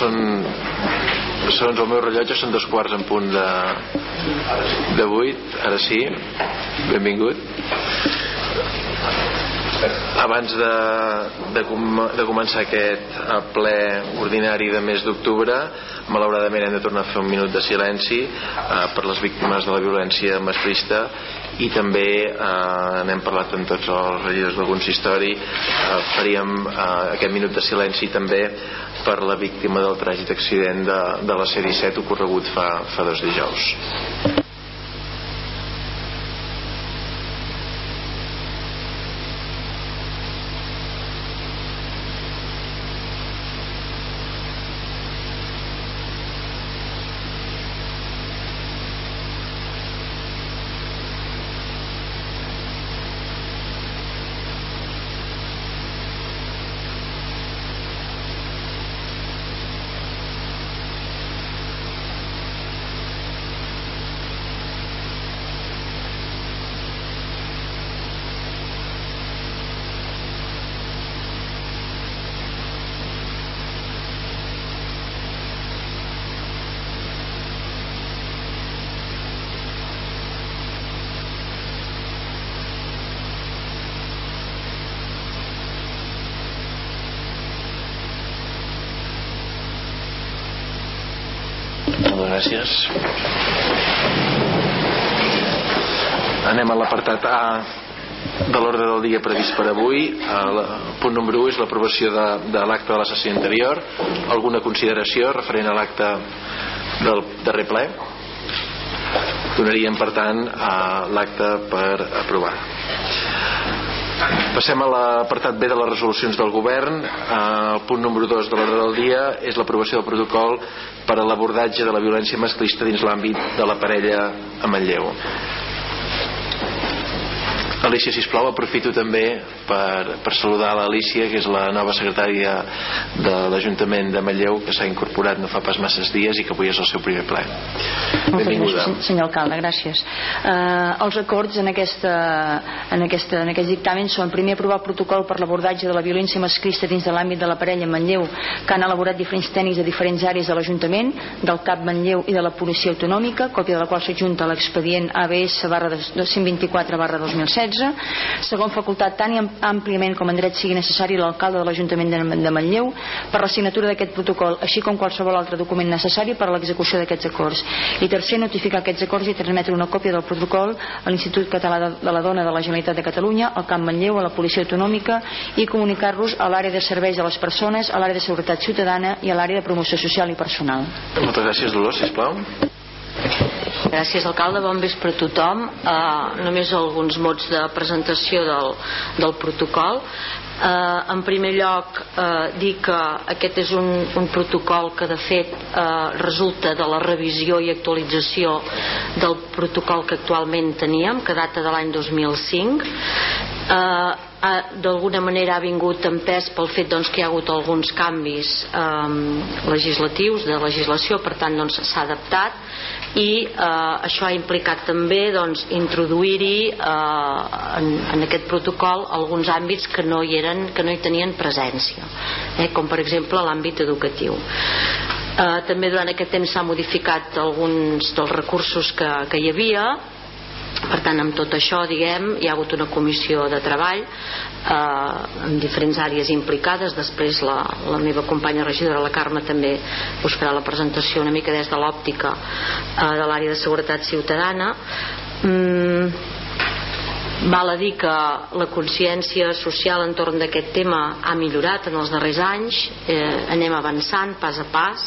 són segons el meu rellotge són dos quarts en punt de, de vuit. Ara sí, benvingut abans de, de, com, de començar aquest eh, ple ordinari de mes d'octubre malauradament hem de tornar a fer un minut de silenci eh, per les víctimes de la violència masclista i també eh, n'hem parlat amb tots els regidors del consistori. Eh, faríem eh, aquest minut de silenci també per la víctima del tràgic accident de, de la C-17 ocorregut fa, fa dos dijous dia previst per avui el punt número 1 és l'aprovació de, de l'acte de la sessió anterior alguna consideració referent a l'acte del darrer ple donaríem per tant a l'acte per aprovar Passem a l'apartat B de les resolucions del govern. El punt número 2 de l'ordre del dia és l'aprovació del protocol per a l'abordatge de la violència masclista dins l'àmbit de la parella a Manlleu. Alicia, sisplau, aprofito també per, per saludar l'Alicia, que és la nova secretària de l'Ajuntament de Manlleu, que s'ha incorporat no fa pas masses dies i que avui és el seu primer ple. Benvinguda. Gràcies, senyor alcalde, gràcies. Uh, els acords en, aquesta, en, aquesta, en aquest dictamen són primer aprovar el protocol per l'abordatge de la violència masclista dins de l'àmbit de la parella en Manlleu, que han elaborat diferents tècnics de diferents àrees de l'Ajuntament, del CAP Manlleu i de la Policia Autonòmica, còpia de la qual s'adjunta l'expedient ABS barra 124 barra 2016 2016 segon facultat tan àmpliament com en dret sigui necessari l'alcalde de l'Ajuntament de Manlleu per la signatura d'aquest protocol així com qualsevol altre document necessari per a l'execució d'aquests acords. I tercer notificar aquests acords i transmetre una còpia del protocol a l'Institut Català de la Dona de la Generalitat de Catalunya al Camp Manlleu, a la Policia Autonòmica i comunicar-los a l'àrea de serveis a les persones a l'àrea de seguretat ciutadana i a l'àrea de promoció social i personal. Moltes gràcies Dolors, sisplau Gràcies, alcalde. Bon vespre a tothom. Uh, només alguns mots de presentació del, del protocol. Uh, en primer lloc uh, dir que aquest és un, un protocol que de fet uh, resulta de la revisió i actualització del protocol que actualment teníem que data de l'any 2005 uh, d'alguna manera ha vingut en pes pel fet doncs, que hi ha hagut alguns canvis eh, legislatius de legislació per tant doncs, s'ha doncs, adaptat i eh, això ha implicat també doncs, introduir-hi eh, en, en aquest protocol alguns àmbits que no hi, eren, que no hi tenien presència eh, com per exemple l'àmbit educatiu. Eh, també durant aquest temps s'ha modificat alguns dels recursos que, que hi havia per tant amb tot això diguem hi ha hagut una comissió de treball eh, en diferents àrees implicades. Després la, la meva companya regidora la Carme també us farà la presentació una mica des de l'òptica eh, de l'àrea de seguretat ciutadana. Mm, Val a dir que la consciència social entorn d'aquest tema ha millorat en els darrers anys, eh, anem avançant pas a pas,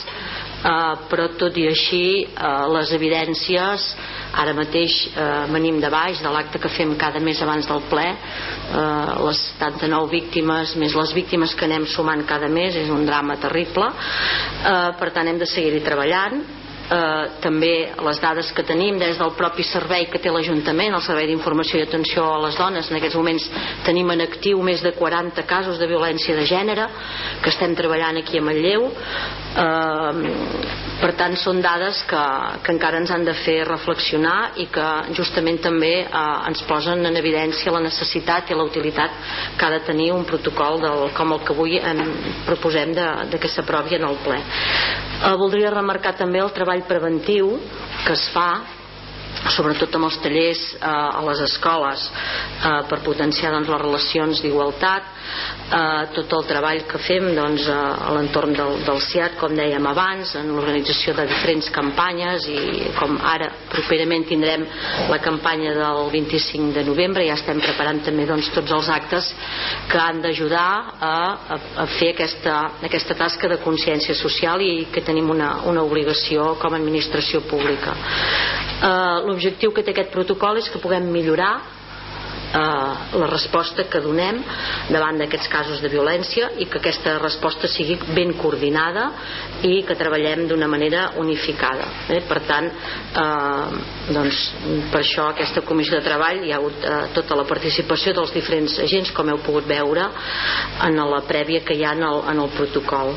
eh, però tot i així eh, les evidències ara mateix eh, venim de baix de l'acte que fem cada mes abans del ple. Eh, les 79 víctimes més les víctimes que anem sumant cada mes és un drama terrible. Eh, per tant hem de seguir-hi treballant eh, també les dades que tenim des del propi servei que té l'Ajuntament, el Servei d'Informació i Atenció a les Dones, en aquests moments tenim en actiu més de 40 casos de violència de gènere que estem treballant aquí a Manlleu. Eh, per tant són dades que, que encara ens han de fer reflexionar i que justament també eh, ens posen en evidència la necessitat i la utilitat que ha de tenir un protocol del, com el que avui en proposem de, de que s'aprovi en el ple. Eh, voldria remarcar també el treball preventiu que es fa sobretot amb els tallers eh, a les escoles eh, per potenciar doncs, les relacions d'igualtat eh, tot el treball que fem doncs, a l'entorn del, del CIAT com dèiem abans, en l'organització de diferents campanyes i com ara properament tindrem la campanya del 25 de novembre ja estem preparant també doncs, tots els actes que han d'ajudar a, a, a fer aquesta, aquesta tasca de consciència social i que tenim una, una obligació com a administració pública. Eh, l'objectiu que té aquest protocol és que puguem millorar la resposta que donem davant d'aquests casos de violència i que aquesta resposta sigui ben coordinada i que treballem d'una manera unificada eh? per tant eh, doncs, per això aquesta comissió de treball hi ha hagut eh, tota la participació dels diferents agents com heu pogut veure en la prèvia que hi ha en el, en el protocol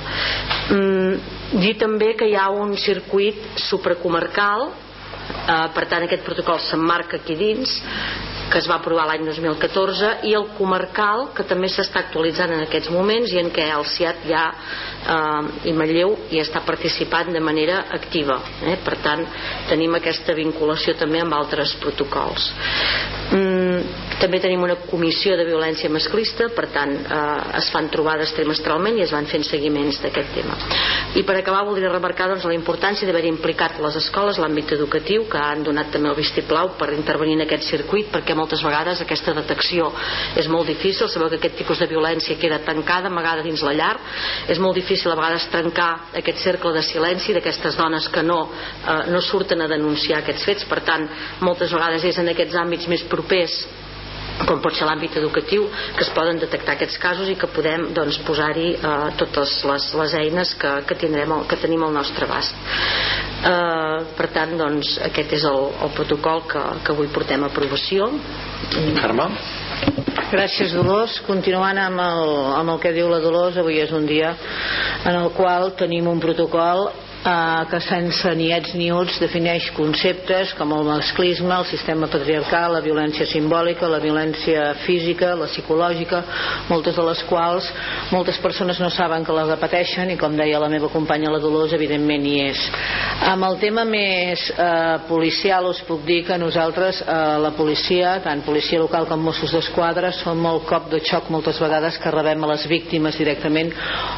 mm, dir també que hi ha un circuit supracomarcal eh, per tant aquest protocol s'emmarca aquí dins que es va aprovar l'any 2014 i el comarcal que també s'està actualitzant en aquests moments i en què el CIAT ja eh, i Manlleu hi està participant de manera activa eh? per tant tenim aquesta vinculació també amb altres protocols mm, també tenim una comissió de violència masclista per tant eh, es fan trobades trimestralment i es van fent seguiments d'aquest tema i per acabar voldria remarcar doncs, la importància d'haver implicat les escoles l'àmbit educatiu que han donat també el vistiplau per intervenir en aquest circuit perquè moltes vegades aquesta detecció és molt difícil, sabeu que aquest tipus de violència queda tancada, amagada dins la llar. És molt difícil a vegades trencar aquest cercle de silenci d'aquestes dones que no, eh, no surten a denunciar aquests fets. Per tant moltes vegades és en aquests àmbits més propers com pot ser l'àmbit educatiu que es poden detectar aquests casos i que podem doncs, posar-hi eh, totes les, les eines que, que, tindrem, que tenim al nostre abast eh, per tant doncs, aquest és el, el protocol que, que avui portem a aprovació Carme? Gràcies Dolors. Continuant amb el, amb el que diu la Dolors, avui és un dia en el qual tenim un protocol eh, que sense ni ets ni uts defineix conceptes com el masclisme, el sistema patriarcal, la violència simbòlica, la violència física, la psicològica, moltes de les quals moltes persones no saben que les repeteixen i com deia la meva companya la Dolors, evidentment hi és. Amb el tema més eh, policial us puc dir que nosaltres, eh, la policia, tant policia local com Mossos d'Esquadra, som molt cop de xoc moltes vegades que rebem a les víctimes directament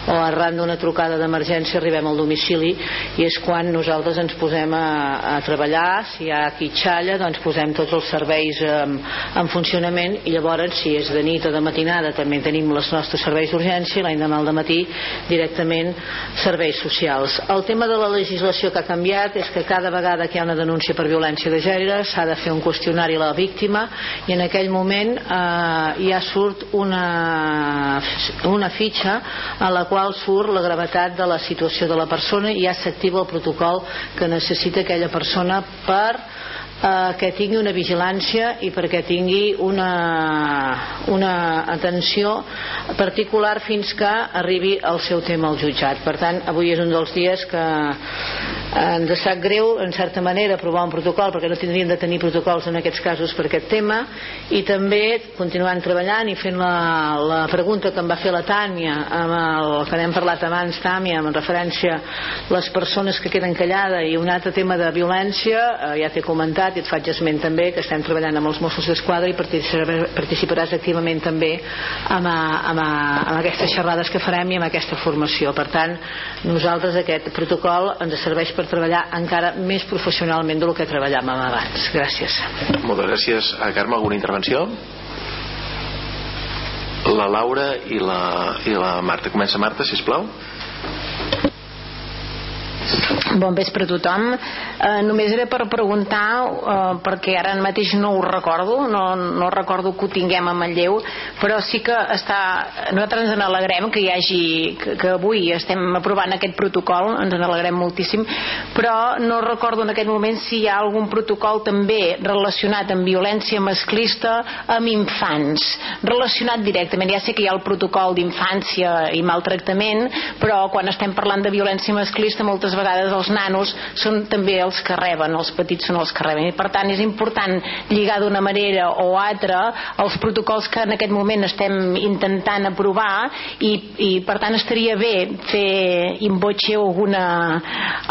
o arran d'una trucada d'emergència arribem al domicili i és quan nosaltres ens posem a, a treballar. Si hi ha qui xalla doncs posem tots els serveis en, en funcionament. I llavors si és de nit o de matinada també tenim els nostres serveis d'urgència l'any demà al matí directament serveis socials. El tema de la legislació que ha canviat és que cada vegada que hi ha una denúncia per violència de gènere s'ha de fer un qüestionari a la víctima. I en aquell moment eh, ja surt una, una fitxa a la qual surt la gravetat de la situació de la persona i ja s'activa el protocol que necessita aquella persona per eh, que tingui una vigilància i perquè tingui una, una atenció particular fins que arribi el seu tema al jutjat. Per tant, avui és un dels dies que ens sap greu, en certa manera, aprovar un protocol perquè no tindríem de tenir protocols en aquests casos per aquest tema i també continuant treballant i fent la, la pregunta que em va fer la Tània amb el que n'hem parlat abans Tània, amb referència a les persones que queden callades i un altre tema de violència, eh, ja t'he comentat i et faig esment també que estem treballant amb els Mossos d'Esquadra i participaràs activament també amb, amb, amb aquestes xerrades que farem i amb aquesta formació. Per tant, nosaltres aquest protocol ens serveix per treballar encara més professionalment del que treballàvem abans. Gràcies. Moltes gràcies. A Carme, alguna intervenció? La Laura i la, i la Marta. Comença Marta, si plau. Bon vespre a tothom. Eh, només era per preguntar, eh, perquè ara mateix no ho recordo, no, no recordo que ho tinguem a Manlleu, però sí que està, nosaltres ens n'alegrem que hi hagi, que, que avui estem aprovant aquest protocol, ens n'alegrem moltíssim, però no recordo en aquest moment si hi ha algun protocol també relacionat amb violència masclista amb infants, relacionat directament. Ja sé que hi ha el protocol d'infància i maltractament, però quan estem parlant de violència masclista moltes vegades els nanos són també els que reben, els petits són els que reben. I per tant és important lligar d'una manera o altra els protocols que en aquest moment estem intentant aprovar i, i per tant estaria bé fer imbotxe alguna,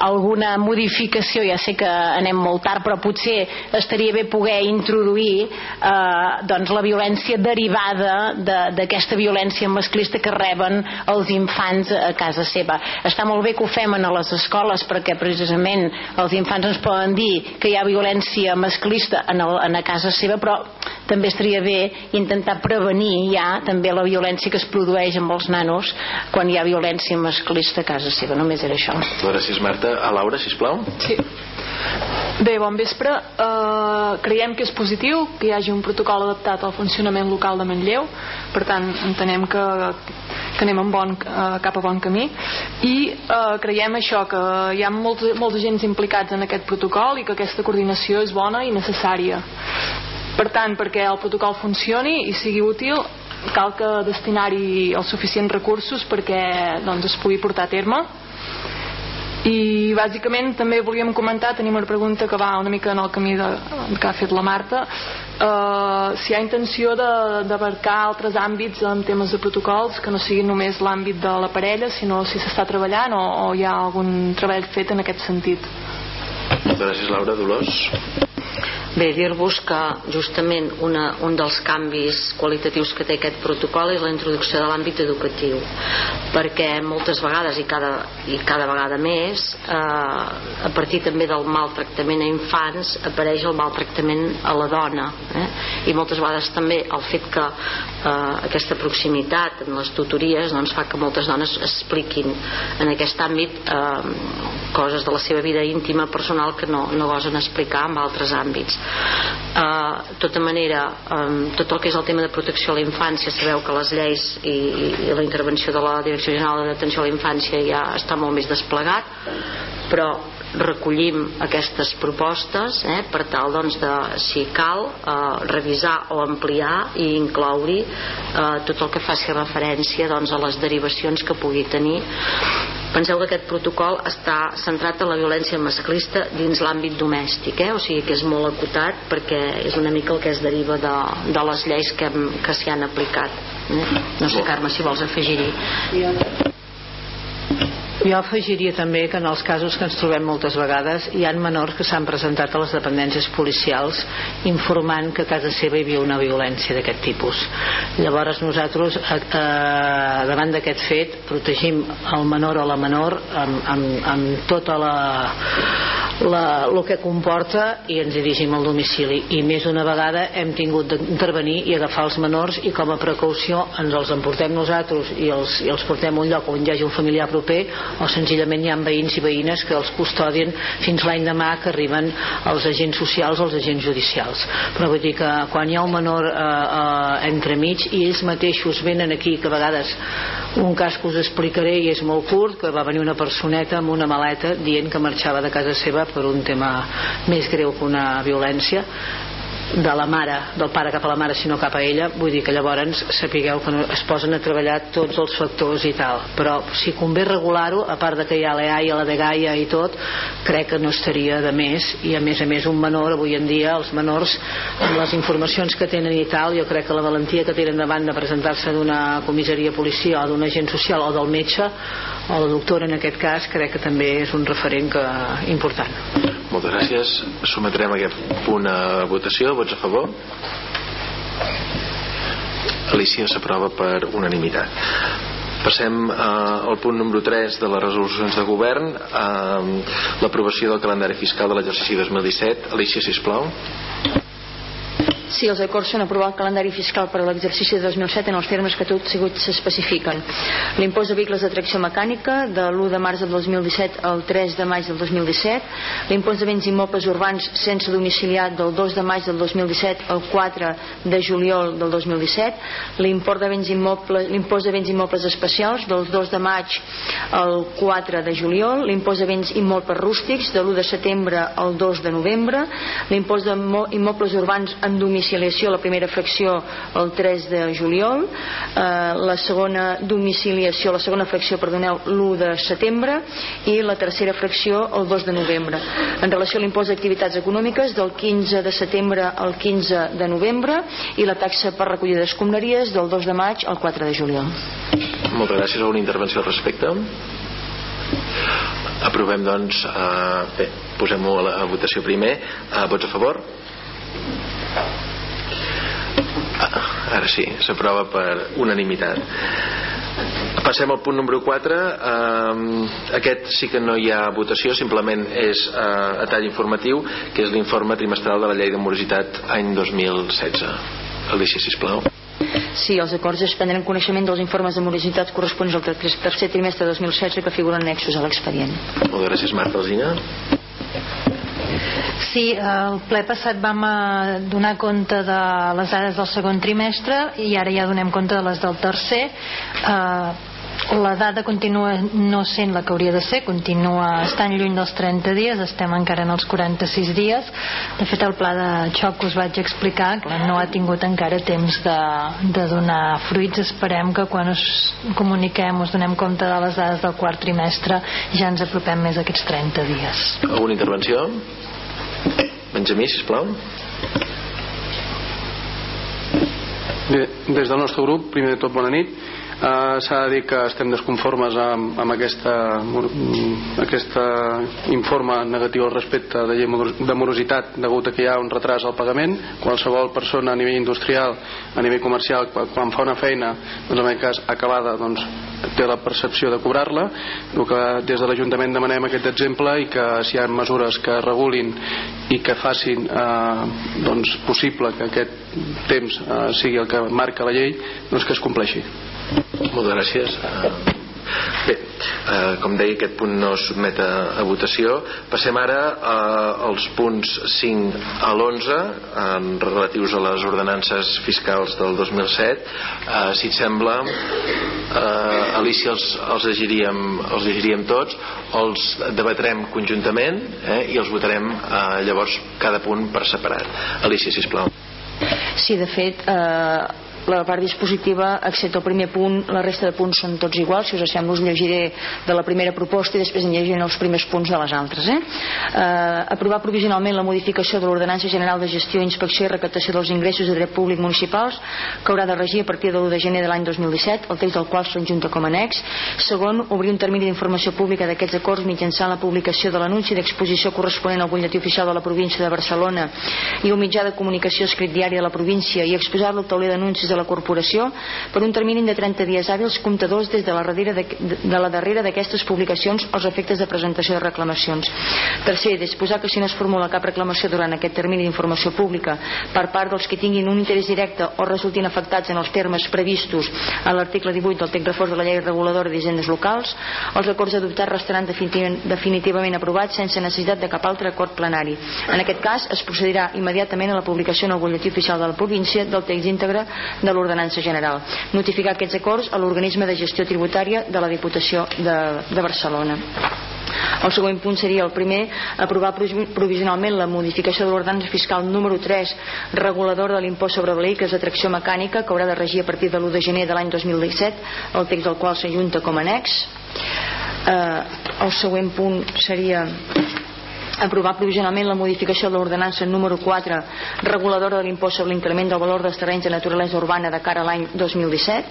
alguna modificació. Ja sé que anem molt tard però potser estaria bé poder introduir eh, doncs la violència derivada d'aquesta de, violència masclista que reben els infants a casa seva. Està molt bé que ho fem a les escoles perquè precisament els infants ens poden dir que hi ha violència masclista en, el, en a casa seva però també estaria bé intentar prevenir ja també la violència que es produeix amb els nanos quan hi ha violència masclista a casa seva. Només era això. Gràcies Marta. A Laura, sisplau. Sí. Bé, bon vespre. Uh, creiem que és positiu que hi hagi un protocol adaptat al funcionament local de Manlleu, per tant entenem que, que anem en bon, uh, cap a bon camí i uh, creiem això, que hi ha molts, molts agents implicats en aquest protocol i que aquesta coordinació és bona i necessària. Per tant, perquè el protocol funcioni i sigui útil, cal que destinar-hi els suficients recursos perquè doncs, es pugui portar a terme i bàsicament també volíem comentar tenim una pregunta que va una mica en el camí de, que ha fet la Marta. Uh, si hi ha intenció d'abarcar altres àmbits en temes de protocols que no siguin només l'àmbit de la parella sinó si s'està treballant o, o hi ha algun treball fet en aquest sentit Gràcies Laura, Dolors Bé, dir-vos que justament una, un dels canvis qualitatius que té aquest protocol és la introducció de l'àmbit educatiu perquè moltes vegades i cada, i cada vegada més eh, a partir també del maltractament a infants apareix el maltractament a la dona eh? i moltes vegades també el fet que eh, aquesta proximitat en les tutories doncs, fa que moltes dones expliquin en aquest àmbit eh, coses de la seva vida íntima personal que no, no gosen explicar en altres àmbits. Uh, tota manera, um, tot el que és el tema de protecció a la infància, sabeu que les lleis i, i la intervenció de la Direcció General d'Atenció a la Infància ja està molt més desplegat, però recollim aquestes propostes eh, per tal doncs, de, si cal eh, revisar o ampliar i incloure eh, tot el que faci referència doncs, a les derivacions que pugui tenir penseu que aquest protocol està centrat en la violència masclista dins l'àmbit domèstic eh? o sigui que és molt acotat perquè és una mica el que es deriva de, de les lleis que, que s'hi han aplicat eh? no sé Carme si vols afegir-hi jo afegiria també que en els casos que ens trobem moltes vegades hi han menors que s'han presentat a les dependències policials informant que a casa seva hi havia una violència d'aquest tipus. Llavors nosaltres eh, davant d'aquest fet protegim el menor o la menor amb, amb, amb tota la, la, el que comporta i ens dirigim al domicili i més d'una vegada hem tingut d'intervenir i agafar els menors i com a precaució ens els emportem nosaltres i els, i els portem a un lloc on hi hagi un familiar proper o senzillament hi ha veïns i veïnes que els custodien fins l'any demà que arriben els agents socials o els agents judicials. Però vull dir que quan hi ha un menor eh, eh, entremig i ells mateixos venen aquí que a vegades un cas que us explicaré i és molt curt que va venir una personeta amb una maleta dient que marxava de casa seva per un tema més greu que una violència de la mare, del pare cap a la mare sinó cap a ella, vull dir que llavors sapigueu que es posen a treballar tots els factors i tal, però si convé regular-ho, a part de que hi ha l'EAI, la de Gaia i tot, crec que no estaria de més. I a més a més un menor, avui en dia els menors amb les informacions que tenen i tal, jo crec que la valentia que tenen davant de presentar-se d'una comissaria policia o d'un agent social o del metge o la doctora en aquest cas crec que també és un referent que, important. Moltes gràcies. Sometrem aquest punt a votació. Vots a favor? Alicia s'aprova per unanimitat. Passem eh, al punt número 3 de les resolucions de govern. Eh, l'aprovació del calendari fiscal de l'exercici 2017 Alicia, sisplau Sí, els acords són aprovar el calendari fiscal per a l'exercici de 2007 en els termes que tot sigut s'especifiquen. L'impost de vehicles de tracció mecànica de l'1 de març del 2017 al 3 de maig del 2017, l'impost de béns immobles urbans sense domiciliat del 2 de maig del 2017 al 4 de juliol del 2017, l'impost de béns immobles, l'impost de béns immobles especials del 2 de maig al 4 de juliol, l'impost de béns immobles rústics de l'1 de setembre al 2 de novembre, l'impost d'immobles urbans en domiciliat domiciliació la primera fracció el 3 de juliol eh, la segona domiciliació la segona fracció, perdoneu, l'1 de setembre i la tercera fracció el 2 de novembre en relació a l'impost d'activitats econòmiques del 15 de setembre al 15 de novembre i la taxa per recollida d'escombraries del 2 de maig al 4 de juliol Moltes gràcies. Alguna intervenció al respecte? Aprovem, doncs, eh, bé, posem-ho a la votació primer. Eh, vots a favor? Ara sí, s'aprova per unanimitat passem al punt número 4 um, aquest sí que no hi ha votació simplement és uh, a tall informatiu que és l'informe trimestral de la llei de morositat any 2016 Alicia, sisplau Sí, els acords es prendran coneixement dels informes de morositat corresponents al tercer trimestre de 2016 que figuren annexos a l'expedient. Moltes gràcies, Marta Alzina. Sí, el ple passat vam eh, donar compte de les dades del segon trimestre i ara ja donem compte de les del tercer. Eh, la dada continua no sent la que hauria de ser, continua estant lluny dels 30 dies, estem encara en els 46 dies. De fet, el pla de xoc que us vaig explicar que no ha tingut encara temps de, de donar fruits. Esperem que quan us comuniquem, us donem compte de les dades del quart trimestre, ja ens apropem més a aquests 30 dies. Alguna intervenció? Benjamí, sisplau. Bé, des del nostre grup, primer de tot bona nit Uh, S'ha de dir que estem desconformes amb, amb aquesta, aquest informe negatiu al respecte de llei de morositat degut a que hi ha un retras al pagament. Qualsevol persona a nivell industrial a nivell comercial quan fa una feina doncs en aquest cas acabada doncs, té la percepció de cobrar-la. El que des de l'Ajuntament demanem aquest exemple i que si hi ha mesures que regulin i que facin eh, doncs, possible que aquest temps eh, sigui el que marca la llei doncs que es compleixi moltes gràcies. Bé, eh, com deia, aquest punt no es sotmet a, a votació. Passem ara eh, als punts 5 a l'11, eh, relatius a les ordenances fiscals del 2007. Eh, si et sembla, eh, Alicia, els, els, llegiríem, els llegiríem tots, els debatrem conjuntament eh, i els votarem eh, llavors cada punt per separat. Alicia, sisplau. Sí, de fet, eh, la part dispositiva, excepte el primer punt, la resta de punts són tots iguals, si us sembla us llegiré de la primera proposta i després en llegiré els primers punts de les altres. Eh? Eh, aprovar provisionalment la modificació de l'Ordenança General de Gestió, Inspecció i Recaptació dels Ingressos de Dret Públic Municipals que haurà de regir a partir de l'1 de gener de l'any 2017, el text del qual s'enjunta com a annex. Segon, obrir un termini d'informació pública d'aquests acords mitjançant la publicació de l'anunci d'exposició corresponent al butlletí oficial de la província de Barcelona i un mitjà de comunicació escrit diari de la província i exposar-lo al tauler d'anuncis de la corporació per un termini de 30 dies hàbils comptadors des de la de, de la darrera d'aquestes publicacions als efectes de presentació de reclamacions. Tercer, disposar que si no es formula cap reclamació durant aquest termini d'informació pública per part dels que tinguin un interès directe o resultin afectats en els termes previstos a l'article 18 del text reforç de la llei reguladora d'hisendes locals, els acords adoptats restaran definitivament aprovats sense necessitat de cap altre acord plenari. En aquest cas, es procedirà immediatament a la publicació en el butlletí oficial de la província del text íntegre de l'ordenança general. Notificar aquests acords a l'organisme de gestió tributària de la Diputació de, de Barcelona. El següent punt seria el primer, aprovar provisionalment la modificació de l'ordenança fiscal número 3 regulador de l'impost sobre vehicles de tracció mecànica que haurà de regir a partir de l'1 de gener de l'any 2017, el text del qual s'ajunta com a annex. Eh, el següent punt seria aprovar provisionalment la modificació de l'ordenança número 4 reguladora de l'impost sobre l'increment del valor dels terrenys de naturalesa urbana de cara a l'any 2017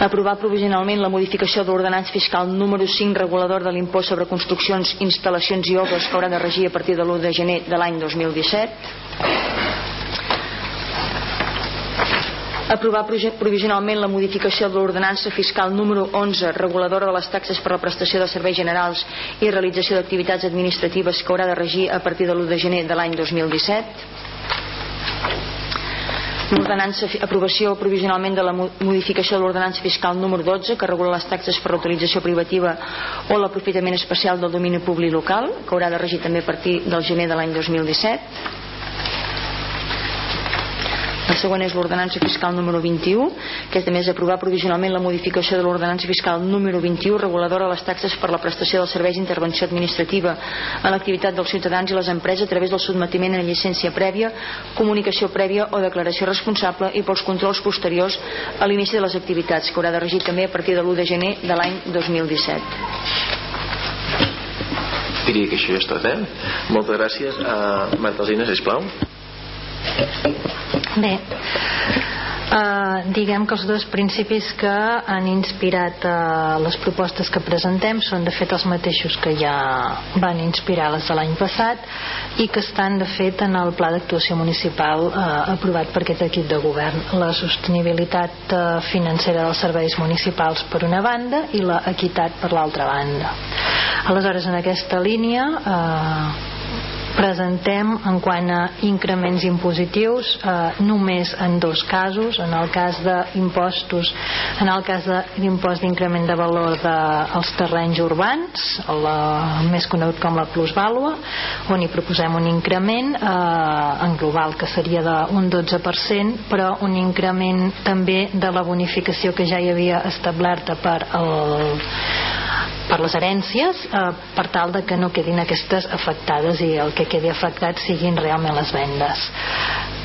aprovar provisionalment la modificació de l'ordenança fiscal número 5 regulador de l'impost sobre construccions, instal·lacions i obres que haurà de regir a partir de l'1 de gener de l'any 2017 aprovar provisionalment la modificació de l'ordenança fiscal número 11 reguladora de les taxes per la prestació de serveis generals i realització d'activitats administratives que haurà de regir a partir de l'1 de gener de l'any 2017 l'ordenança aprovació provisionalment de la modificació de l'ordenança fiscal número 12 que regula les taxes per l'autorització privativa o l'aprofitament especial del domini públic local que haurà de regir també a partir del gener de l'any 2017 el següent és l'ordenança fiscal número 21, que és de més aprovar provisionalment la modificació de l'ordenança fiscal número 21, reguladora de les taxes per la prestació dels serveis d'intervenció administrativa en l'activitat dels ciutadans i les empreses a través del sotmetiment a llicència prèvia, comunicació prèvia o declaració responsable i pels controls posteriors a l'inici de les activitats, que haurà de regir també a partir de l'1 de gener de l'any 2017 diria que això ja és tot, eh? Moltes gràcies. Uh, Marta Alzina, sisplau. Bé, Uh, diguem que els dos principis que han inspirat uh, les propostes que presentem són de fet els mateixos que ja van inspirar les de l'any passat i que estan de fet en el pla d'actuació municipal uh, aprovat per aquest equip de govern. La sostenibilitat uh, financera dels serveis municipals per una banda i la equitat per l'altra banda. Aleshores en aquesta línia uh, presentem en quant a increments impositius eh, només en dos casos en el cas d'impostos en el cas d'impost d'increment de valor dels de, terrenys urbans el, el més conegut com la plusvàlua on hi proposem un increment eh, en global que seria d'un 12% però un increment també de la bonificació que ja hi havia establerta per el per les herències eh, per tal de que no quedin aquestes afectades i el que quedi afectat siguin realment les vendes.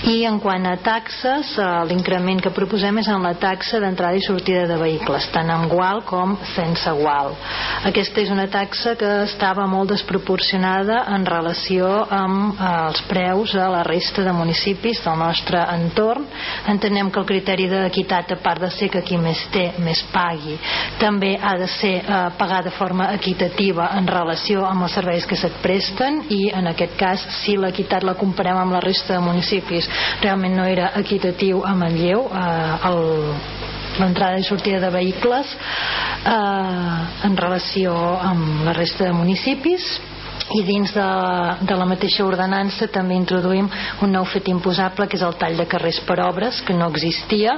I en quant a taxes eh, l'increment que proposem és en la taxa d'entrada i sortida de vehicles tant amb gual com sense gual. Aquesta és una taxa que estava molt desproporcionada en relació amb eh, els preus a la resta de municipis del nostre entorn. Entenem que el criteri d'equitat a part de ser que qui més té més pagui també ha de ser eh, pagar de forma equitativa en relació amb els serveis que se't presten i en aquest cas si l'equitat la comparem amb la resta de municipis realment no era equitatiu a Manlleu eh, el, l'entrada i sortida de vehicles eh, en relació amb la resta de municipis i dins de, de la mateixa ordenança també introduïm un nou fet imposable que és el tall de carrers per obres que no existia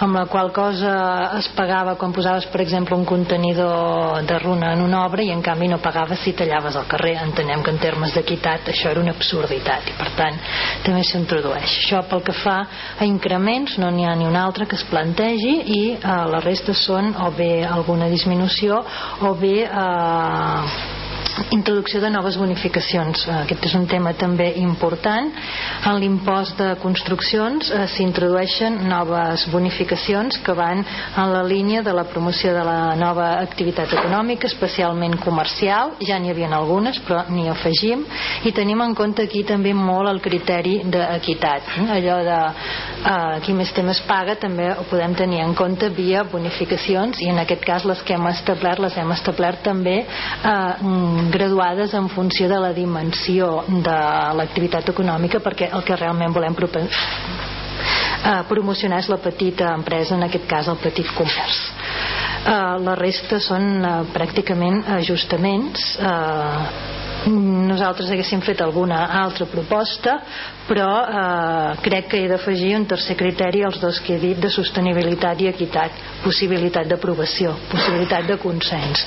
amb la qual cosa es pagava quan posaves per exemple un contenidor de runa en una obra i en canvi no pagaves si tallaves el carrer. Entenem que en termes d'equitat això era una absurditat i per tant també s'introdueix. Això pel que fa a increments no n'hi ha ni un altre que es plantegi i eh, la resta són o bé alguna disminució o bé eh, introducció de noves bonificacions. Eh, aquest és un tema també important. En l'impost de construccions eh, s'introdueixen noves bonificacions que van en la línia de la promoció de la nova activitat econòmica especialment comercial. Ja n'hi havia algunes però n'hi afegim. I tenim en compte aquí també molt el criteri d'equitat. Eh? allò de eh, qui més té més paga també ho podem tenir en compte via bonificacions i en aquest cas les que hem establert les hem establert també eh, graduades en funció de la dimensió de l'activitat econòmica perquè el que realment volem eh, promocionar és la petita empresa, en aquest cas el petit comerç. Eh, la resta són eh, pràcticament ajustaments eh, nosaltres haguéssim fet alguna altra proposta però eh, crec que he d'afegir un tercer criteri als dos que he dit de sostenibilitat i equitat. Possibilitat d'aprovació, possibilitat de consens.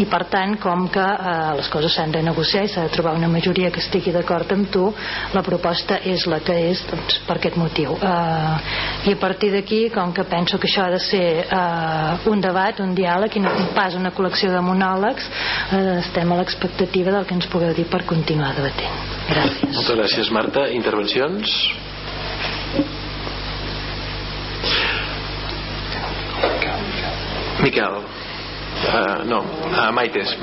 I per tant com que eh, les coses s'han de negociar i s'ha de trobar una majoria que estigui d'acord amb tu la proposta és la que és doncs, per aquest motiu. Eh, i a partir d'aquí com que penso que això ha de ser eh, un debat, un diàleg i no pas una col·lecció de monòlegs eh, estem a l'expectativa del que ens pugueu dir per continuar debatent. Gràcies. Moltes gràcies Marta intervencions? Miquel uh, no, uh, Maites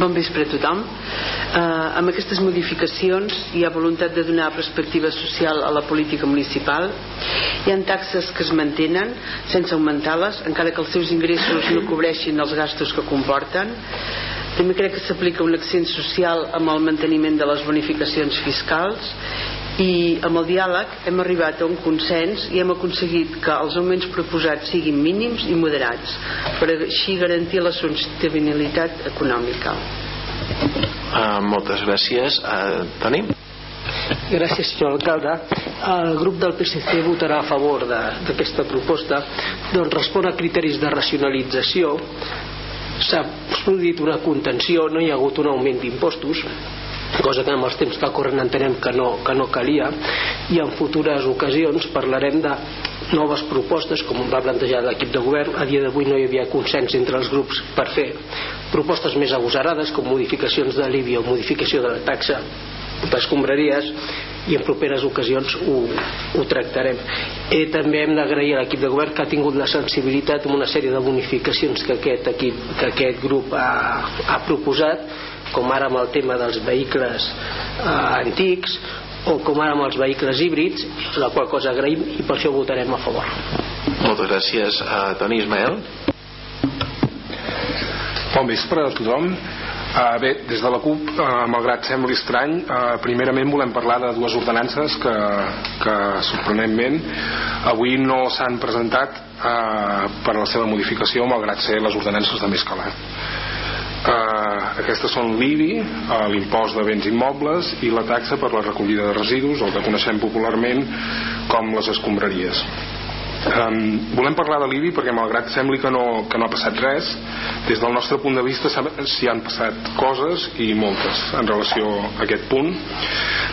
Bon vespre a tothom. Uh, amb aquestes modificacions hi ha voluntat de donar perspectiva social a la política municipal. Hi ha taxes que es mantenen sense augmentar-les, encara que els seus ingressos no cobreixin els gastos que comporten. També crec que s'aplica un accent social amb el manteniment de les bonificacions fiscals i amb el diàleg hem arribat a un consens i hem aconseguit que els augments proposats siguin mínims i moderats per així garantir la sostenibilitat econòmica. Uh, moltes gràcies. Uh, Toni? Gràcies, senyor alcalde. El grup del PSC votarà a favor d'aquesta proposta. Doncs respon a criteris de racionalització. S'ha produït una contenció, no hi ha hagut un augment d'impostos, cosa que en els temps que corren entenem que no, que no calia i en futures ocasions parlarem de noves propostes com va plantejar l'equip de govern. A dia d'avui no hi havia consens entre els grups per fer propostes més agosarades com modificacions de l'IBI o modificació de la taxa d'escombraries i en properes ocasions ho, ho tractarem. Eh, també hem d'agrair a l'equip de govern que ha tingut la sensibilitat amb una sèrie de bonificacions que aquest, equip, que aquest grup ha, ha proposat com ara amb el tema dels vehicles eh, antics o com ara amb els vehicles híbrids la qual cosa agraïm i per això votarem a favor. Moltes gràcies a Toni Ismael. Bon vespre a tothom Uh, bé, des de la CUP, uh, malgrat sembli estrany, uh, primerament volem parlar de dues ordenances que, que sorprenentment avui no s'han presentat uh, per a la seva modificació, malgrat ser les ordenances de més calat. Uh, aquestes són l'IBI, uh, l'impost de béns immobles i la taxa per la recollida de residus, el que coneixem popularment com les escombraries. Um, volem parlar de l'IBI perquè malgrat sembli que no, que no ha passat res des del nostre punt de vista s'hi han passat coses i moltes en relació a aquest punt.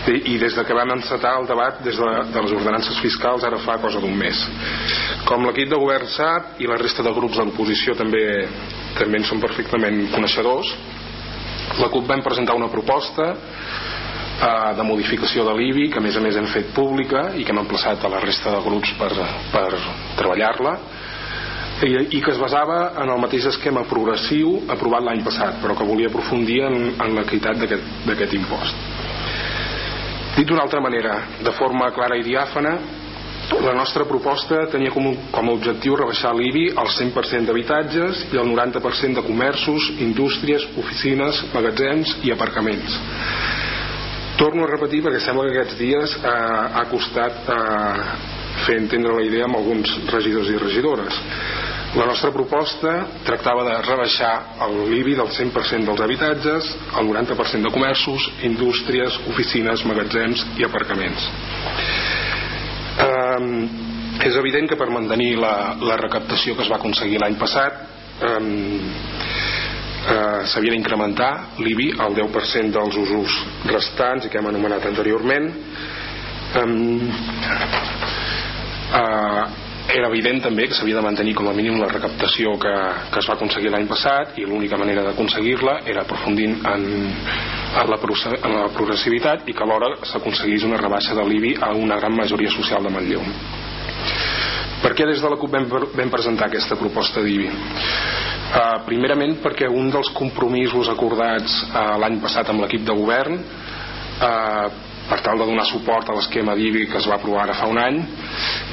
I des de que vam encetar el debat des de, de les ordenances fiscals ara fa cosa d'un mes. Com l'equip de govern sap i la resta de grups de l'oposició també, també en són perfectament coneixedors la CUP vam presentar una proposta eh, de modificació de l'IBI que a més a més hem fet pública i que hem emplaçat a la resta de grups per, per treballar-la i, i que es basava en el mateix esquema progressiu aprovat l'any passat però que volia aprofundir en, en l'equitat d'aquest impost. Dit d'una altra manera de forma clara i diàfana la nostra proposta tenia com, com a objectiu rebaixar l'IBI al 100% d'habitatges i al 90% de comerços, indústries, oficines, magatzems i aparcaments torno a repetir perquè sembla que aquests dies eh, ha costat eh, fer entendre la idea amb alguns regidors i regidores. La nostra proposta tractava de rebaixar l'IBI del 100% dels habitatges al 90% de comerços, indústries, oficines, magatzems i aparcaments. Eh, és evident que per mantenir la, la recaptació que es va aconseguir l'any passat eh, eh, s'havia d'incrementar l'IBI al 10% dels usos restants i que hem anomenat anteriorment. Um, eh, era evident també que s'havia de mantenir com a mínim la recaptació que, que es va aconseguir l'any passat i l'única manera d'aconseguir-la era aprofundint en, en, la, en la progressivitat i que alhora s'aconseguís una rebaixa de l'IBI a una gran majoria social de Manlleu per què des de la CUP vam, vam presentar aquesta proposta d'IBI? Uh, primerament perquè un dels compromisos acordats uh, l'any passat amb l'equip de govern uh, per tal de donar suport a l'esquema d'IBI que es va aprovar ara fa un any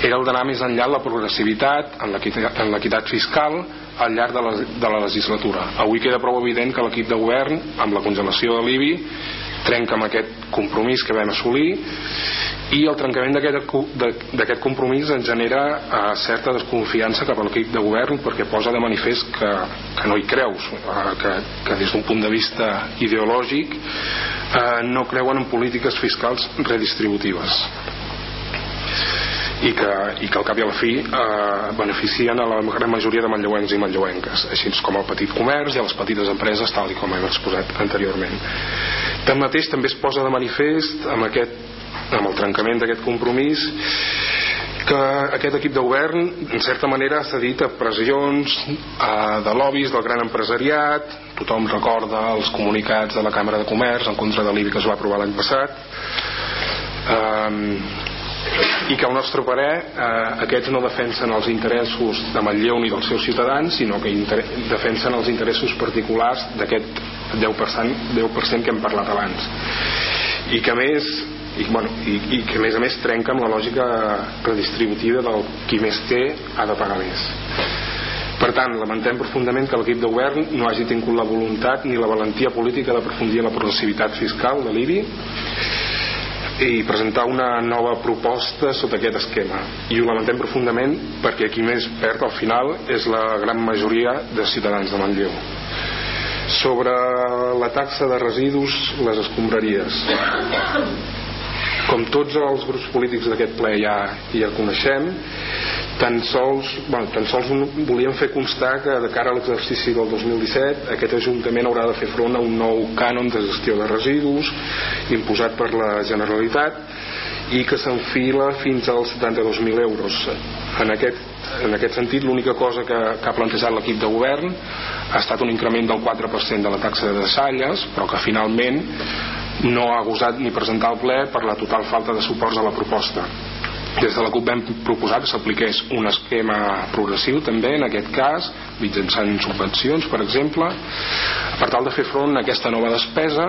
era el d'anar més enllà en la progressivitat en l'equitat fiscal al llarg de la, de la legislatura avui queda prou evident que l'equip de govern amb la congelació de l'IBI trenca amb aquest compromís que vam assolir i el trencament d'aquest compromís ens genera eh, certa desconfiança cap a l'equip de govern perquè posa de manifest que, que no hi creus eh, que, que des d'un punt de vista ideològic eh, no creuen en polítiques fiscals redistributives. I que, i que al cap i a la fi eh, beneficien a la gran majoria de manlleuencs i manlleuenques així com al petit comerç i a les petites empreses tal i com hem exposat anteriorment tanmateix també es posa de manifest amb, aquest, amb el trencament d'aquest compromís que aquest equip de govern en certa manera s'ha dit a pressions eh, de lobbies del gran empresariat. Tothom recorda els comunicats de la Càmera de Comerç en contra de l'IBI que es va aprovar l'any passat. Eh, i que al nostre parer eh, aquests no defensen els interessos de Manlleu ni dels seus ciutadans sinó que defensen els interessos particulars d'aquest 10%, 10 que hem parlat abans. I que més i, bueno, i, i que a més a més trenca amb la lògica redistributiva del qui més té ha de pagar més. Per tant, lamentem profundament que l'equip de govern no hagi tingut la voluntat ni la valentia política d'aprofundir la progressivitat fiscal de l'IBI i presentar una nova proposta sota aquest esquema. I ho lamentem profundament perquè qui més perd al final és la gran majoria de ciutadans de Manlleu. Sobre la taxa de residus les escombraries com tots els grups polítics d'aquest ple ja, ja coneixem tan sols, bueno, tan sols volíem fer constar que de cara a l'exercici del 2017 aquest Ajuntament haurà de fer front a un nou cànon de gestió de residus imposat per la Generalitat i que s'enfila fins als 72.000 euros. En aquest, en aquest sentit l'única cosa que, que ha plantejat l'equip de govern ha estat un increment del 4% de la taxa de salles però que finalment no ha gosat ni presentar al ple per la total falta de suports a la proposta. Des de la CUP vam proposar que s'apliqués un esquema progressiu també en aquest cas mitjançant subvencions per exemple per tal de fer front a aquesta nova despesa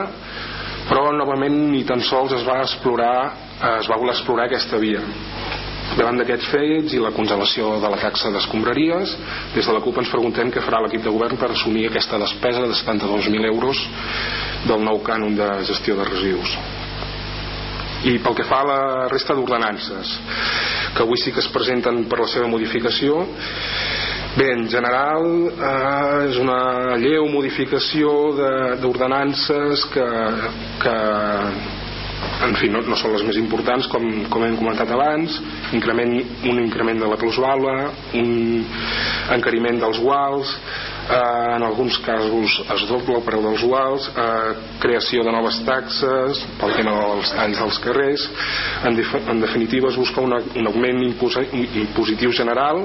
però novament ni tan sols es va explorar es va voler explorar aquesta via davant d'aquests fets i la congelació de la taxa d'escombraries des de la CUP ens preguntem què farà l'equip de govern per assumir aquesta despesa de 72.000 euros del nou cànon de gestió de residus. I pel que fa a la resta d'ordenances que avui sí que es presenten per la seva modificació bé, en general eh, és una lleu modificació d'ordenances que, que en fi, no, no són les més importants com, com hem comentat abans. Increment, un increment de la plusvala un encariment dels guals eh, en alguns casos es dobla el preu dels guals eh, creació de noves taxes pel tema dels talls dels carrers. En, en definitiva es busca una, un augment impositiu general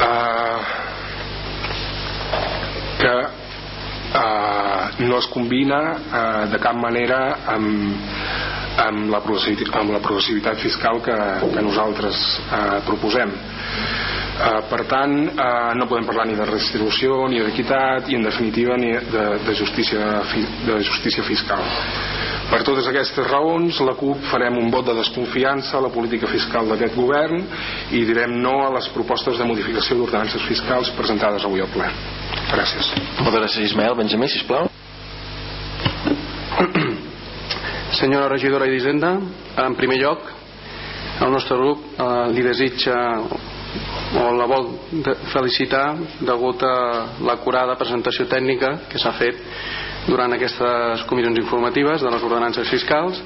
eh, que eh, no es combina eh, de cap manera amb, amb, la amb la progressivitat fiscal que, que nosaltres eh, proposem eh, per tant eh, no podem parlar ni de redistribució ni d'equitat i en definitiva ni de, de, justícia, de justícia fiscal per totes aquestes raons, la CUP farem un vot de desconfiança a la política fiscal d'aquest govern i direm no a les propostes de modificació d'ordenances fiscals presentades avui al ple. Gràcies. Moltes gràcies, Ismael. Benjamí, sisplau. Senyora regidora d'Hisenda, en primer lloc, el nostre grup eh, li desitja o la vol felicitar degut a l'acurada presentació tècnica que s'ha fet durant aquestes comissions informatives de les ordenances fiscals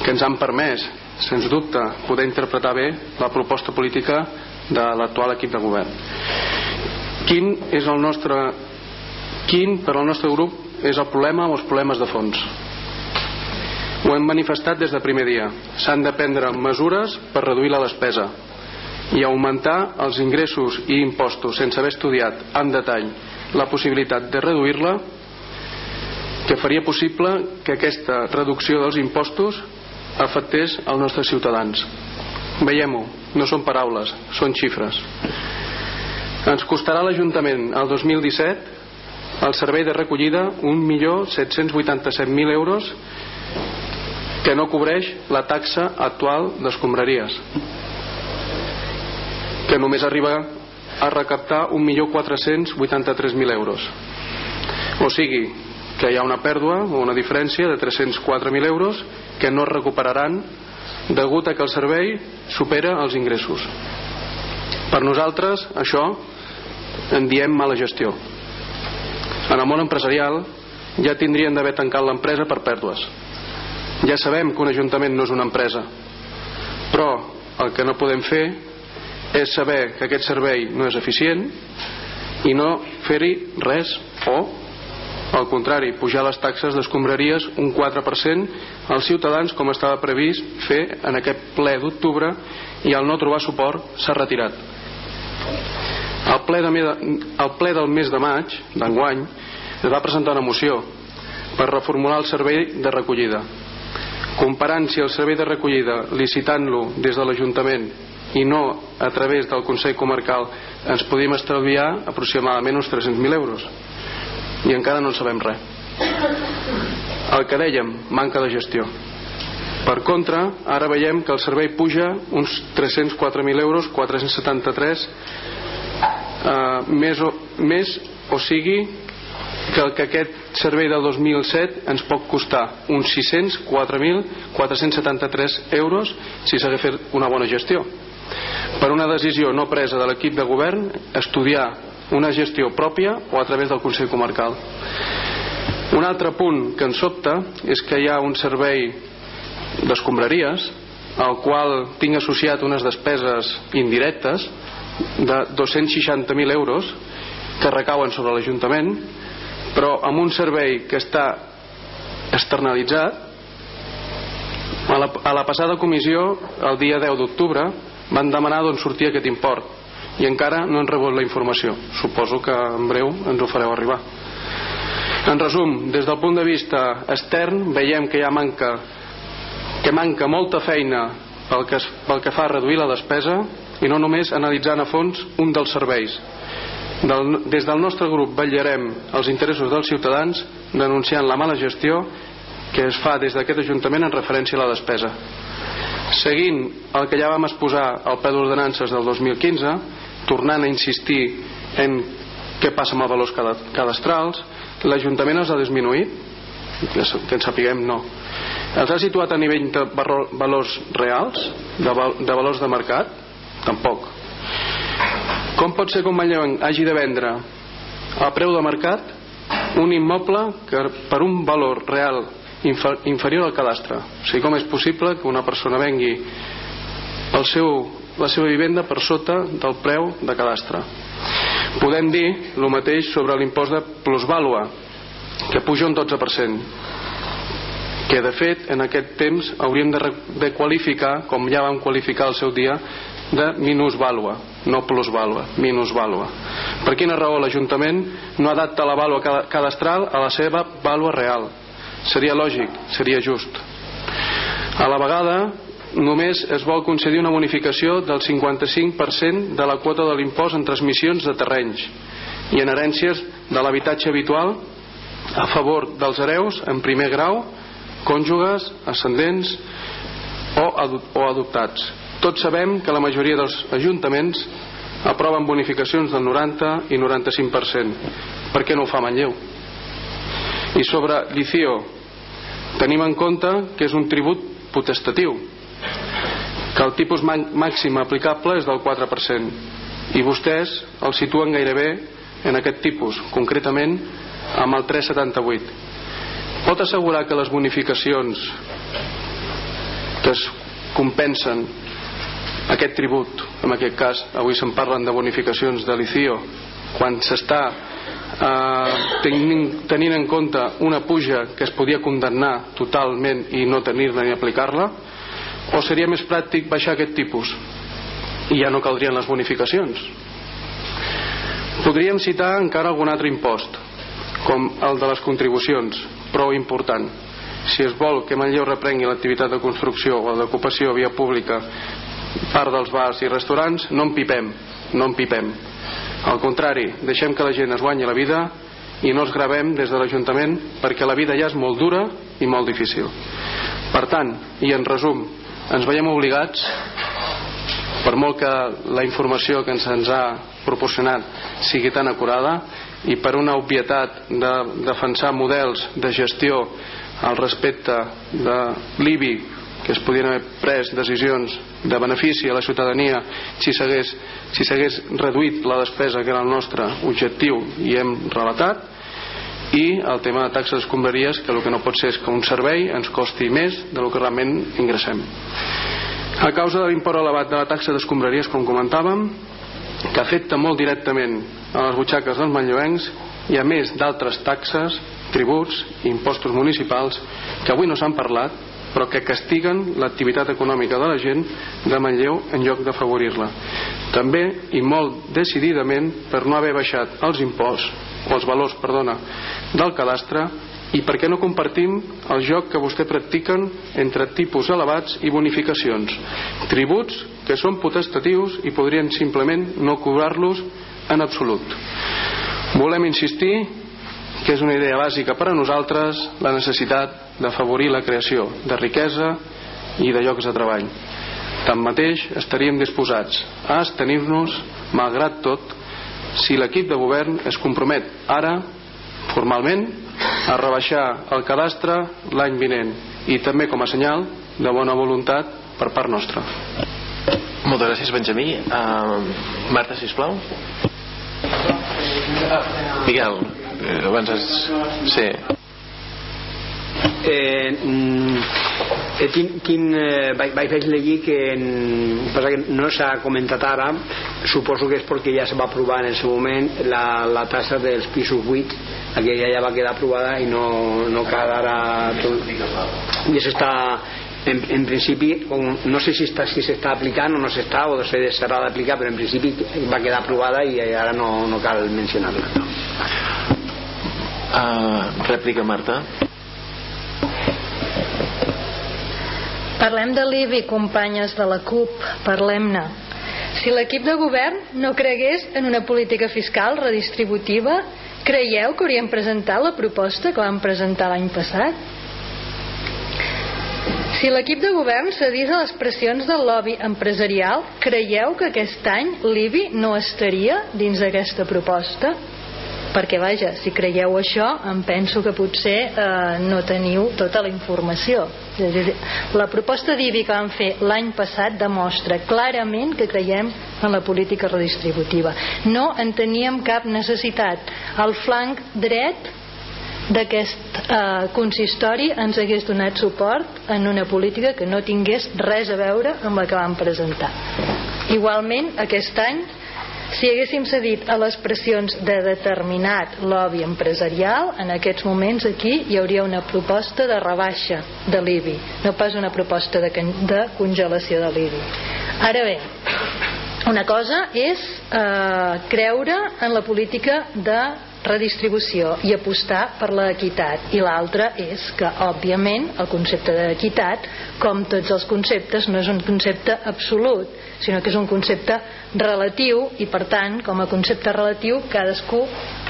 que ens han permès, sens dubte, poder interpretar bé la proposta política de l'actual equip de govern. Quin és el nostre quin per al nostre grup és el problema o els problemes de fons? Ho hem manifestat des de primer dia. S'han de prendre mesures per reduir la despesa i augmentar els ingressos i impostos sense haver estudiat en detall la possibilitat de reduir-la que faria possible que aquesta reducció dels impostos afectés els nostres ciutadans. Veiem-ho, no són paraules, són xifres. Ens costarà l'Ajuntament el 2017 el servei de recollida 1.787.000 euros que no cobreix la taxa actual d'escombraries que només arriba a recaptar 1.483.000 euros o sigui que hi ha una pèrdua o una diferència de 304.000 euros que no es recuperaran degut a que el servei supera els ingressos. Per nosaltres això en diem mala gestió. En el món empresarial ja tindrien d'haver tancat l'empresa per pèrdues. Ja sabem que un ajuntament no és una empresa, però el que no podem fer és saber que aquest servei no és eficient i no fer-hi res o al contrari, pujar les taxes d'escombraries un 4% als ciutadans com estava previst fer en aquest ple d'octubre i al no trobar suport s'ha retirat. Al ple, de, al ple del mes de maig d'enguany es va presentar una moció per reformular el servei de recollida. Comparant si el servei de recollida licitant-lo des de l'Ajuntament i no a través del Consell Comarcal ens podíem estalviar aproximadament uns 300.000 euros. I encara no en sabem res. El que dèiem manca de gestió. Per contra, ara veiem que el servei puja uns 304.000 euros 473 eh, més, o, més o sigui que el que aquest servei del 2007 ens pot costar uns 604.473 euros si s'hagués fet una bona gestió per una decisió no presa de l'equip de govern estudiar una gestió pròpia o a través del Consell Comarcal. Un altre punt que ens sobta és que hi ha un servei d'escombraries al qual tinc associat unes despeses indirectes de 260.000 euros que recauen sobre l'Ajuntament però amb un servei que està externalitzat a la, a la passada comissió el dia 10 d'octubre van demanar d'on sortia aquest import i encara no han rebut la informació. Suposo que en breu ens ho fareu arribar. En resum, des del punt de vista extern veiem que ha manca que manca molta feina pel que, pel que fa a reduir la despesa i no només analitzant a fons un dels serveis. Del, des del nostre grup vetllarem els interessos dels ciutadans denunciant la mala gestió que es fa des d'aquest Ajuntament en referència a la despesa. Seguint el que ja vam exposar al ple d'ordenances del 2015, tornant a insistir en què passa amb els valors cadastrals, l'Ajuntament els ha disminuït? Que, en sapiguem, no els ha situat a nivell de valors reals de, val de valors de mercat tampoc. Com pot ser que un manlleuenc hagi de vendre a preu de mercat un immoble que per un valor real inferior al cadastre? O sigui com és possible que una persona vengui el seu, la seva vivenda per sota del preu de cadastre? Podem dir el mateix sobre l'impost de plusvàlua que puja un 12% que de fet en aquest temps hauríem de, de qualificar com ja vam qualificar el seu dia de minusvàlua, no plusvàlua minusvàlua. Per quina raó l'Ajuntament no adapta la vàlua cadastral a la seva vàlua real? Seria lògic, seria just. A la vegada, només es vol concedir una bonificació del 55% de la quota de l'impost en transmissions de terrenys i en herències de l'habitatge habitual a favor dels hereus en primer grau cònjuges, ascendents o, o adoptats. Tots sabem que la majoria dels ajuntaments aproven bonificacions del 90 i 95%. Per què no ho fa Manlleu? I sobre l'ICIO, tenim en compte que és un tribut potestatiu, que el tipus màxim aplicable és del 4%, i vostès el situen gairebé en aquest tipus, concretament amb el 378 pot assegurar que les bonificacions que es compensen aquest tribut, en aquest cas avui se'n parlen de bonificacions de l'ICIO quan s'està eh, tenint, en compte una puja que es podia condemnar totalment i no tenir-la ni aplicar-la o seria més pràctic baixar aquest tipus i ja no caldrien les bonificacions podríem citar encara algun altre impost com el de les contribucions prou important. Si es vol que Manlleu reprengui l'activitat de construcció o d'ocupació via pública part dels bars i restaurants, no en pipem, no en pipem. Al contrari, deixem que la gent es guanyi la vida i no es gravem des de l'Ajuntament perquè la vida ja és molt dura i molt difícil. Per tant, i en resum, ens veiem obligats per molt que la informació que ens, ens ha proporcionat sigui tan acurada i per una obvietat de defensar models de gestió al respecte de l'IBI que es podien haver pres decisions de benefici a la ciutadania si s'hagués si reduït la despesa que era el nostre objectiu i hem relatat i el tema de taxes d'escombraries que el que no pot ser és que un servei ens costi més del que realment ingressem. A causa de l'import elevat de la taxa d'escombraries com comentàvem que afecta molt directament a les butxaques dels manlleuencs i a més d'altres taxes, tributs i impostos municipals que avui no s'han parlat però que castiguen l'activitat econòmica de la gent de Manlleu en lloc d'afavorir-la. També i molt decididament per no haver baixat els imposts o els valors, perdona, del cadastre i per què no compartim el joc que vostè practiquen entre tipus elevats i bonificacions tributs que són potestatius i podrien simplement no cobrar-los en absolut volem insistir que és una idea bàsica per a nosaltres la necessitat d'afavorir la creació de riquesa i de llocs de treball. Tanmateix estaríem disposats a estenir-nos malgrat tot si l'equip de govern es compromet ara formalment a rebaixar el cadastre l'any vinent i també com a senyal de bona voluntat per part nostra. Moltes gràcies Benjamí. Uh, Marta sisplau. Miguel eh, abans has... sí eh, mm, eh, quin, quin, eh, vaig, vaig llegir que, en, que no s'ha comentat ara suposo que és perquè ja se va aprovar en el seu moment la, la tassa dels pisos buits. Aquella ja va quedar aprovada i no, no cal ara tot, i això està en, en principi no sé si està, si s'està aplicant o no s'està o s'ha d'aplicar però en principi va quedar aprovada i ara no, no cal mencionar-la. Uh, rèplica Marta Parlem de l'IBI, companyes de la CUP, parlem-ne. Si l'equip de govern no cregués en una política fiscal redistributiva, creieu que haurien presentat la proposta que vam presentar l'any passat? Si l'equip de govern cedís a les pressions del lobby empresarial, creieu que aquest any l'IBI no estaria dins d'aquesta proposta? perquè vaja, si creieu això em penso que potser eh, no teniu tota la informació la proposta d'IBI que vam fer l'any passat demostra clarament que creiem en la política redistributiva no en teníem cap necessitat el flanc dret d'aquest eh, consistori ens hagués donat suport en una política que no tingués res a veure amb la que vam presentar. Igualment, aquest any, si haguéssim cedit a les pressions de determinat lobby empresarial, en aquests moments aquí hi hauria una proposta de rebaixa de l'IBI, no pas una proposta de, de congelació de l'IBI. Ara bé, una cosa és eh, creure en la política de redistribució i apostar per l'equitat i l'altra és que òbviament el concepte d'equitat com tots els conceptes no és un concepte absolut sinó que és un concepte relatiu i per tant com a concepte relatiu cadascú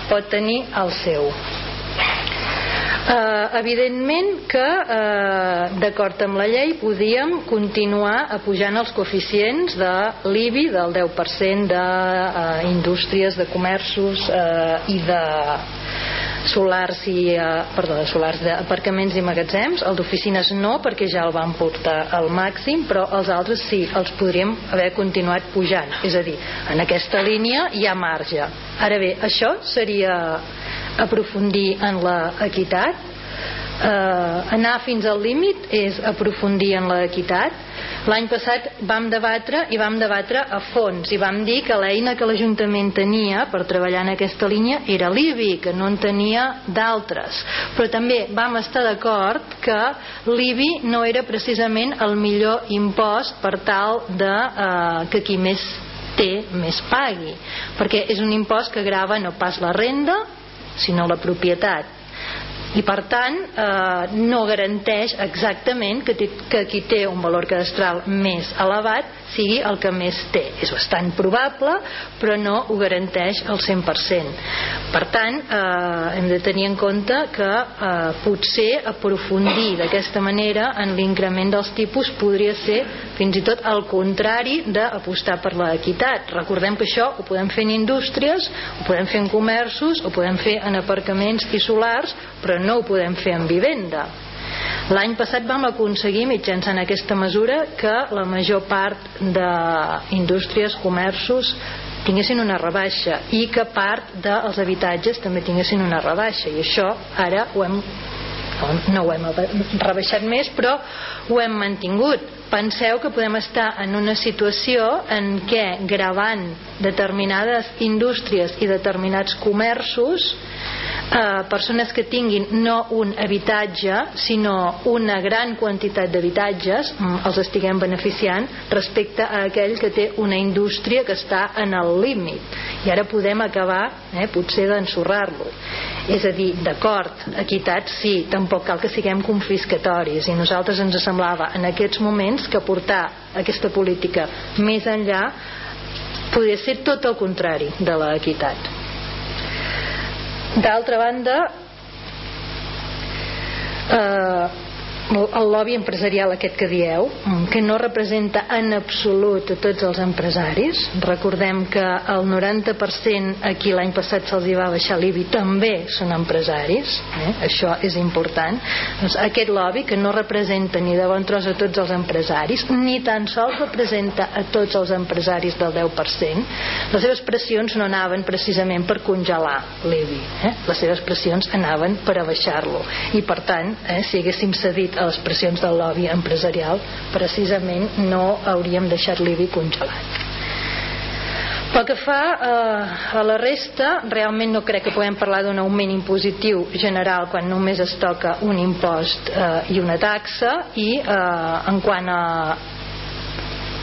pot tenir el seu Eh, evidentment que eh, d'acord amb la llei podíem continuar apujant els coeficients de l'IBI del 10% d'indústries, de, eh, de comerços eh, i de solars i eh, perdó, de solars d'aparcaments i magatzems. El d'oficines no perquè ja el van portar al màxim però els altres sí, els podríem haver continuat pujant. És a dir, en aquesta línia hi ha marge. Ara bé, això seria aprofundir en l'equitat eh, anar fins al límit és aprofundir en l'equitat l'any passat vam debatre i vam debatre a fons i vam dir que l'eina que l'Ajuntament tenia per treballar en aquesta línia era l'IBI, que no en tenia d'altres. Però també vam estar d'acord que l'IBI no era precisament el millor impost per tal de eh, que qui més té més pagui. Perquè és un impost que grava no pas la renda sinó la propietat. I per tant eh, no garanteix exactament que, que qui té un valor cadastral més elevat sigui el que més té. És bastant probable però no ho garanteix al 100% per tant eh, hem de tenir en compte que eh, potser aprofundir d'aquesta manera en l'increment dels tipus podria ser fins i tot al contrari d'apostar per l'equitat. Recordem que això ho podem fer en indústries ho podem fer en comerços ho podem fer en aparcaments i solars però no ho podem fer en vivenda L'any passat vam aconseguir mitjançant aquesta mesura que la major part d'indústries, comerços tinguessin una rebaixa i que part dels habitatges també tinguessin una rebaixa. I això ara ho hem no ho hem rebaixat més però ho hem mantingut. Penseu que podem estar en una situació en què gravant determinades indústries i determinats comerços eh, persones que tinguin no un habitatge sinó una gran quantitat d'habitatges mm, els estiguem beneficiant respecte a aquell que té una indústria que està en el límit. I ara podem acabar eh, potser d'ensorrar-lo. És a dir, d'acord, equitat sí, tampoc cal que siguem confiscatoris. I nosaltres ens semblava en aquests moments que portar aquesta política més enllà podria ser tot el contrari de l'equitat d'altra banda eh, el lobby empresarial aquest que dieu mm, que no representa en absolut a tots els empresaris recordem que el 90% aquí l'any passat se'ls va baixar l'IBI també són empresaris eh? això és important doncs aquest lobby que no representa ni de bon tros a tots els empresaris ni tan sols representa a tots els empresaris del 10% les seves pressions no anaven precisament per congelar l'IBI eh? les seves pressions anaven per abaixar-lo i per tant eh, si haguéssim cedit a les pressions del lobby empresarial precisament no hauríem deixat l'IBI congelat. Pel que fa eh, a la resta, realment no crec que puguem parlar d'un augment impositiu general quan només es toca un impost eh, i una taxa i eh, en quant a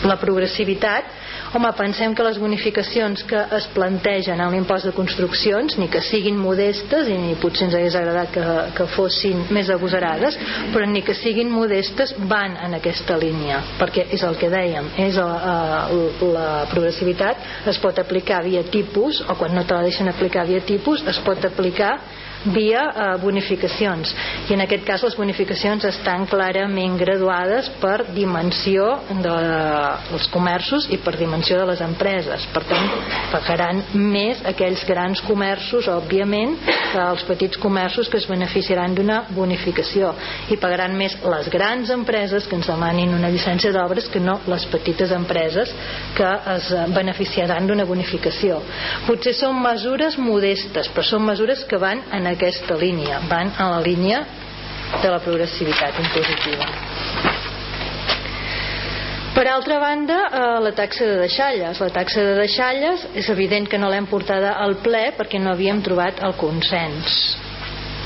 la progressivitat Home, pensem que les bonificacions que es plantegen en l'impost de construccions, ni que siguin modestes, i ni potser ens hagués agradat que, que fossin més agosarades, però ni que siguin modestes, van en aquesta línia, perquè és el que dèiem, és a, a, la progressivitat es pot aplicar via tipus, o quan no te la deixen aplicar via tipus, es pot aplicar via eh, bonificacions. I en aquest cas les bonificacions estan clarament graduades per dimensió dels de, comerços i per dimensió de les empreses. Per tant pagaran més aquells grans comerços òbviament que els petits comerços que es beneficiaran d'una bonificació. I pagaran més les grans empreses que ens demanin una llicència d'obres que no les petites empreses que es beneficiaran d'una bonificació. Potser són mesures modestes però són mesures que van en aquesta línia, van a la línia de la progressivitat impositiva. Per altra banda, eh, la taxa de deixalles. La taxa de deixalles és evident que no l'hem portada al ple perquè no havíem trobat el consens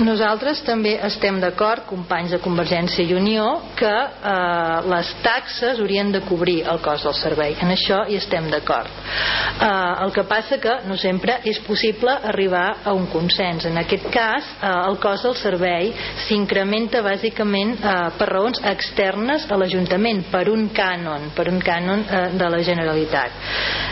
nosaltres també estem d'acord, companys de Convergència i Unió, que eh, les taxes haurien de cobrir el cost del servei. En això hi estem d'acord. Eh, el que passa que no sempre és possible arribar a un consens. En aquest cas, eh, el cost del servei s'incrementa bàsicament eh, per raons externes a l'Ajuntament, per un cànon, per un cànon eh, de la Generalitat.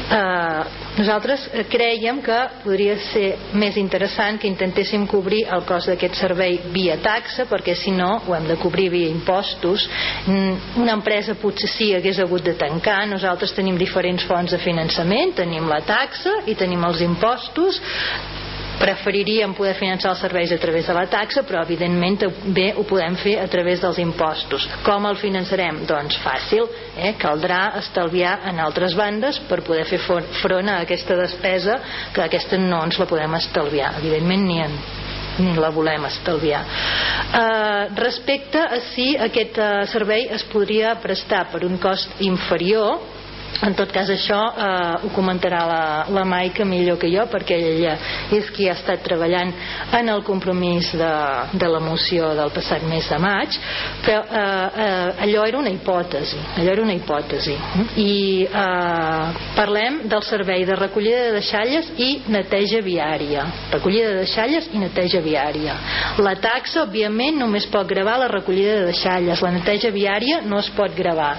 Eh, nosaltres creiem que podria ser més interessant que intentéssim cobrir el cost d'aquest servei via taxa perquè si no ho hem de cobrir via impostos. Mm, una empresa potser sí hagués hagut de tancar. Nosaltres tenim diferents fonts de finançament. Tenim la taxa i tenim els impostos preferiríem poder finançar els serveis a través de la taxa però evidentment bé ho podem fer a través dels impostos com el finançarem? doncs fàcil eh? caldrà estalviar en altres bandes per poder fer front a aquesta despesa que aquesta no ens la podem estalviar evidentment ni en ni la volem estalviar. Eh, respecte a si aquest eh, servei es podria prestar per un cost inferior en tot cas això eh, ho comentarà la, la Maica millor que jo perquè ella és qui ha estat treballant en el compromís de, de la moció del passat mes de maig. Però eh, eh, allò era una hipòtesi allò era una hipòtesi. I eh, parlem del servei de recollida de deixalles i neteja viària. Recollida de deixalles i neteja viària. La taxa òbviament només pot gravar la recollida de deixalles. La neteja viària no es pot gravar.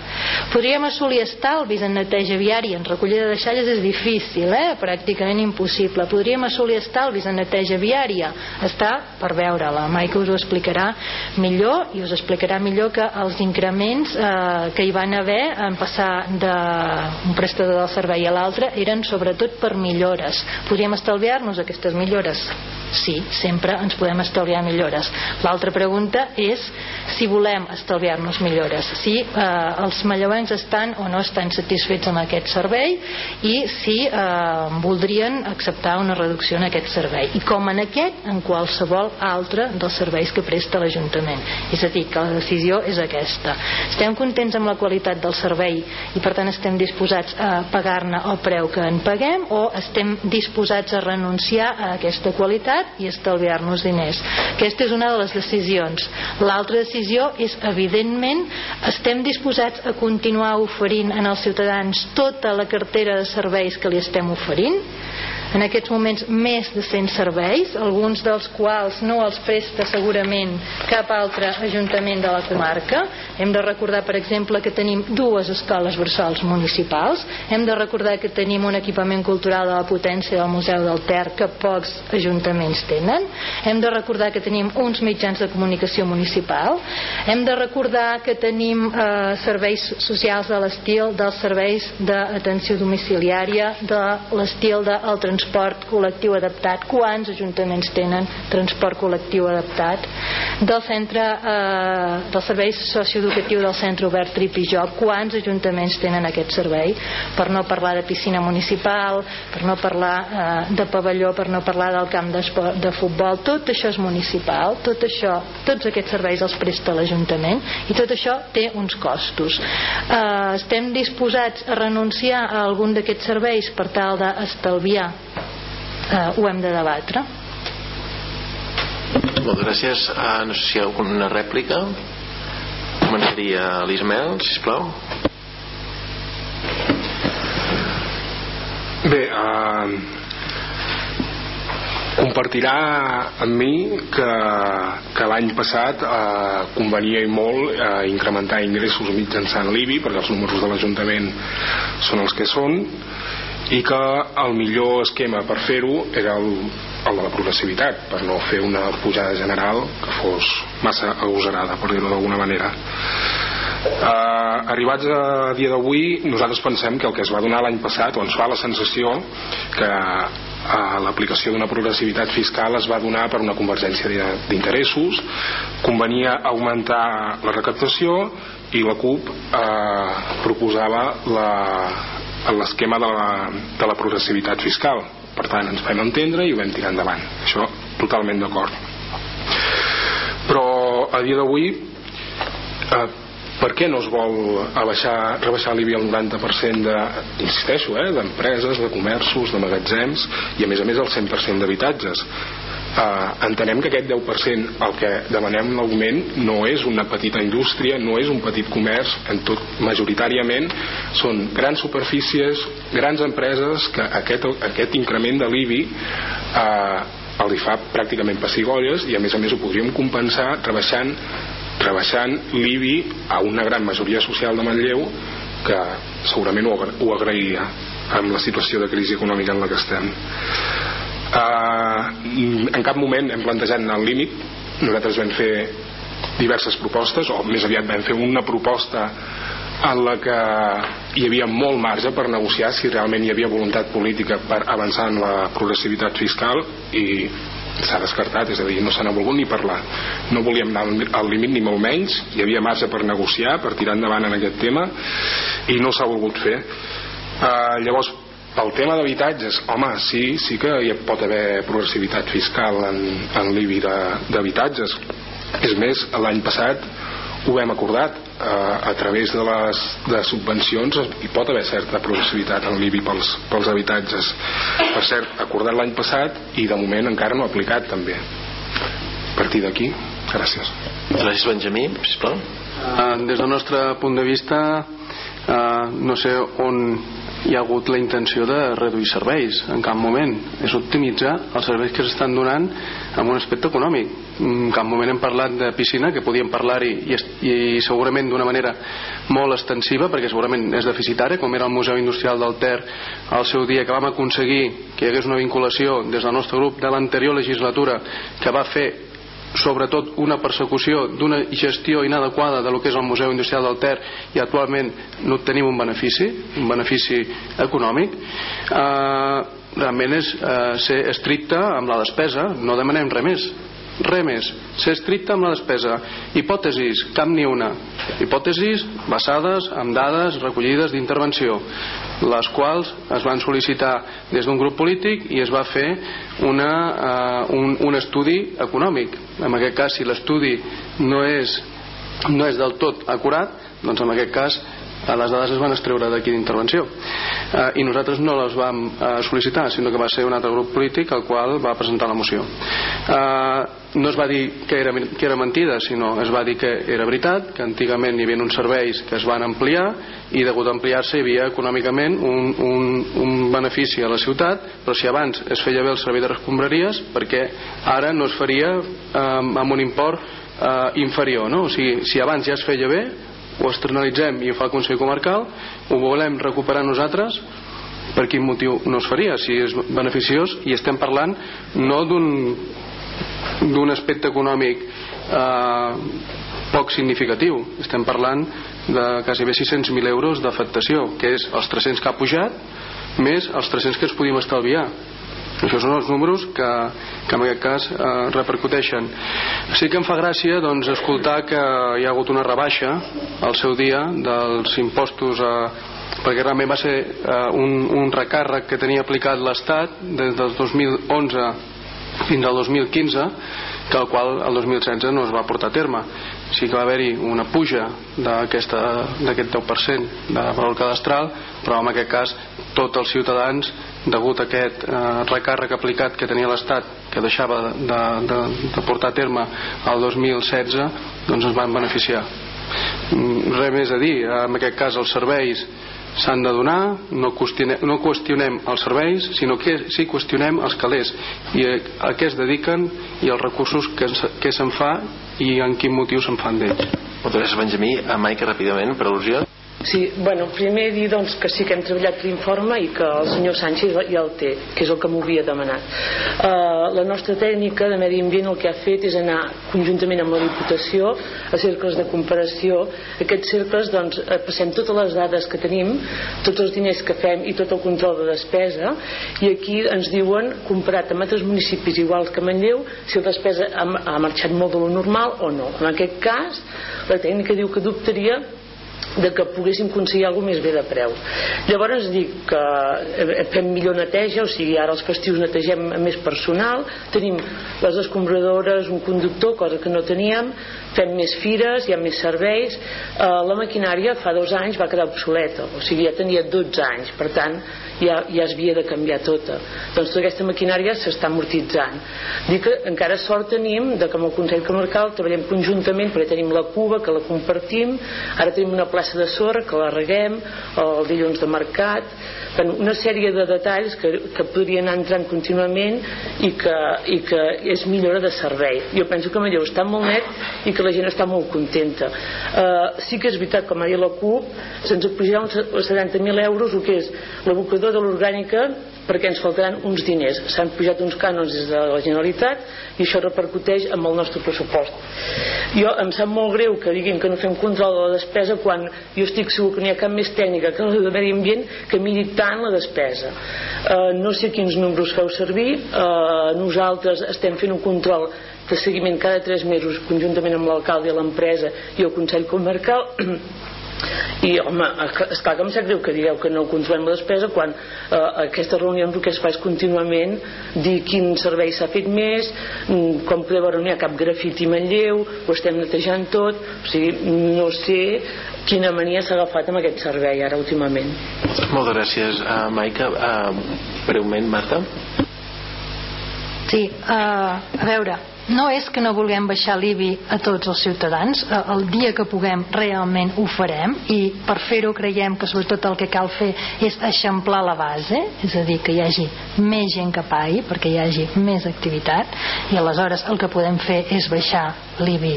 Podríem assolir estalvis en neteja viària en recollida de deixalles és difícil, eh? pràcticament impossible. Podríem assolir estalvis en neteja viària? Està per veure, la Maica us ho explicarà millor i us explicarà millor que els increments eh, que hi van haver en passar d'un prestador del servei a l'altre eren sobretot per millores. Podríem estalviar-nos aquestes millores? Sí, sempre ens podem estalviar millores. L'altra pregunta és si volem estalviar-nos millores, si eh, els malleuencs estan o no estan satisfets amb aquest servei i si eh, voldrien acceptar una reducció en aquest servei. I com en aquest, en qualsevol altre dels serveis que presta l'Ajuntament. És a dir, que la decisió és aquesta. Estem contents amb la qualitat del servei i per tant estem disposats a pagar-ne el preu que en paguem o estem disposats a renunciar a aquesta qualitat i estalviar-nos diners. Aquesta és una de les decisions. L'altra decisió és, evidentment, estem disposats a continuar oferint en els ciutadans tota la cartera de serveis que li estem oferint? En aquests moments més de 100 serveis, alguns dels quals no els presta segurament cap altre ajuntament de la comarca. Hem de recordar, per exemple, que tenim dues escoles bressols municipals, hem de recordar que tenim un equipament cultural de la potència del Museu del Ter que pocs ajuntaments tenen, hem de recordar que tenim uns mitjans de comunicació municipal, hem de recordar que tenim eh, serveis socials de l'estil dels serveis d'atenció domiciliària, de l'estil del transport transport col·lectiu adaptat. Quants ajuntaments tenen transport col·lectiu adaptat? Del centre eh, del servei socioeducatiu del centre obert Trip i Joc quants ajuntaments tenen aquest servei? Per no parlar de piscina municipal per no parlar eh, de pavelló per no parlar del camp de, futbol tot això és municipal tot això, tots aquests serveis els presta l'Ajuntament i tot això té uns costos. Eh, estem disposats a renunciar a algun d'aquests serveis per tal d'estalviar eh, ho hem de debatre moltes gràcies. Uh, no sé si hi ha alguna rèplica. Començaria l'Ismael, sisplau. Bé, uh, compartirà amb mi que, que l'any passat eh, convenia i molt eh, incrementar ingressos mitjançant l'IBI perquè els números de l'Ajuntament són els que són i que el millor esquema per fer-ho era el, el de la progressivitat per no fer una pujada general que fos massa agosarada per dir-ho d'alguna manera. Uh, arribats a dia d'avui nosaltres pensem que el que es va donar l'any passat o ens fa la sensació que uh, l'aplicació d'una progressivitat fiscal es va donar per una convergència d'interessos convenia augmentar la recaptació i la CUP eh, proposava l'esquema de, la, de la progressivitat fiscal. Per tant ens vam entendre i ho vam tirar endavant. Això totalment d'acord. Però a dia d'avui eh, per què no es vol abaixar, rebaixar l'IBI al 90% de, insisteixo, eh, d'empreses, de comerços, de magatzems i a més a més el 100% d'habitatges eh, entenem que aquest 10% el que demanem l'augment no és una petita indústria, no és un petit comerç, en tot, majoritàriament són grans superfícies, grans empreses que aquest, aquest increment de l'IBI eh, el fa pràcticament pessigolles i a més a més ho podríem compensar rebaixant, rebaixant l'IBI a una gran majoria social de Manlleu que segurament ho, ho agrairia amb la situació de crisi econòmica en la que estem eh, en cap moment hem plantejat anar al límit. Nosaltres vam fer diverses propostes o més aviat vam fer una proposta en la que hi havia molt marge per negociar si realment hi havia voluntat política per avançar en la progressivitat fiscal i s'ha descartat, és a dir, no se n'ha volgut ni parlar. No volíem anar al límit ni molt menys. Hi havia marge per negociar, per tirar endavant en aquest tema i no s'ha volgut fer. Uh, llavors pel tema d'habitatges, home, sí, sí que hi pot haver progressivitat fiscal en, en l'IBI d'habitatges. És més, l'any passat ho hem acordat eh, a través de les de subvencions hi pot haver certa progressivitat en l'IBI pels, pels habitatges. Per cert, acordat l'any passat i de moment encara no aplicat també. A partir d'aquí, gràcies. Gràcies Benjamí, sisplau uh, des del nostre punt de vista uh, no sé on hi ha hagut la intenció de reduir serveis en cap moment, és optimitzar els serveis que s'estan donant amb un aspecte econòmic. En cap moment hem parlat de piscina que podíem parlar-hi i, i segurament d'una manera molt extensiva perquè segurament és deficitària com era el Museu Industrial del Ter al seu dia que vam aconseguir que hi hagués una vinculació des del nostre grup de l'anterior legislatura que va fer sobretot una persecució d'una gestió inadequada de lo que és el Museu Industrial del Ter i actualment no tenim un benefici un benefici econòmic eh, realment és eh, ser estricte amb la despesa. No demanem res més res més, ser estricte amb la despesa. Hipòtesis, cap ni una. Hipòtesis basades en dades recollides d'intervenció les quals es van sol·licitar des d'un grup polític i es va fer una, uh, un, un estudi econòmic. En aquest cas si l'estudi no és no és del tot acurat doncs en aquest cas les dades es van estreure d'aquí d'intervenció eh, i nosaltres no les vam eh, sol·licitar sinó que va ser un altre grup polític el qual va presentar la moció eh, no es va dir que era, que era mentida sinó es va dir que era veritat que antigament hi havia uns serveis que es van ampliar i degut a ampliar-se hi havia econòmicament un, un, un benefici a la ciutat però si abans es feia bé el servei de escombraries perquè ara no es faria eh, amb un import eh, inferior no? o sigui, si abans ja es feia bé ho externalitzem i ho fa el Consell Comarcal. Ho volem recuperar nosaltres. Per quin motiu no es faria si és beneficiós? I estem parlant no d'un d'un aspecte econòmic eh, poc significatiu. Estem parlant de quasi bé 600.000 euros d'afectació que és els 300 que ha pujat més els 300 que ens podíem estalviar això són els números que, que en aquest cas eh, repercuteixen. Sí que em fa gràcia doncs, escoltar que hi ha hagut una rebaixa al seu dia dels impostos a, perquè realment va ser eh, un, un recàrrec que tenia aplicat l'Estat des del 2011 fins al 2015 que el qual el 2016 no es va portar a terme sí que va haver-hi una puja d'aquest 10% de valor cadastral però en aquest cas tots els ciutadans degut a aquest eh, recàrrec aplicat que tenia l'Estat que deixava de, de, de portar a terme el 2016 doncs es van beneficiar. Mm, res més a dir en aquest cas els serveis s'han de donar, no qüestionem, no qüestionem els serveis, sinó que sí qüestionem els calés i a, a què es dediquen i els recursos que, que se'n fa i en quin motiu se'n fan d'ells. Moltes gràcies, Benjamí. A Maica, ràpidament, per al·lusió. Sí, bueno, primer dir doncs, que sí que hem treballat l'informe i que el senyor Sánchez ja el té, que és el que m'havia demanat. Uh, la nostra tècnica de medi ambient el que ha fet és anar conjuntament amb la Diputació a cercles de comparació. Aquests cercles doncs, eh, passem totes les dades que tenim, tots els diners que fem i tot el control de despesa i aquí ens diuen, comparat amb altres municipis iguals que Manlleu, si la despesa ha, marxat molt de lo normal o no. En aquest cas, la tècnica diu que dubtaria de que poguéssim aconseguir alguna més bé de preu. Llavors dic que eh, fem millor neteja o sigui ara els festius netegem més personal tenim les escombradores un conductor, cosa que no teníem fem més fires, hi ha més serveis eh, la maquinària fa dos anys va quedar obsoleta, o sigui ja tenia 12 anys per tant ja, ja es havia de canviar tota doncs tota aquesta maquinària s'està amortitzant. Dic que encara sort tenim de que amb el Consell Comarcal treballem conjuntament perquè tenim la cuba que la compartim ara tenim una plaça de sorra que la reguem el dilluns de mercat una sèrie de detalls que, que podrien anar entrant contínuament i que, i que és millora de servei. Jo penso que Manlleu està molt net i que la gent està molt contenta. Uh, sí que és veritat, com ha dit la CUP se'ns apujarà uns 70.000 euros el que és l'abocador de l'orgànica perquè ens faltaran uns diners. S'han pujat uns cànons des de la Generalitat i això repercuteix amb el nostre pressupost. Jo em sap molt greu que diguin que no fem control de la despesa quan jo estic segur que no hi ha cap més tècnica que la de medi ambient que miri tant la despesa. Uh, no sé quins números feu servir. Uh, nosaltres estem fent un control de seguiment cada 3 mesos conjuntament amb l'alcalde i l'empresa i el Consell Comarcal i home, esclar que em sap greu que digueu que no controlem la despesa quan eh, aquestes reunions el que es fa és contínuament dir quin servei s'ha fet més mm, com podeu veure no hi ha cap grafiti Manlleu ho estem netejant tot o sigui, no sé quina mania s'ha agafat amb aquest servei ara últimament. Moltes gràcies uh, Maica. Uh, breument Marta? Sí, uh, a veure no és que no vulguem baixar l'IBI a tots els ciutadans. Eh, el dia que puguem realment ho farem. I per fer-ho creiem que sobretot el que cal fer és eixamplar la base és a dir, que hi hagi més gent que pagui perquè hi hagi més activitat. I aleshores el que podem fer és baixar l'IBI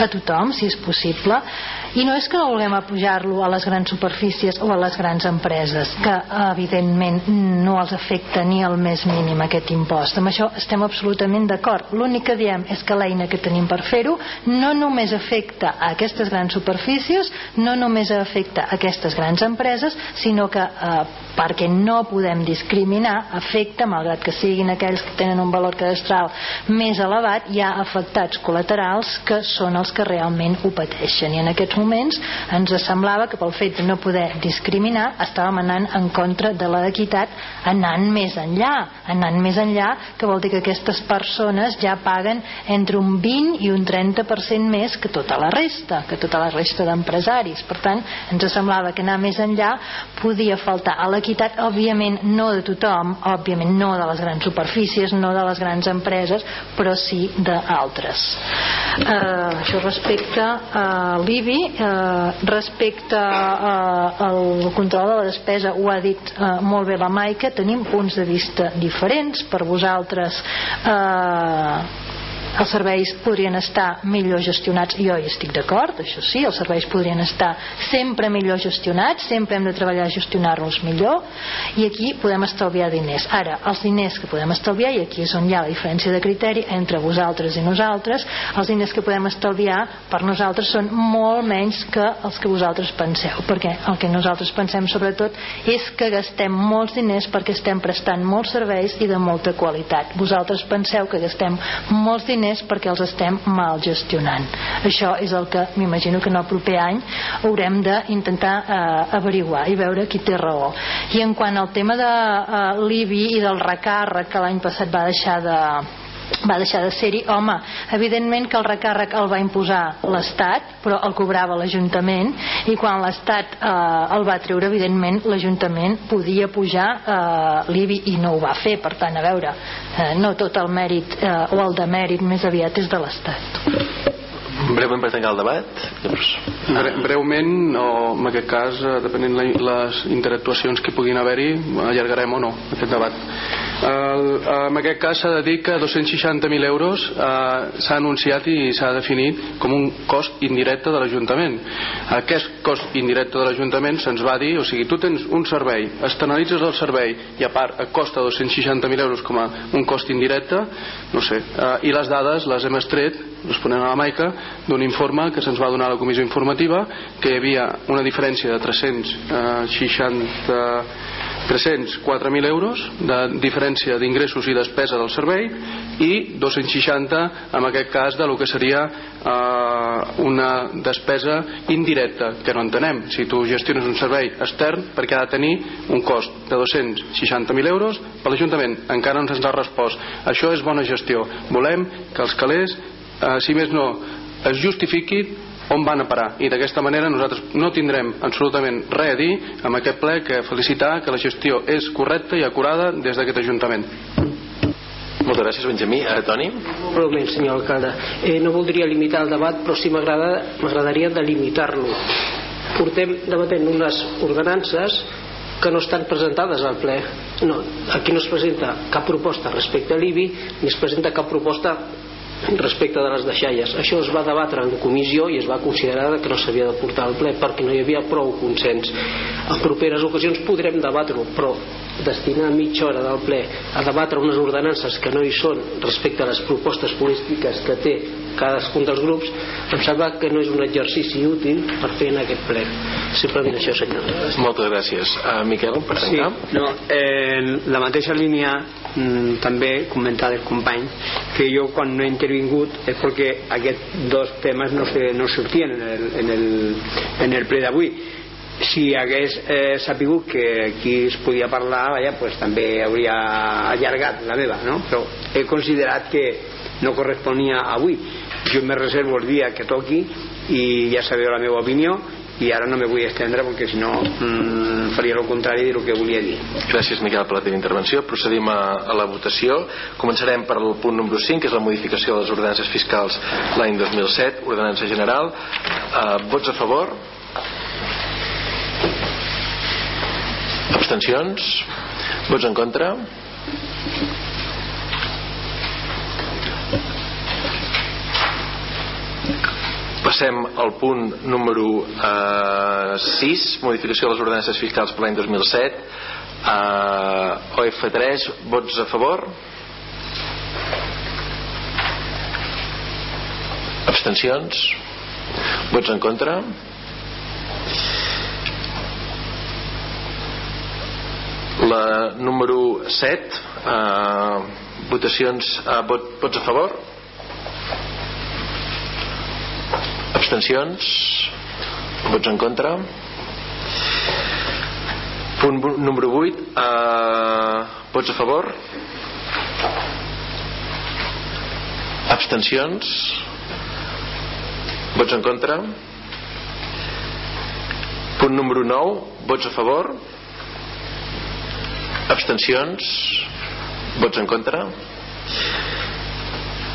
a tothom si és possible i no és que vulguem apujar-lo a les grans superfícies o a les grans empreses que evidentment no els afecta ni el més mínim aquest impost. Amb això estem absolutament d'acord. L'únic que diem és que l'eina que tenim per fer-ho no només afecta a aquestes grans superfícies no només afecta a aquestes grans empreses sinó que eh, perquè no podem discriminar afecta, malgrat que siguin aquells que tenen un valor cadastral més elevat hi ha afectats col·laterals que són els que realment ho pateixen. I en aquests moments ens semblava que pel fet de no poder discriminar estàvem anant en contra de l'equitat anant més enllà anant més enllà que vol dir que aquestes persones ja paguen entre un 20 i un 30% més que tota la resta que tota la resta d'empresaris. Per tant ens semblava que anar més enllà podia faltar a l'equitat òbviament no de tothom òbviament no de les grans superfícies no de les grans empreses però sí d'altres. Eh, això respecte a l'IBI eh, respecte eh, al control de la despesa ho ha dit eh, molt bé la Maica. Tenim punts de vista diferents. Per vosaltres eh, els serveis podrien estar millor gestionats. Jo hi estic d'acord, això sí els serveis podrien estar sempre millor gestionats sempre hem de treballar a gestionar-los millor i aquí podem estalviar diners. Ara, els diners que podem estalviar i aquí és on hi ha la diferència de criteri entre vosaltres i nosaltres els diners que podem estalviar per nosaltres són molt menys que els que vosaltres penseu perquè el que nosaltres pensem sobretot és que gastem molts diners perquè estem prestant molts serveis i de molta qualitat. Vosaltres penseu que gastem molts diners perquè els estem mal gestionant. Això és el que m'imagino que en el proper any haurem d'intentar eh, averiguar i veure qui té raó. I en quant al tema de eh, l'IBI i del recàrrec que l'any passat va deixar de va deixar de ser-hi, home, evidentment que el recàrrec el va imposar l'Estat, però el cobrava l'Ajuntament, i quan l'Estat eh, el va treure, evidentment, l'Ajuntament podia pujar eh, l'IBI i no ho va fer, per tant, a veure, eh, no tot el mèrit eh, o el demèrit més aviat és de l'Estat. Breument per tancar el debat. Llavors... Bre breument o en aquest cas eh, depenent les interactuacions que puguin haver-hi allargarem o no aquest debat el, en aquest cas s'ha de dir que 260.000 euros eh, s'ha anunciat i s'ha definit com un cost indirecte de l'Ajuntament. Aquest cost indirecte de l'Ajuntament se'ns va dir, o sigui, tu tens un servei externalitzes el servei i a part et costa 260.000 euros com a un cost indirecte no sé, eh, i les dades les hem estret responent a la Maica d'un informe que se'ns va donar a la comissió informativa que hi havia una diferència de 360 304.000 euros de diferència d'ingressos i despesa del servei i 260 en aquest cas de lo que seria eh, una despesa indirecta que no entenem. Si tu gestiones un servei extern perquè ha de tenir un cost de 260.000 euros per l'Ajuntament encara no ens ha respost. Això és bona gestió. Volem que els calés eh, si més no es justifiqui on van a parar i d'aquesta manera nosaltres no tindrem absolutament res a dir amb aquest ple que felicitar que la gestió és correcta i acurada des d'aquest Ajuntament moltes gràcies Benjamí. Ara Toni? Breument, senyor alcalde. Eh, no voldria limitar el debat, però sí m'agradaria delimitar-lo. Portem debatent unes ordenances que no estan presentades al ple. No, aquí no es presenta cap proposta respecte a l'IBI, ni es presenta cap proposta respecte de les deixalles. Això es va debatre en comissió i es va considerar que no s'havia de portar al ple perquè no hi havia prou consens. En properes ocasions podrem debatre-ho, però destinar mitja hora del ple a debatre unes ordenances que no hi són respecte a les propostes polítiques que té cadascun dels grups em sembla que no és un exercici útil per fer en aquest ple. Simplement això senyor. Moltes gràcies. Uh, Miquel per tancar sí, no, en la mateixa línia mm, també comentar del company que jo quan no he intervingut és perquè aquests dos temes no, se, no sortien en el, en el, en el ple d'avui. Si hagués eh, sapigut que aquí es podia parlar vaja, pues, també hauria allargat la meva no? però he considerat que no corresponia avui. Jo me reservo el dia que toqui i ja sabeu la meva opinió i ara no me vull estendre perquè si no mmm, faria el contrari del que volia dir. Gràcies Miquel per la teva intervenció. Procedim a, a la votació. Començarem per el punt número 5 que és la modificació de les ordenances fiscals l'any 2007 ordenança general. Uh, vots a favor? Abstencions? Vots en contra Passem al punt número eh, 6, modificació de les ordenances fiscals per l'any 2007. Eh, OF3, vots a favor? Abstencions? Vots en contra? La número 7, eh, votacions, eh, vot, vots a favor? Abstencions? Vots en contra? Punt número 8 eh, vots a favor? Abstencions? Vots en contra? Punt número 9 vots a favor? Abstencions? Vots en contra?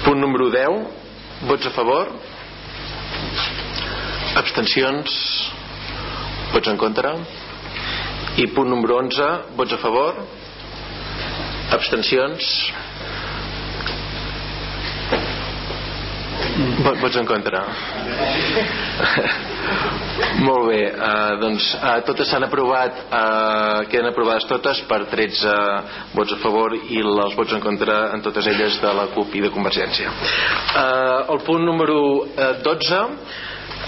Punt número 10 vots a favor abstencions vots en contra i punt número 11 vots a favor abstencions Vots en contra? Molt bé, uh, doncs uh, totes s'han aprovat, uh, queden aprovades totes per 13 vots a favor i els vots en contra en totes elles de la CUP i de Convergència. Uh, el punt número uh, 12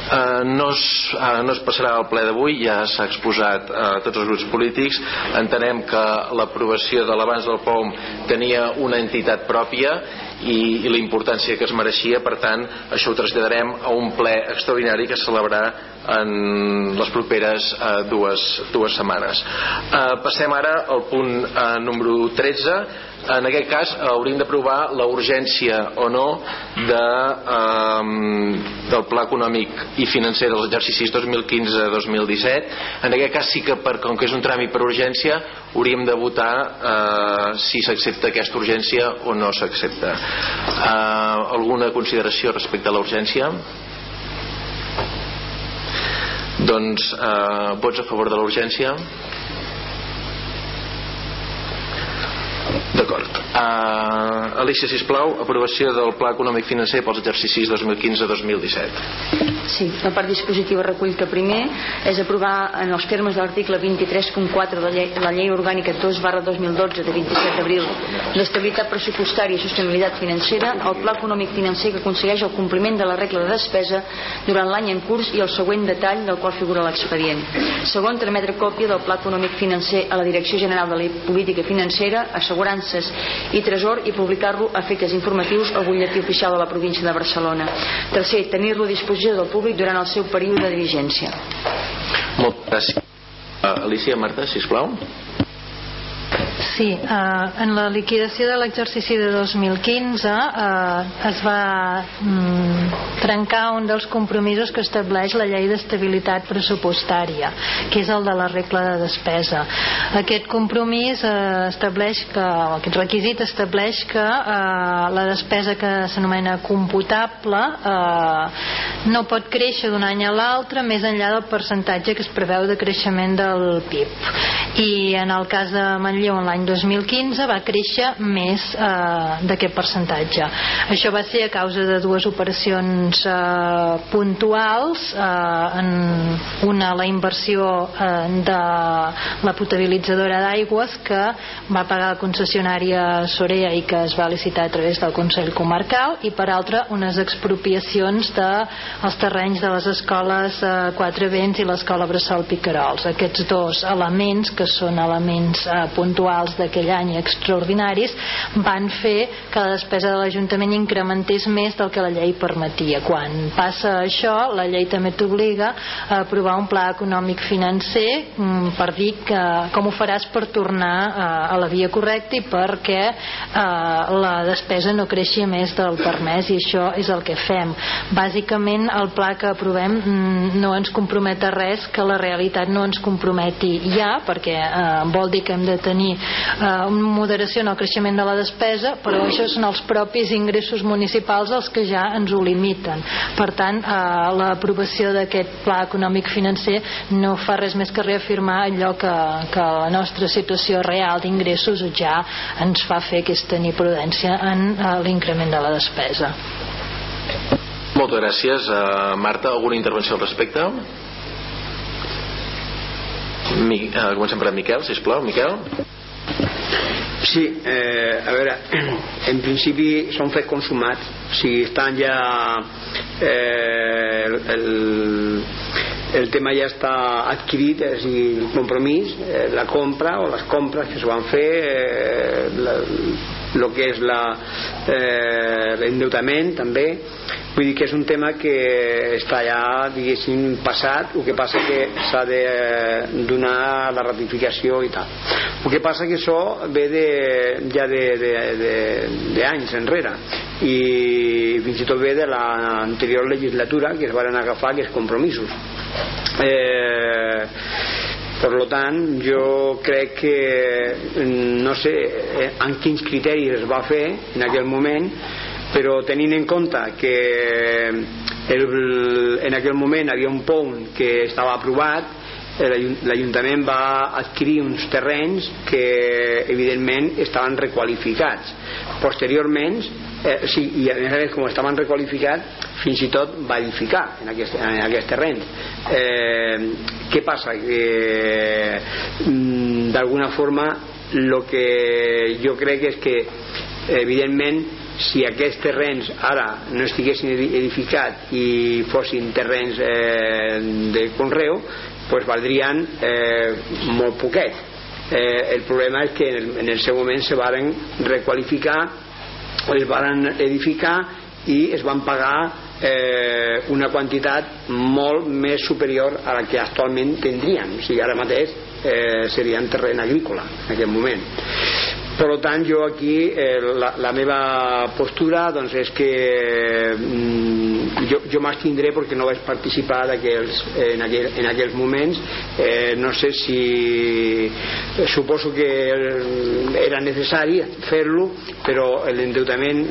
Uh, no, es, uh, no es passarà al ple d'avui ja s'ha exposat a uh, tots els grups polítics. Entenem que l'aprovació de l'abans del POM tenia una entitat pròpia i, i la importància que es mereixia. Per tant això ho traslladarem a un ple extraordinari que es celebrarà en les properes eh, dues, dues setmanes. Eh, passem ara al punt eh, número 13 en aquest cas hauríem d'aprovar la urgència o no de, um, del pla econòmic i financer dels exercicis 2015-2017 en aquest cas sí que per, com que és un tràmit per urgència hauríem de votar uh, si s'accepta aquesta urgència o no s'accepta uh, alguna consideració respecte a la urgència? doncs uh, vots a favor de la urgència? D'acord. Uh, Alicia, sisplau, aprovació del Pla Econòmic Financer pels exercicis 2015-2017. Sí, el part dispositiu recull que primer és aprovar en els termes de l'article 23.4 de la llei orgànica 2 barra 2012 de 27 d'abril d'estabilitat pressupostària i sostenibilitat financera el Pla Econòmic Financer que aconsegueix el compliment de la regla de despesa durant l'any en curs i el següent detall del qual figura l'expedient. Segon, trametre còpia del Pla Econòmic Financer a la Direcció General de la Política Financera, Assegurances i Tresor i publicar-lo a efectes informatius al butlletí oficial de la província de Barcelona. Tercer, tenir-lo a disposició del públic durant el seu període de vigència. Moltes gràcies. Uh, Alicia, Marta, sisplau. Sí, eh, en la liquidació de l'exercici de 2015 eh, es va mm, trencar un dels compromisos que estableix la llei d'estabilitat pressupostària, que és el de la regla de despesa. Aquest compromís eh, estableix que, aquest requisit estableix que eh, la despesa que s'anomena computable eh, no pot créixer d'un any a l'altre més enllà del percentatge que es preveu de creixement del PIB. I en el cas de Manlleu, l'any 2015 va créixer més eh, d'aquest percentatge. Això va ser a causa de dues operacions eh, puntuals, eh, en una la inversió eh, de la potabilitzadora d'aigües que va pagar la concessionària Sorea i que es va licitar a través del Consell Comarcal i per altra unes expropiacions dels de, terrenys de les escoles eh, Quatre Vents i l'escola Bressol Picarols. Aquests dos elements que són elements eh, puntuals puntuals d'aquell any extraordinaris van fer que la despesa de l'Ajuntament incrementés més del que la llei permetia. Quan passa això, la llei també t'obliga a aprovar un pla econòmic financer mm, per dir que, com ho faràs per tornar eh, a la via correcta i perquè eh, la despesa no creixi més del permès i això és el que fem. Bàsicament el pla que aprovem mm, no ens compromet a res que la realitat no ens comprometi ja perquè eh, vol dir que hem de tenir eh, una moderació en el creixement de la despesa però això són els propis ingressos municipals els que ja ens ho limiten. Per tant eh, l'aprovació d'aquest pla econòmic financer no fa res més que reafirmar allò que, que la nostra situació real d'ingressos ja ens fa fer que és tenir prudència en eh, l'increment de la despesa. Moltes gràcies. Uh, Marta, alguna intervenció al respecte? Mi, uh, comencem per Miquel, sisplau. Miquel Sí, eh, a veure, en principi són fets consumats, si estan ja eh, el, el tema ja està adquirit, és a dir, el compromís, eh, la compra o les compres que es van fer, eh, el que és l'endeutament eh, també, vull dir que és un tema que està ja diguéssim passat. El que passa que s'ha de donar la ratificació i tal. El que passa que això ve de, ja d'anys enrere. I fins i tot ve de l'anterior legislatura que es van agafar aquests compromisos. Eh, per tant jo crec que no sé eh, en quins criteris es va fer en aquell moment però tenint en compte que el, en aquell moment havia un pont que estava aprovat l'Ajuntament va adquirir uns terrenys que evidentment estaven requalificats posteriorment eh, sí, i a més a més com estaven requalificats fins i tot va edificar en aquest, en aquest terreny eh, què passa? que mm, d'alguna forma el que jo crec és que evidentment si aquests terrenys ara no estiguessin edificats i fossin terrenys eh, de conreu pues valdrien eh, molt poquet. Eh, el problema és que en el, en el seu moment se varen requalificar es van edificar i es van pagar eh, una quantitat molt més superior a la que actualment tindrien o sigui, ara mateix eh, serien terreny agrícola en aquest moment. Per tant jo aquí eh, la, la meva postura doncs, és que mm, jo, jo m'abstindré perquè no vaig participar aquells, en, aquell, en aquells moments. Eh, no sé si suposo que era necessari fer-lo però l'endeutament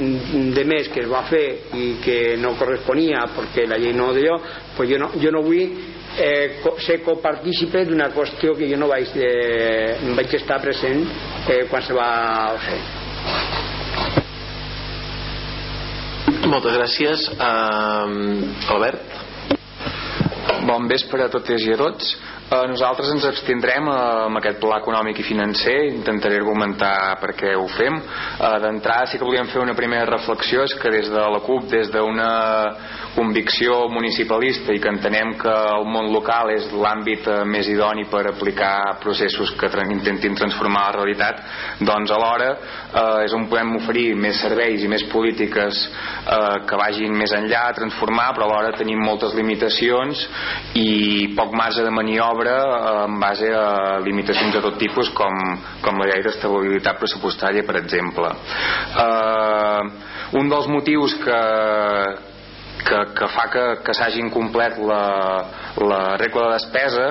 de més que es va fer i que no corresponia perquè la llei no ho deia pues jo no, jo no vull eh, ser copartícipe d'una qüestió que jo no vaig, eh, vaig estar present eh, quan se va fer. Moltes gràcies. Uh, Albert? Bon vespre a totes i a tots. Uh, nosaltres ens abstindrem uh, amb aquest pla econòmic i financer, intentaré argumentar per què ho fem. Uh, D'entrada sí que volíem fer una primera reflexió, és que des de la CUP, des d'una convicció municipalista i que entenem que el món local és l'àmbit eh, més idoni per aplicar processos que intentin transformar la realitat doncs alhora eh, és on podem oferir més serveis i més polítiques eh, que vagin més enllà a transformar però alhora tenim moltes limitacions i poc marge de maniobra eh, en base a limitacions de tot tipus com, com la llei d'estabilitat pressupostària per exemple. Eh, un dels motius que, que, que fa que, que s'hagi incomplert la, la regla de despesa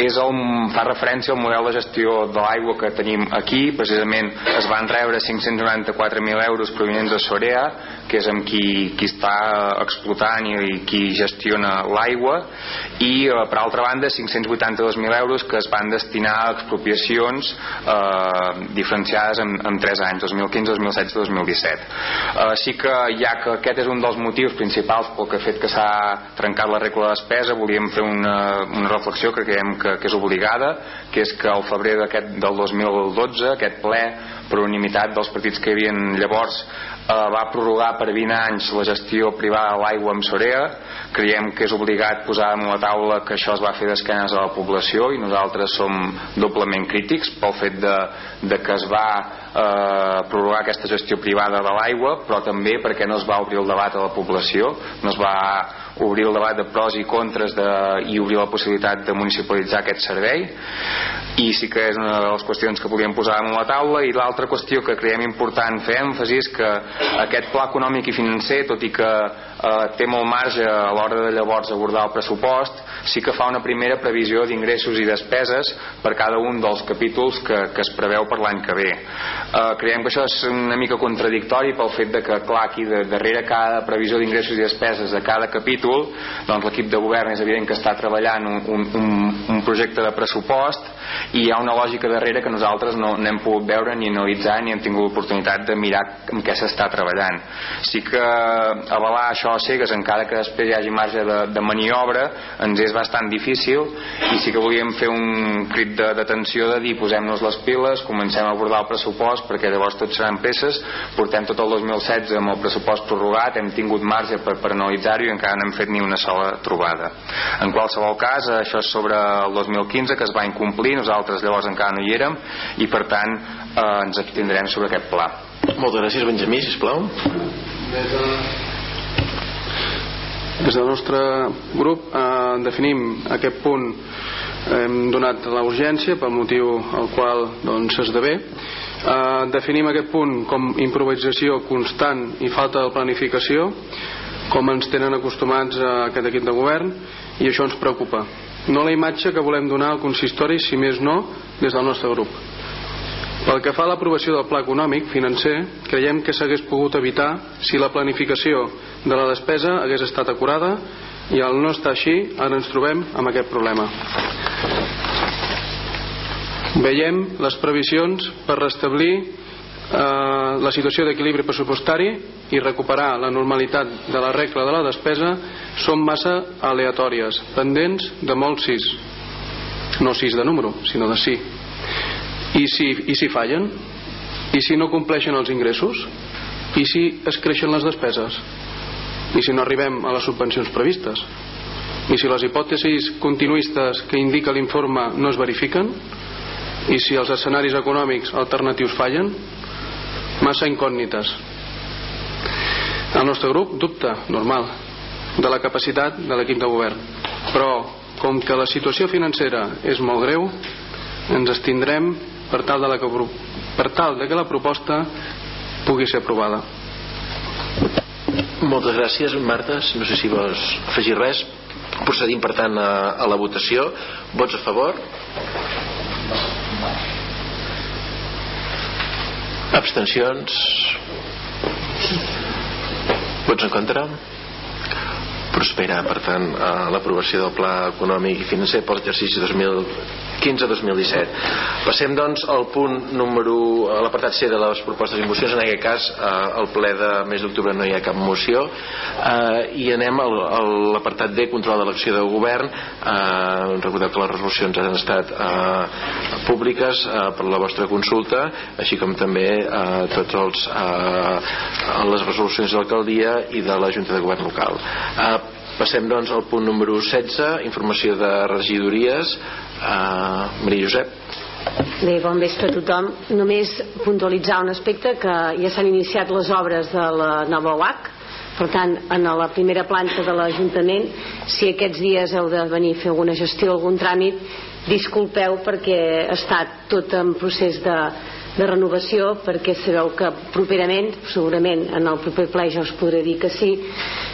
és el, fa referència al model de gestió de l'aigua que tenim aquí. Precisament es van rebre 594.000 euros provenents de Sorea que és amb qui, qui està explotant i, i qui gestiona l'aigua. I eh, per altra banda 582.000 euros que es van destinar a expropiacions eh, diferenciades en, en 3 anys 2015, 2016 2017 eh, així que ja que aquest és un dels motius principals pel que ha fet que s'ha trencat la regla de despesa volíem fer una, una reflexió que creiem que, que és obligada, que és que al febrer del 2012 aquest ple per unanimitat dels partits que hi havia llavors eh, va prorrogar per 20 anys la gestió privada de l'aigua amb Sorea. Creiem que és obligat posar en la taula que això es va fer d'esquenes a la població i nosaltres som doblement crítics pel fet de, de que es va eh, prorrogar aquesta gestió privada de l'aigua però també perquè no es va obrir el debat a la població no es va obrir el debat de pros i contres de, i obrir la possibilitat de municipalitzar aquest servei. I sí que és una de les qüestions que volíem posar en la taula. I l'altra qüestió que creiem important fer èmfasi és que aquest pla econòmic i financer tot i que eh, té molt marge a l'hora de llavors abordar el pressupost sí que fa una primera previsió d'ingressos i despeses per cada un dels capítols que, que es preveu per l'any que ve. Eh, creiem que això és una mica contradictori pel fet de que clar aquí de, darrere cada previsió d'ingressos i despeses de cada capítol doncs l'equip de govern és evident que està treballant un, un, un, projecte de pressupost i hi ha una lògica darrere que nosaltres no n'hem pogut veure ni analitzar ni hem tingut l'oportunitat de mirar en què s'està treballant. Sí que avalar això a cegues encara que després hi hagi marge de, de maniobra ens és bastant difícil i sí que volíem fer un crit d'atenció de, de dir posem-nos les piles comencem a abordar el pressupost perquè llavors tot seran peces portem tot el 2016 amb el pressupost prorrogat hem tingut marge per, per analitzar-ho i encara no hem fet ni una sola trobada. En qualsevol cas això és sobre el 2015 que es va incomplir. Nosaltres llavors encara no hi érem i per tant eh, ens abstindrem sobre aquest pla. Moltes gràcies Benjamí, sisplau. Des del nostre grup eh, definim aquest punt. Hem donat la urgència pel motiu al qual doncs, esdevé. Eh, definim aquest punt com improvisació constant i falta de planificació com ens tenen acostumats a aquest equip de govern i això ens preocupa. No la imatge que volem donar al consistori si més no des del nostre grup. Pel que fa a l'aprovació del pla econòmic financer creiem que s'hagués pogut evitar si la planificació de la despesa hagués estat acurada i al no estar així ara ens trobem amb aquest problema. Veiem les previsions per restablir eh, la situació d'equilibri pressupostari i recuperar la normalitat de la regla de la despesa són massa aleatòries, pendents de molts sis. No sis de número, sinó de sí. I si, i si fallen? I si no compleixen els ingressos? I si es creixen les despeses? I si no arribem a les subvencions previstes? I si les hipòtesis continuistes que indica l'informe no es verifiquen? I si els escenaris econòmics alternatius fallen massa incògnites. El nostre grup dubta, normal de la capacitat de l'equip de govern. Però com que la situació financera és molt greu ens estindrem per tal de, la que, per tal de que la proposta pugui ser aprovada. Moltes gràcies Marta. No sé si vols afegir res. Procedim per tant a, a la votació. Vots a favor abstencions. Vots en contra prospera per tant l'aprovació del pla econòmic i financer per l'exercici 2015-2017 passem doncs al punt número a l'apartat C de les propostes i mocions. En aquest cas eh, al ple de mes d'octubre no hi ha cap moció. Eh, i anem a l'apartat D control de l'acció de govern. Eh, recordeu que les resolucions han estat eh, públiques eh, per la vostra consulta així com també eh, tots els eh, les resolucions de l'alcaldia i de la Junta de Govern local. Eh, Passem doncs al punt número 16, informació de regidories. Uh, Maria Josep. Bé, bon vespre a tothom. Només puntualitzar un aspecte que ja s'han iniciat les obres de la nova UAC, per tant, en la primera planta de l'Ajuntament, si aquests dies heu de venir a fer alguna gestió, algun tràmit, disculpeu perquè està tot en procés de, de renovació perquè sabeu que properament, segurament en el proper ple ja us podré dir que sí,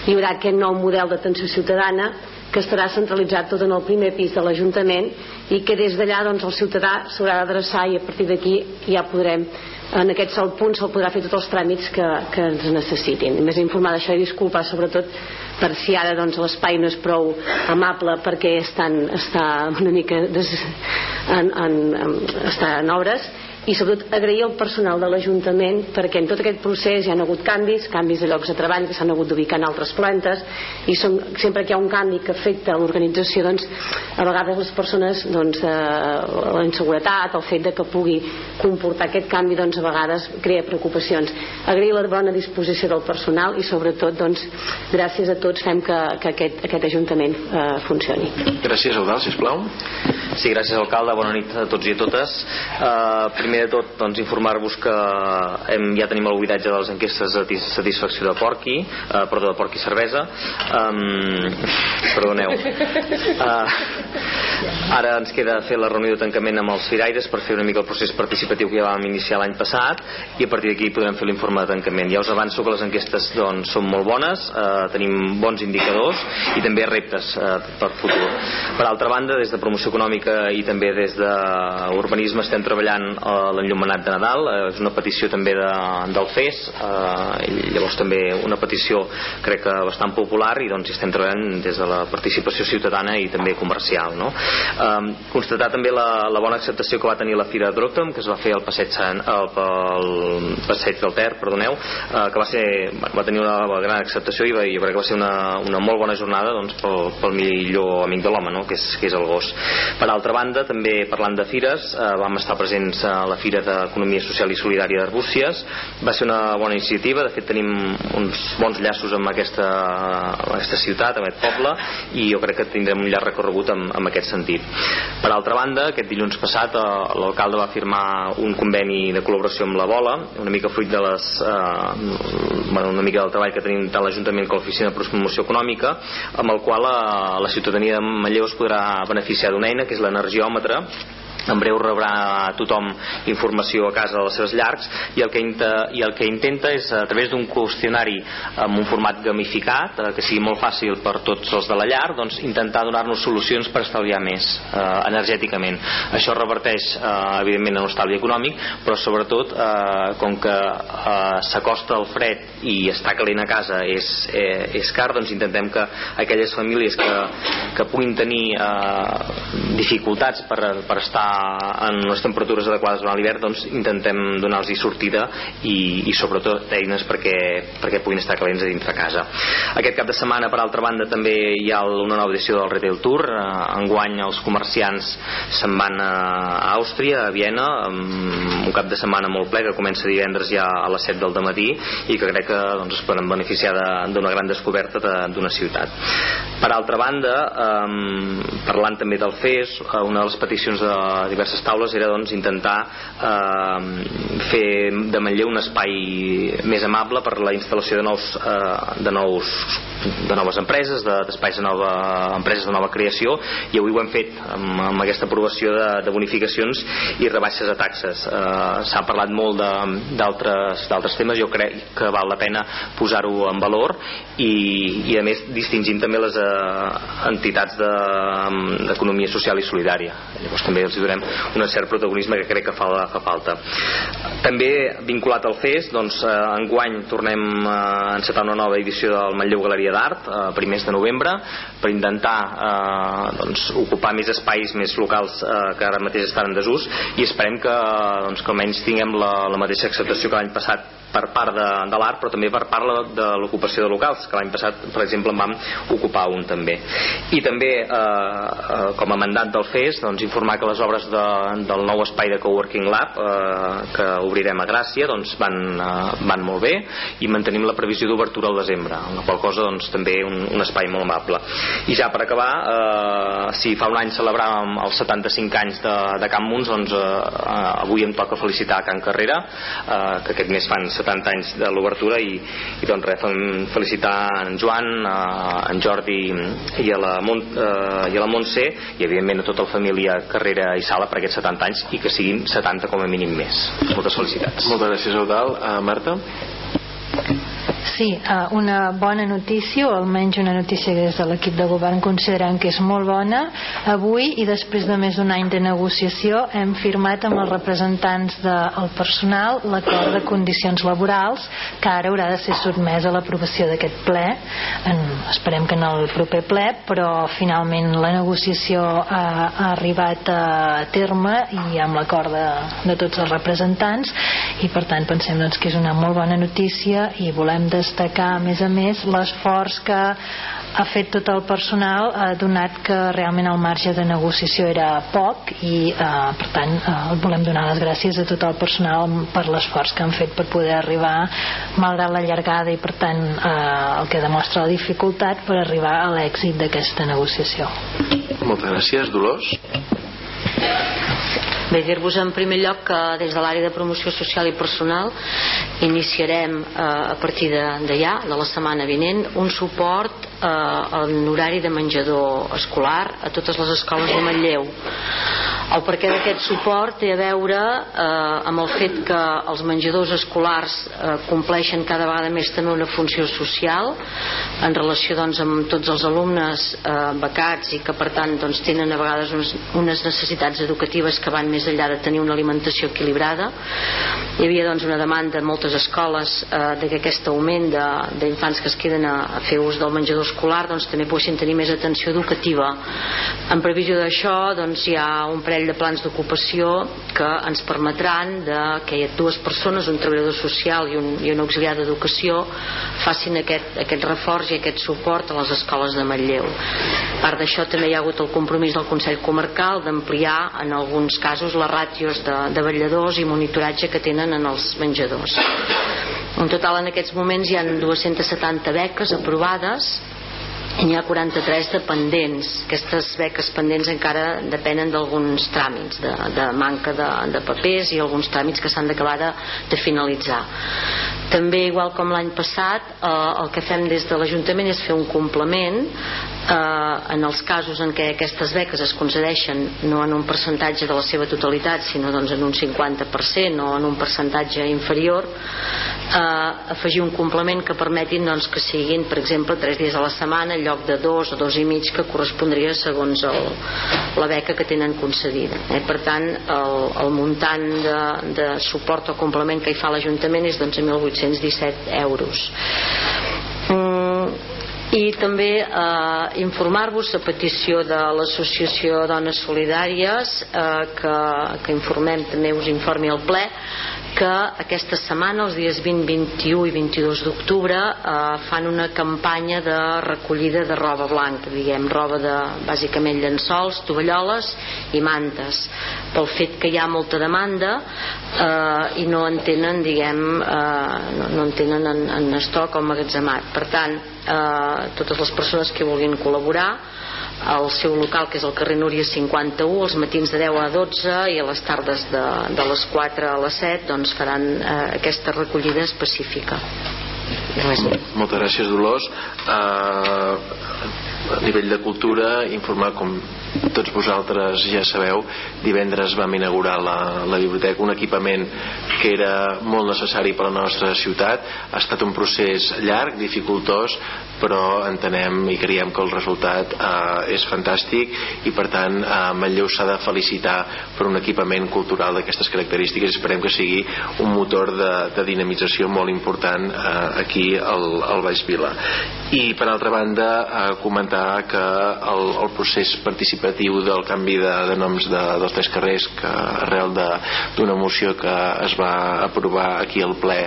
hi haurà aquest nou model d'atenció ciutadana que estarà centralitzat tot en el primer pis de l'Ajuntament i que des d'allà doncs, el ciutadà s'haurà d'adreçar i a partir d'aquí ja podrem en aquest sol punt se'l podrà fer tots els tràmits que, que ens necessitin. Més informar d'això i disculpar sobretot per si ara doncs, l'espai no és prou amable perquè estan, està una mica des, en, en, en, està en obres i sobretot agrair al personal de l'Ajuntament perquè en tot aquest procés hi ha hagut canvis, canvis de llocs de treball que s'han hagut d'ubicar en altres plantes i som, sempre que hi ha un canvi que afecta l'organització doncs a vegades les persones doncs, eh, la inseguretat, el fet de que pugui comportar aquest canvi doncs a vegades crea preocupacions. Agrair la bona disposició del personal i sobretot doncs gràcies a tots fem que, que aquest, aquest Ajuntament eh, funcioni. Gràcies, Eudal, sisplau. Sí, gràcies alcalde, bona nit a tots i a totes. Uh, primer de tot, doncs, informar-vos que hem, ja tenim el buidatge de les enquestes de satisfacció de porqui, uh, perdó, de porqui cervesa. Um, perdoneu. Uh, ara ens queda fer la reunió de tancament amb els firaires per fer una mica el procés participatiu que ja vam iniciar l'any passat i a partir d'aquí podrem fer l'informe de tancament. Ja us avanço que les enquestes doncs, són molt bones, uh, tenim bons indicadors i també reptes uh, per futur. Per altra banda, des de promoció econòmica i també des d'urbanisme estem treballant a l'enllumenat de Nadal eh, és una petició també de, del FES eh, i llavors també una petició crec que bastant popular i doncs estem treballant des de la participació ciutadana i també comercial no? eh, constatar també la, la bona acceptació que va tenir la Fira d'Octom que es va fer al passeig, Sant, el, el passeig del Ter perdoneu, eh, que va, ser, va tenir una gran acceptació i va, jo crec que va ser una, una molt bona jornada doncs, pel, pel millor amic de l'home no? que, és, que és el gos per altra banda, també parlant de fires, eh, vam estar presents a la Fira d'Economia Social i Solidària d'Arbúcies. Va ser una bona iniciativa, de fet tenim uns bons llaços amb aquesta, amb aquesta ciutat, amb aquest poble, i jo crec que tindrem un llarg recorregut amb, amb aquest sentit. Per altra banda, aquest dilluns passat eh, l'alcalde va firmar un conveni de col·laboració amb la Bola, una mica fruit de les, eh, bueno, una mica del treball que tenim tant l'Ajuntament com l'Oficina de Promoció Econòmica, amb el qual eh, la ciutadania de Manlleu es podrà beneficiar d'una eina que és l'energiòmetre en breu rebrà tothom informació a casa de les seves llargs i el que, i el que intenta és a través d'un qüestionari amb un format gamificat eh, que sigui molt fàcil per tots els de la llar doncs intentar donar-nos solucions per estalviar més eh, energèticament. Això reverteix eh, evidentment en l'estalvi econòmic però sobretot eh, com que eh, s'acosta el fred i estar calent a casa és, eh, és car doncs intentem que aquelles famílies que, que puguin tenir eh, dificultats per, per estar en les temperatures adequades durant l'hivern doncs intentem donar-los sortida i, i sobretot eines perquè, perquè puguin estar calents a dintre casa aquest cap de setmana per altra banda també hi ha una nova edició del Retail Tour eh, enguany els comerciants se'n van a Àustria, a Viena un cap de setmana molt ple que comença divendres ja a les 7 del matí i que crec que doncs, es poden beneficiar d'una gran descoberta d'una ciutat. Per altra banda, eh, parlant també del FES, eh, una de les peticions de diverses taules era doncs, intentar eh, fer de Manlleu un espai més amable per la instal·lació de nous, eh, de nous de noves empreses, d'espais de, de nova empreses de nova creació i avui ho hem fet amb, amb aquesta aprovació de, de bonificacions i rebaixes a taxes. Eh, S'ha parlat molt d'altres temes, jo crec que val la pena posar-ho en valor i, i a més distingint també les eh, entitats d'economia de, social i solidària llavors també els donem un cert protagonisme que crec que fa, fa falta. També vinculat al FES doncs eh, enguany tornem a encetar una nova edició del Manlleu Galeria d'Art eh, primers de novembre per intentar eh, doncs, ocupar més espais més locals eh, que ara mateix estan en desús i esperem que, doncs, que almenys tinguem la, la mateixa acceptació que l'any passat per part de, de l'art però també per part de l'ocupació de locals que l'any passat per exemple en vam ocupar un també. I també eh, eh, com a mandat del FES doncs, informar que les obres de, del nou espai de Coworking Lab eh, que obrirem a Gràcia doncs, van, eh, van molt bé i mantenim la previsió d'obertura al desembre la qual cosa doncs, també un, un espai molt amable. I ja per acabar eh, si fa un any celebràvem els 75 anys de, de Camp Muns doncs, eh, avui em toca felicitar Can Carrera eh, que aquest mes fan 70 anys de l'obertura i, i doncs res, felicitar en Joan, a, en Jordi i a la, Mont, eh, i a la Montse i evidentment a tota la família Carrera i Sala per aquests 70 anys i que siguin 70 com a mínim més. Moltes felicitats. Moltes gràcies, Eudal. Uh, Marta? Sí, eh, una bona notícia, o almenys una notícia que des de l'equip de govern considerem que és molt bona. Avui, i després de més d'un any de negociació, hem firmat amb els representants del personal l'acord de condicions laborals que ara haurà de ser sotmès a l'aprovació d'aquest ple. En, esperem que en el proper ple, però finalment la negociació ha, ha arribat a terme i amb l'acord de, de tots els representants i per tant pensem doncs, que és una molt bona notícia i volem destacar a més a més l'esforç que ha fet tot el personal ha donat que realment el marge de negociació era poc i eh, per tant eh, volem donar les gràcies a tot el personal per l'esforç que han fet per poder arribar malgrat la llargada i per tant eh, el que demostra la dificultat per arribar a l'èxit d'aquesta negociació. Moltes gràcies Dolors Bé, dir-vos en primer lloc que des de l'àrea de promoció social i personal iniciarem eh, a partir d'allà, de, de la setmana vinent, un suport eh, en horari de menjador escolar a totes les escoles de Manlleu. El perquè d'aquest suport té a veure eh, amb el fet que els menjadors escolars eh, compleixen cada vegada més també una funció social en relació doncs, amb tots els alumnes eh, becats i que per tant doncs, tenen a vegades unes, unes necessitats educatives que van més enllà de tenir una alimentació equilibrada. Hi havia doncs, una demanda en moltes escoles eh, de que aquest augment d'infants que es queden a, a fer ús del menjador escolar doncs, també poguessin tenir més atenció educativa. En previsió d'això doncs, hi ha un parell de plans d'ocupació que ens permetran de que hi ha dues persones, un treballador social i un, i un auxiliar d'educació, facin aquest, aquest reforç i aquest suport a les escoles de Manlleu. A part d'això també hi ha hagut el compromís del Consell Comarcal d'ampliar en alguns casos les ràtios de, de vetlladors i monitoratge que tenen en els menjadors. En total en aquests moments hi ha 270 beques aprovades n'hi ha 43 dependents. Aquestes beques pendents encara depenen d'alguns tràmits de, de manca de, de papers i alguns tràmits que s'han d'acabar de, de finalitzar. També igual com l'any passat eh, el que fem des de l'Ajuntament és fer un complement eh, en els casos en què aquestes beques es concedeixen no en un percentatge de la seva totalitat sinó doncs en un 50% o en un percentatge inferior eh, afegir un complement que permetin doncs, que siguin per exemple 3 dies a la setmana en lloc de dos o dos i mig que correspondria segons el, la beca que tenen concedida eh? per tant el, el muntant de, de suport o complement que hi fa l'Ajuntament és d'11.817 euros mm, i també eh, informar-vos a petició de l'associació Dones Solidàries eh, que, que informem també us informi el ple que aquesta setmana, els dies 20, 21 i 22 d'octubre, eh, fan una campanya de recollida de roba blanca, diguem, roba de, bàsicament, llençols, tovalloles i mantes, pel fet que hi ha molta demanda eh, i no en tenen, diguem, eh, no, no en tenen en, en estoc o magatzemat. Per tant, eh, totes les persones que vulguin col·laborar. Al seu local que és el carrer Núria 51 els matins de 10 a 12 i a les tardes de, de les 4 a les 7 doncs faran eh, aquesta recollida específica. Moltes gràcies Dolors. Uh, a nivell de cultura informar com tots vosaltres ja sabeu divendres vam inaugurar la, la biblioteca un equipament que era molt necessari per a la nostra ciutat. Ha estat un procés llarg, dificultós però entenem i creiem que el resultat eh, és fantàstic i per tant eh, Manlleu s'ha de felicitar per un equipament cultural d'aquestes característiques. Esperem que sigui un motor de, de dinamització molt important eh, aquí al, al Baix Vila i per altra banda eh, comentar que el, el procés participatiu del canvi de, de noms de, dels tres carrers que arrel d'una moció que es va aprovar aquí al ple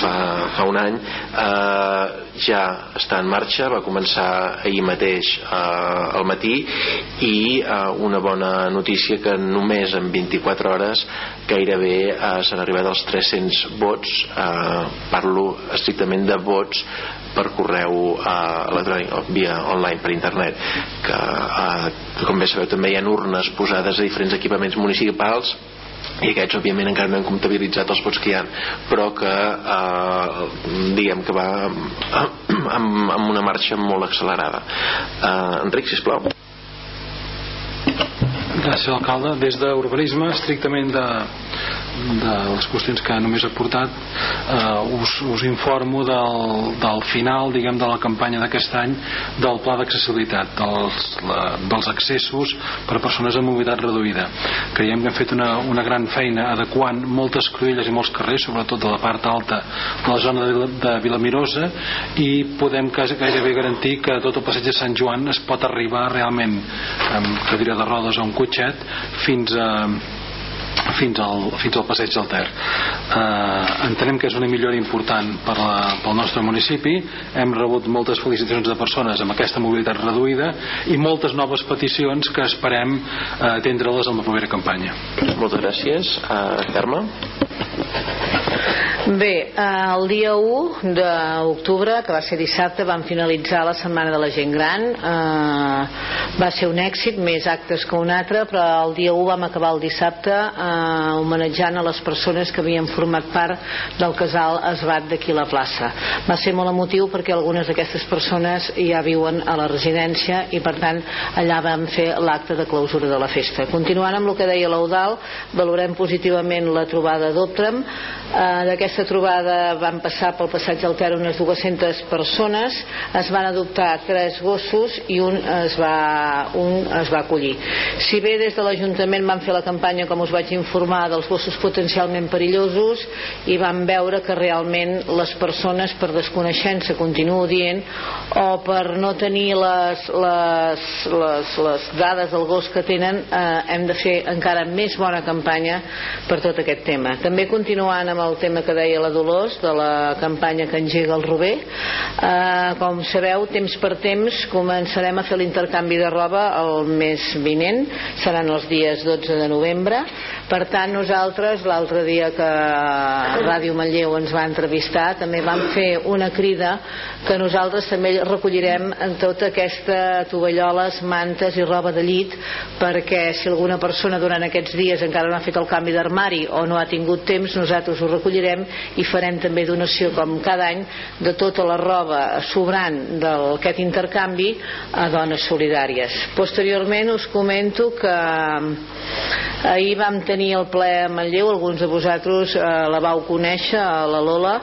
fa, fa un any eh, ja està en marxa, va començar ahir mateix eh, al matí i eh, una bona notícia que només en 24 hores gairebé eh, s'han arribat als 300 vots eh, parlo estrictament de vots per correu eh, electrònic via online per internet que eh, com bé sabeu també hi ha urnes posades a diferents equipaments municipals i aquests òbviament encara no han comptabilitzat els vots que hi ha però que eh, diguem que va amb, amb una marxa molt accelerada. Eh, Enric, sisplau Gràcies, alcalde. Des d'urbanisme, estrictament de, de les qüestions que només he portat eh, us, us informo del, del final diguem de la campanya d'aquest any del pla d'accessibilitat dels, dels accessos per a persones amb mobilitat reduïda creiem que hem fet una, una gran feina adequant moltes cruïlles i molts carrers sobretot de la part alta de la zona de, de Vilamirosa i podem gairebé garantir que tot el passeig de Sant Joan es pot arribar realment amb cadira de rodes o un cotxet fins a fins al, fins al passeig del Ter. Eh, entenem que és una millora important per la, pel nostre municipi. Hem rebut moltes felicitacions de persones amb aquesta mobilitat reduïda i moltes noves peticions que esperem eh, atendre-les en la propera campanya. Moltes gràcies. Uh, Carme? Bé, el dia 1 d'octubre, que va ser dissabte, vam finalitzar la Setmana de la Gent Gran. Eh, va ser un èxit, més actes que un altre, però el dia 1 vam acabar el dissabte eh, homenatjant a les persones que havien format part del casal Esbat d'aquí la plaça. Va ser molt emotiu perquè algunes d'aquestes persones ja viuen a la residència i per tant allà vam fer l'acte de clausura de la festa. Continuant amb el que deia l'Eudal, valorem positivament la trobada d'Optrem. Eh, D'aquesta trobada van passar pel passatge al Ter unes 200 persones, es van adoptar tres gossos i un es va, un es va acollir. Si bé des de l'Ajuntament van fer la campanya, com us vaig informar, dels gossos potencialment perillosos i van veure que realment les persones, per desconeixença, continuo dient, o per no tenir les, les, les, les dades del gos que tenen, eh, hem de fer encara més bona campanya per tot aquest tema. També continuant amb el tema que deia la Dolors, de la campanya que engega el Rober, eh, com sabeu, temps per temps començarem a fer l'intercanvi de roba el mes vinent, seran els dies 12 de novembre, per tant nosaltres l'altre dia que Ràdio Manlleu ens va entrevistar també vam fer una crida que nosaltres també recollirem en tota aquesta tovalloles, mantes i roba de llit perquè si alguna persona durant aquests dies encara no ha fet el canvi d'armari o no ha tingut temps nosaltres ho recollirem i farem també donació com cada any de tota la roba sobrant d'aquest intercanvi a dones solidàries. Posteriorment us comento que ahir vam tenir el ple a Manlleu alguns de vosaltres eh, la vau conèixer, la Lola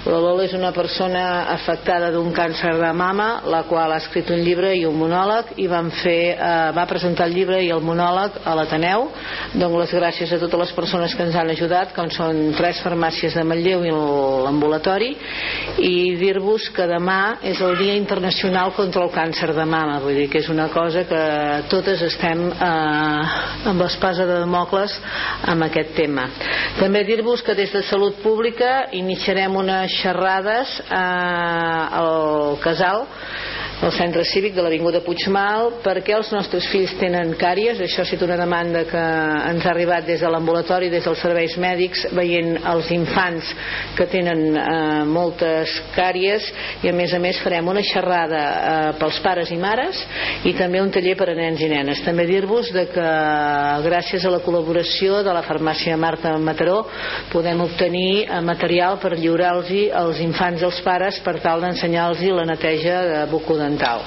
La Lola és una persona afectada d'un càncer de mama, la qual ha escrit un llibre i un monòleg i van fer, eh, va presentar el llibre i el monòleg a l'Ateneu. Dono les gràcies a totes les persones que ens han ajudat, com són tres farmàcies de Manlleu i l'ambulatori, i dir-vos que demà és el Dia Internacional contra el Càncer de Mama, vull dir que és una cosa que totes estem eh, amb l'espasa de Democles amb aquest tema. També dir-vos que des de Salut Pública iniciarem unes xerrades eh, al casal al centre cívic de l'Avinguda Puigmal perquè els nostres fills tenen càries. Això ha sigut una demanda que ens ha arribat des de l'ambulatori, des dels serveis mèdics veient els infants que tenen eh, moltes càries. I a més a més farem una xerrada eh, pels pares i mares i també un taller per a nens i nenes. També dir-vos que gràcies a la col·laboració de la farmàcia Marta Mataró podem obtenir eh, material per lliurar-los als infants i als pares per tal d'ensenyar-los la neteja de bucodental documental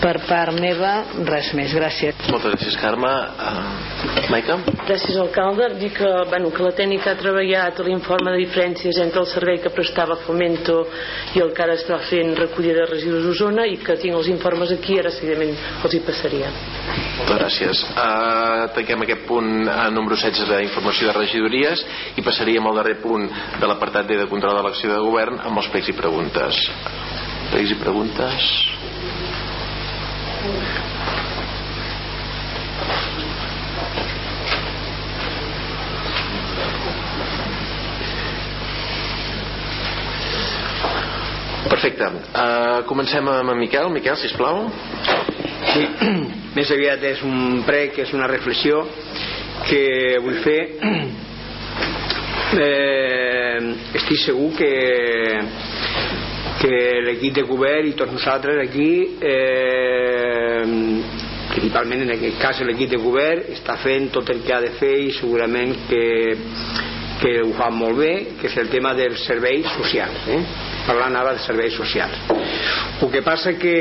per part meva res més, gràcies. Moltes gràcies Carme. Uh, Maica? Gràcies alcalde. Dir que, bueno, que la tècnica ha treballat l'informe de diferències entre el servei que prestava Fomento i el que ara està fent recollida de residus d'Osona i que tinc els informes aquí ara seguidament els hi passaria. Moltes gràcies. Uh, tanquem aquest punt a número 16 d'informació de regidories i passaríem al darrer punt de l'apartat D de control de l'acció de govern amb els plecs i preguntes. Plecs i preguntes Perfecte. Uh, comencem amb en Miquel. Miquel, sisplau. Sí, més aviat és un prec, és una reflexió que vull fer. Eh, estic segur que que l'equip de govern i tots nosaltres aquí eh, principalment en aquest cas l'equip de govern està fent tot el que ha de fer i segurament que, que ho fa molt bé que és el tema dels serveis socials eh? parlant ara de serveis socials el que passa que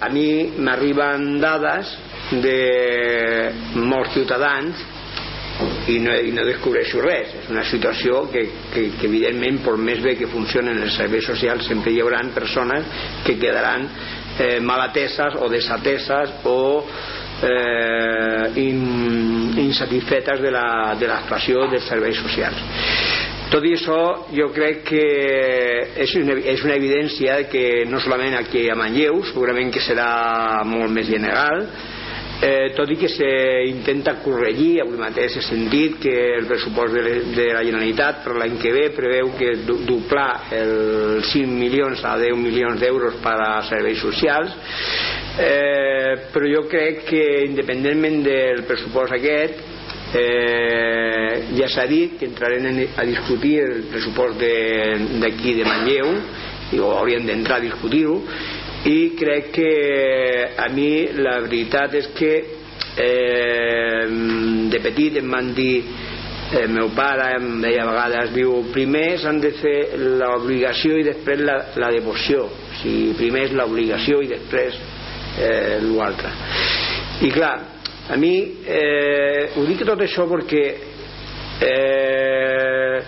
a mi m'arriben dades de molts ciutadans i no, i no descobreixo res. És una situació que, que, que evidentment per més bé que funcionen els serveis socials sempre hi haurà persones que quedaran eh, malateses o desateses o eh, in, insatisfetes de l'actuació de dels serveis socials. Tot i això jo crec que és una, és una evidència que no solament aquí a Manlleu segurament que serà molt més general eh, tot i que s'intenta corregir avui mateix he sentit que el pressupost de, de la Generalitat per l'any que ve preveu que doblar els 5 milions a 10 milions d'euros per a serveis socials. Eh, però jo crec que independentment del pressupost aquest eh, ja s'ha dit que entrarem a discutir el pressupost d'aquí de, de Manlleu i hauríem d'entrar a discutir-ho i crec que a mi la veritat és que eh, de petit em van dir el meu pare em deia a vegades diu, primer s'han de fer l'obligació i després la, la devoció. O sigui, primer és l'obligació i després eh, l'altre i clar, a mi eh, ho dic tot això perquè eh,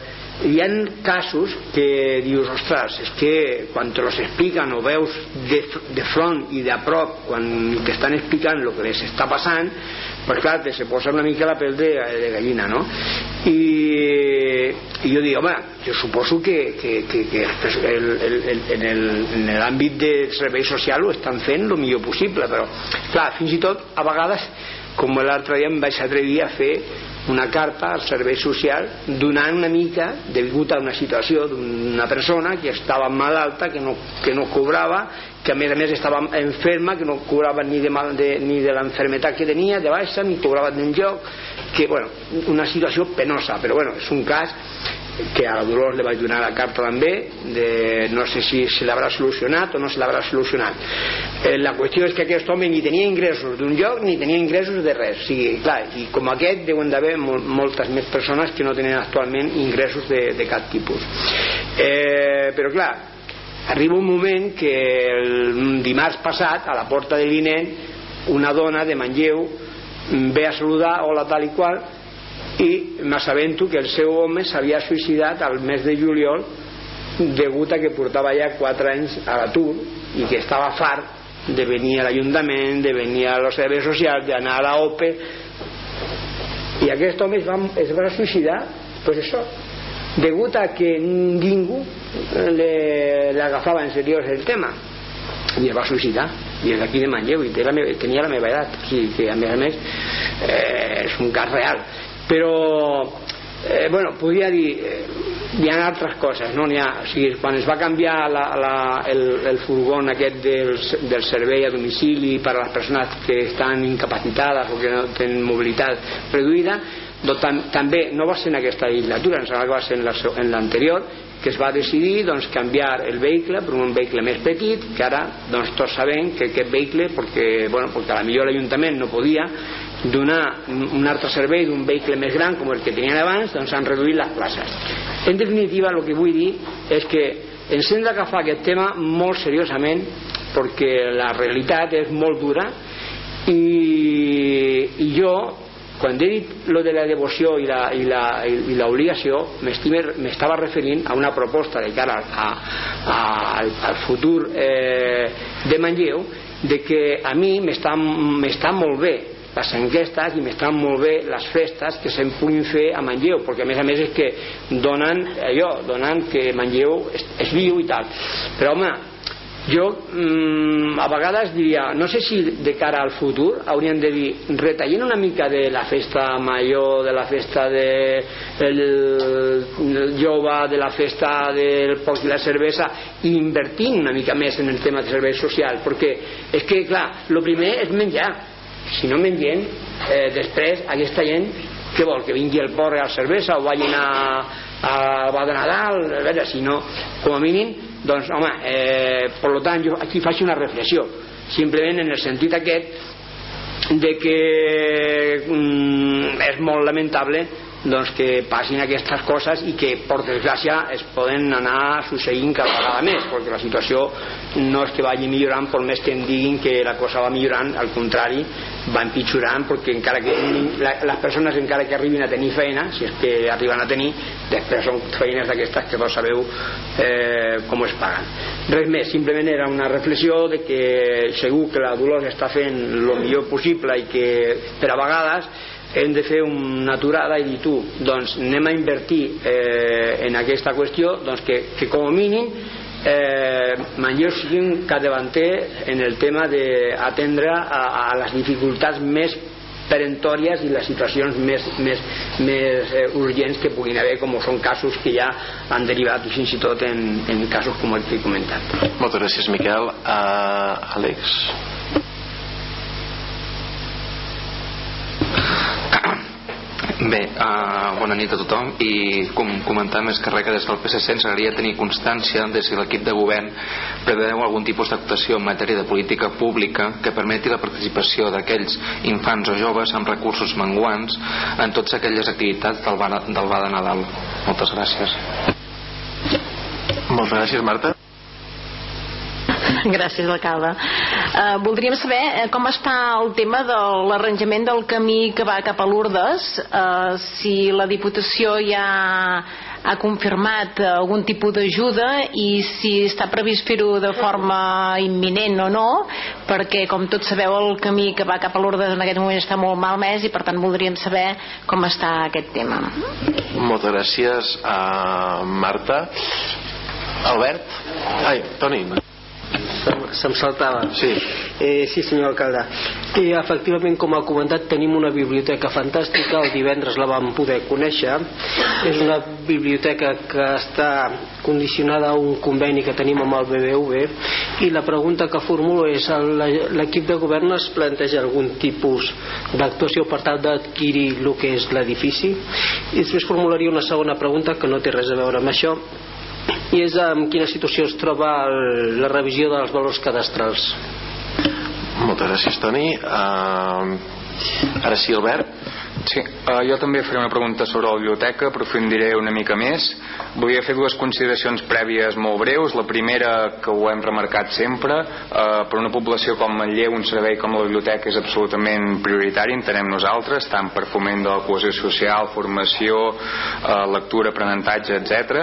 hi ha casos que dius, ostres, és que quan te los expliquen o veus de, de front i de prop quan t'estan explicant el que les està passant pues clar, te se posa una mica la pell de, de gallina, no? I, i jo dic, home, jo suposo que, que, que, que el, el, el, en l'àmbit de servei social ho estan fent el millor possible, però clar, fins i tot a vegades com l'altre dia em vaig atrevir a fer una carta al servei social donant una mica, degut a una situació d'una persona que estava malalta, que no, que no cobrava, que a més a més estava enferma, que no cobrava ni de, mal, de, ni de l'enfermetat que tenia, de baixa, ni cobrava d'enlloc, que, bueno, una situació penosa, però bueno, és un cas que a la Dolors li vaig donar la carta també de, no sé si se l'haurà solucionat o no se l'haurà solucionat. Eh, la qüestió és que aquest home ni tenia ingressos d'un lloc ni tenia ingressos de res. O sigui, clar, i com aquest deuen d'haver mol, moltes més persones que no tenen actualment ingressos de, de cap tipus. Eh, però clar arriba un moment que el dimarts passat a la porta de l'INEN una dona de Manlleu ve a saludar hola tal i qual i m'assabento que el seu home s'havia suïcidat al mes de juliol degut a que portava ja 4 anys a l'atur i que estava fart de venir a l'Ajuntament, de venir a los serveis socials, d'anar a la OPE i aquest home es va, es va suïcidar pues això, degut a que ningú l'agafava en seriós el tema. I es va suïcidar i és d'aquí de Manlleu i tenia la meva edat o sigui que a més a més eh, és un cas real però eh, bueno, podria dir eh, hi ha altres coses no? ha, o sigui, quan es va canviar la, la, el, el furgón aquest del, del servei a domicili per a les persones que estan incapacitades o que no tenen mobilitat reduïda doncs, tam, també no va ser en aquesta legislatura em que va ser en l'anterior que es va decidir doncs, canviar el vehicle per un vehicle més petit que ara doncs, tots sabem que aquest vehicle perquè, bueno, perquè a la millor l'Ajuntament no podia donar un altre servei d'un vehicle més gran com el que tenien abans doncs han reduït les places. En definitiva el que vull dir és que ens hem d'agafar aquest tema molt seriosament perquè la realitat és molt dura i, i jo quan he dit lo de la devoció i l'obligació m'estava referint a una proposta de cara a, a, al, al futur eh, de Manlleu de que a mi m'està molt bé les enquestes i m'estan molt bé les festes que se'n puguin fer a Manlleu perquè a més a més és que donen allò, donen que Manlleu és, és viu i tal. Però home jo mmm, a vegades diria no sé si de cara al futur hauríem de dir retallem una mica de la festa major de la festa de el, el jove de la festa del poc i la cervesa i invertint una mica més en el tema de serveis socials perquè és que clar, el primer és menjar si no mengem eh, després aquesta gent què vol, que vingui el porre a la cervesa o vagin a, a, a de Nadal a veure, si no, com a mínim doncs home, eh, per tant jo aquí faig una reflexió. Simplement en el sentit aquest de que mm, és molt lamentable doncs que passin aquestes coses i que per desgràcia es poden anar succeint cada vegada més perquè la situació no és que vagi millorant per més que em diguin que la cosa va millorant al contrari va empitjorant perquè encara que les persones encara que arribin a tenir feina si és que arriben a tenir després són feines d'aquestes que no sabeu eh, com es paguen. Res més, simplement era una reflexió de que segur que la Dolors està fent el millor possible i que per a vegades hem de fer una aturada i dir tu, doncs anem a invertir eh, en aquesta qüestió doncs que, que com a mínim eh, Manlleu sigui un capdavanter en el tema d'atendre a, a les dificultats més perentòries i les situacions més, més, més eh, urgents que puguin haver com són casos que ja han derivat fins i tot en, en casos com el que he comentat. Moltes gràcies Miquel. Uh, Àlex Bé, uh, bona nit a tothom i com comentàvem més que res que des del PSC ens agradaria tenir constància de si l'equip de govern preveu algun tipus d'actuació en matèria de política pública que permeti la participació d'aquells infants o joves amb recursos menguants en totes aquelles activitats del del bar de Nadal. Moltes gràcies. Moltes gràcies, Marta. Gràcies, alcalde. Uh, voldríem saber uh, com està el tema de l'arranjament del camí que va cap a Lourdes, uh, si la Diputació ja ha confirmat algun tipus d'ajuda i si està previst fer-ho de forma imminent o no, perquè com tots sabeu el camí que va cap a Lourdes en aquest moment està molt malmès i per tant voldríem saber com està aquest tema. Moltes gràcies a Marta. Albert? Ai, Toni se'm saltava. Sí. Eh, sí senyor alcalde. I efectivament com ha comentat tenim una biblioteca fantàstica. El divendres la vam poder conèixer. És una biblioteca que està condicionada a un conveni que tenim amb el BBV i la pregunta que formulo és l'equip de govern es planteja algun tipus d'actuació per tal d'adquirir el que és l'edifici? I després formularia una segona pregunta que no té res a veure amb això i és en quina situació es troba el, la revisió dels valors cadastrals moltes gràcies Toni uh, ara sí Albert Sí, uh, jo també faré una pregunta sobre la biblioteca, aprofundiré una mica més. Volia fer dues consideracions prèvies molt breus. La primera, que ho hem remarcat sempre, uh, per una població com Manlleu, un servei com la biblioteca és absolutament prioritari, entenem nosaltres, tant per foment de la cohesió social, formació, uh, lectura, aprenentatge, etc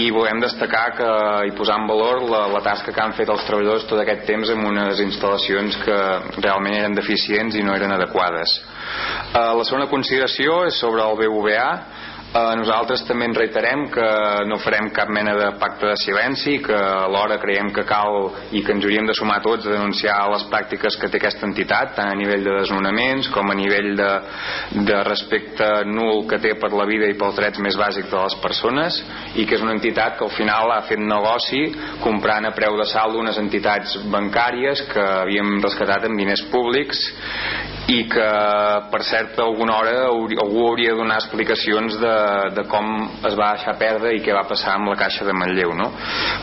i volem destacar que, i posar en valor la, la tasca que han fet els treballadors tot aquest temps en unes instal·lacions que realment eren deficients i no eren adequades. Eh, la segona consideració és sobre el BVA Eh, nosaltres també ens reiterem que no farem cap mena de pacte de silenci, que alhora creiem que cal i que ens hauríem de sumar tots a denunciar les pràctiques que té aquesta entitat, tant a nivell de desnonaments com a nivell de, de respecte nul que té per la vida i pels drets més bàsics de les persones i que és una entitat que al final ha fet negoci comprant a preu de saldo unes entitats bancàries que havíem rescatat amb diners públics i que per cert alguna hora algú hauria de donar explicacions de de com es va deixar perdre i què va passar amb la Caixa de Manlleu no?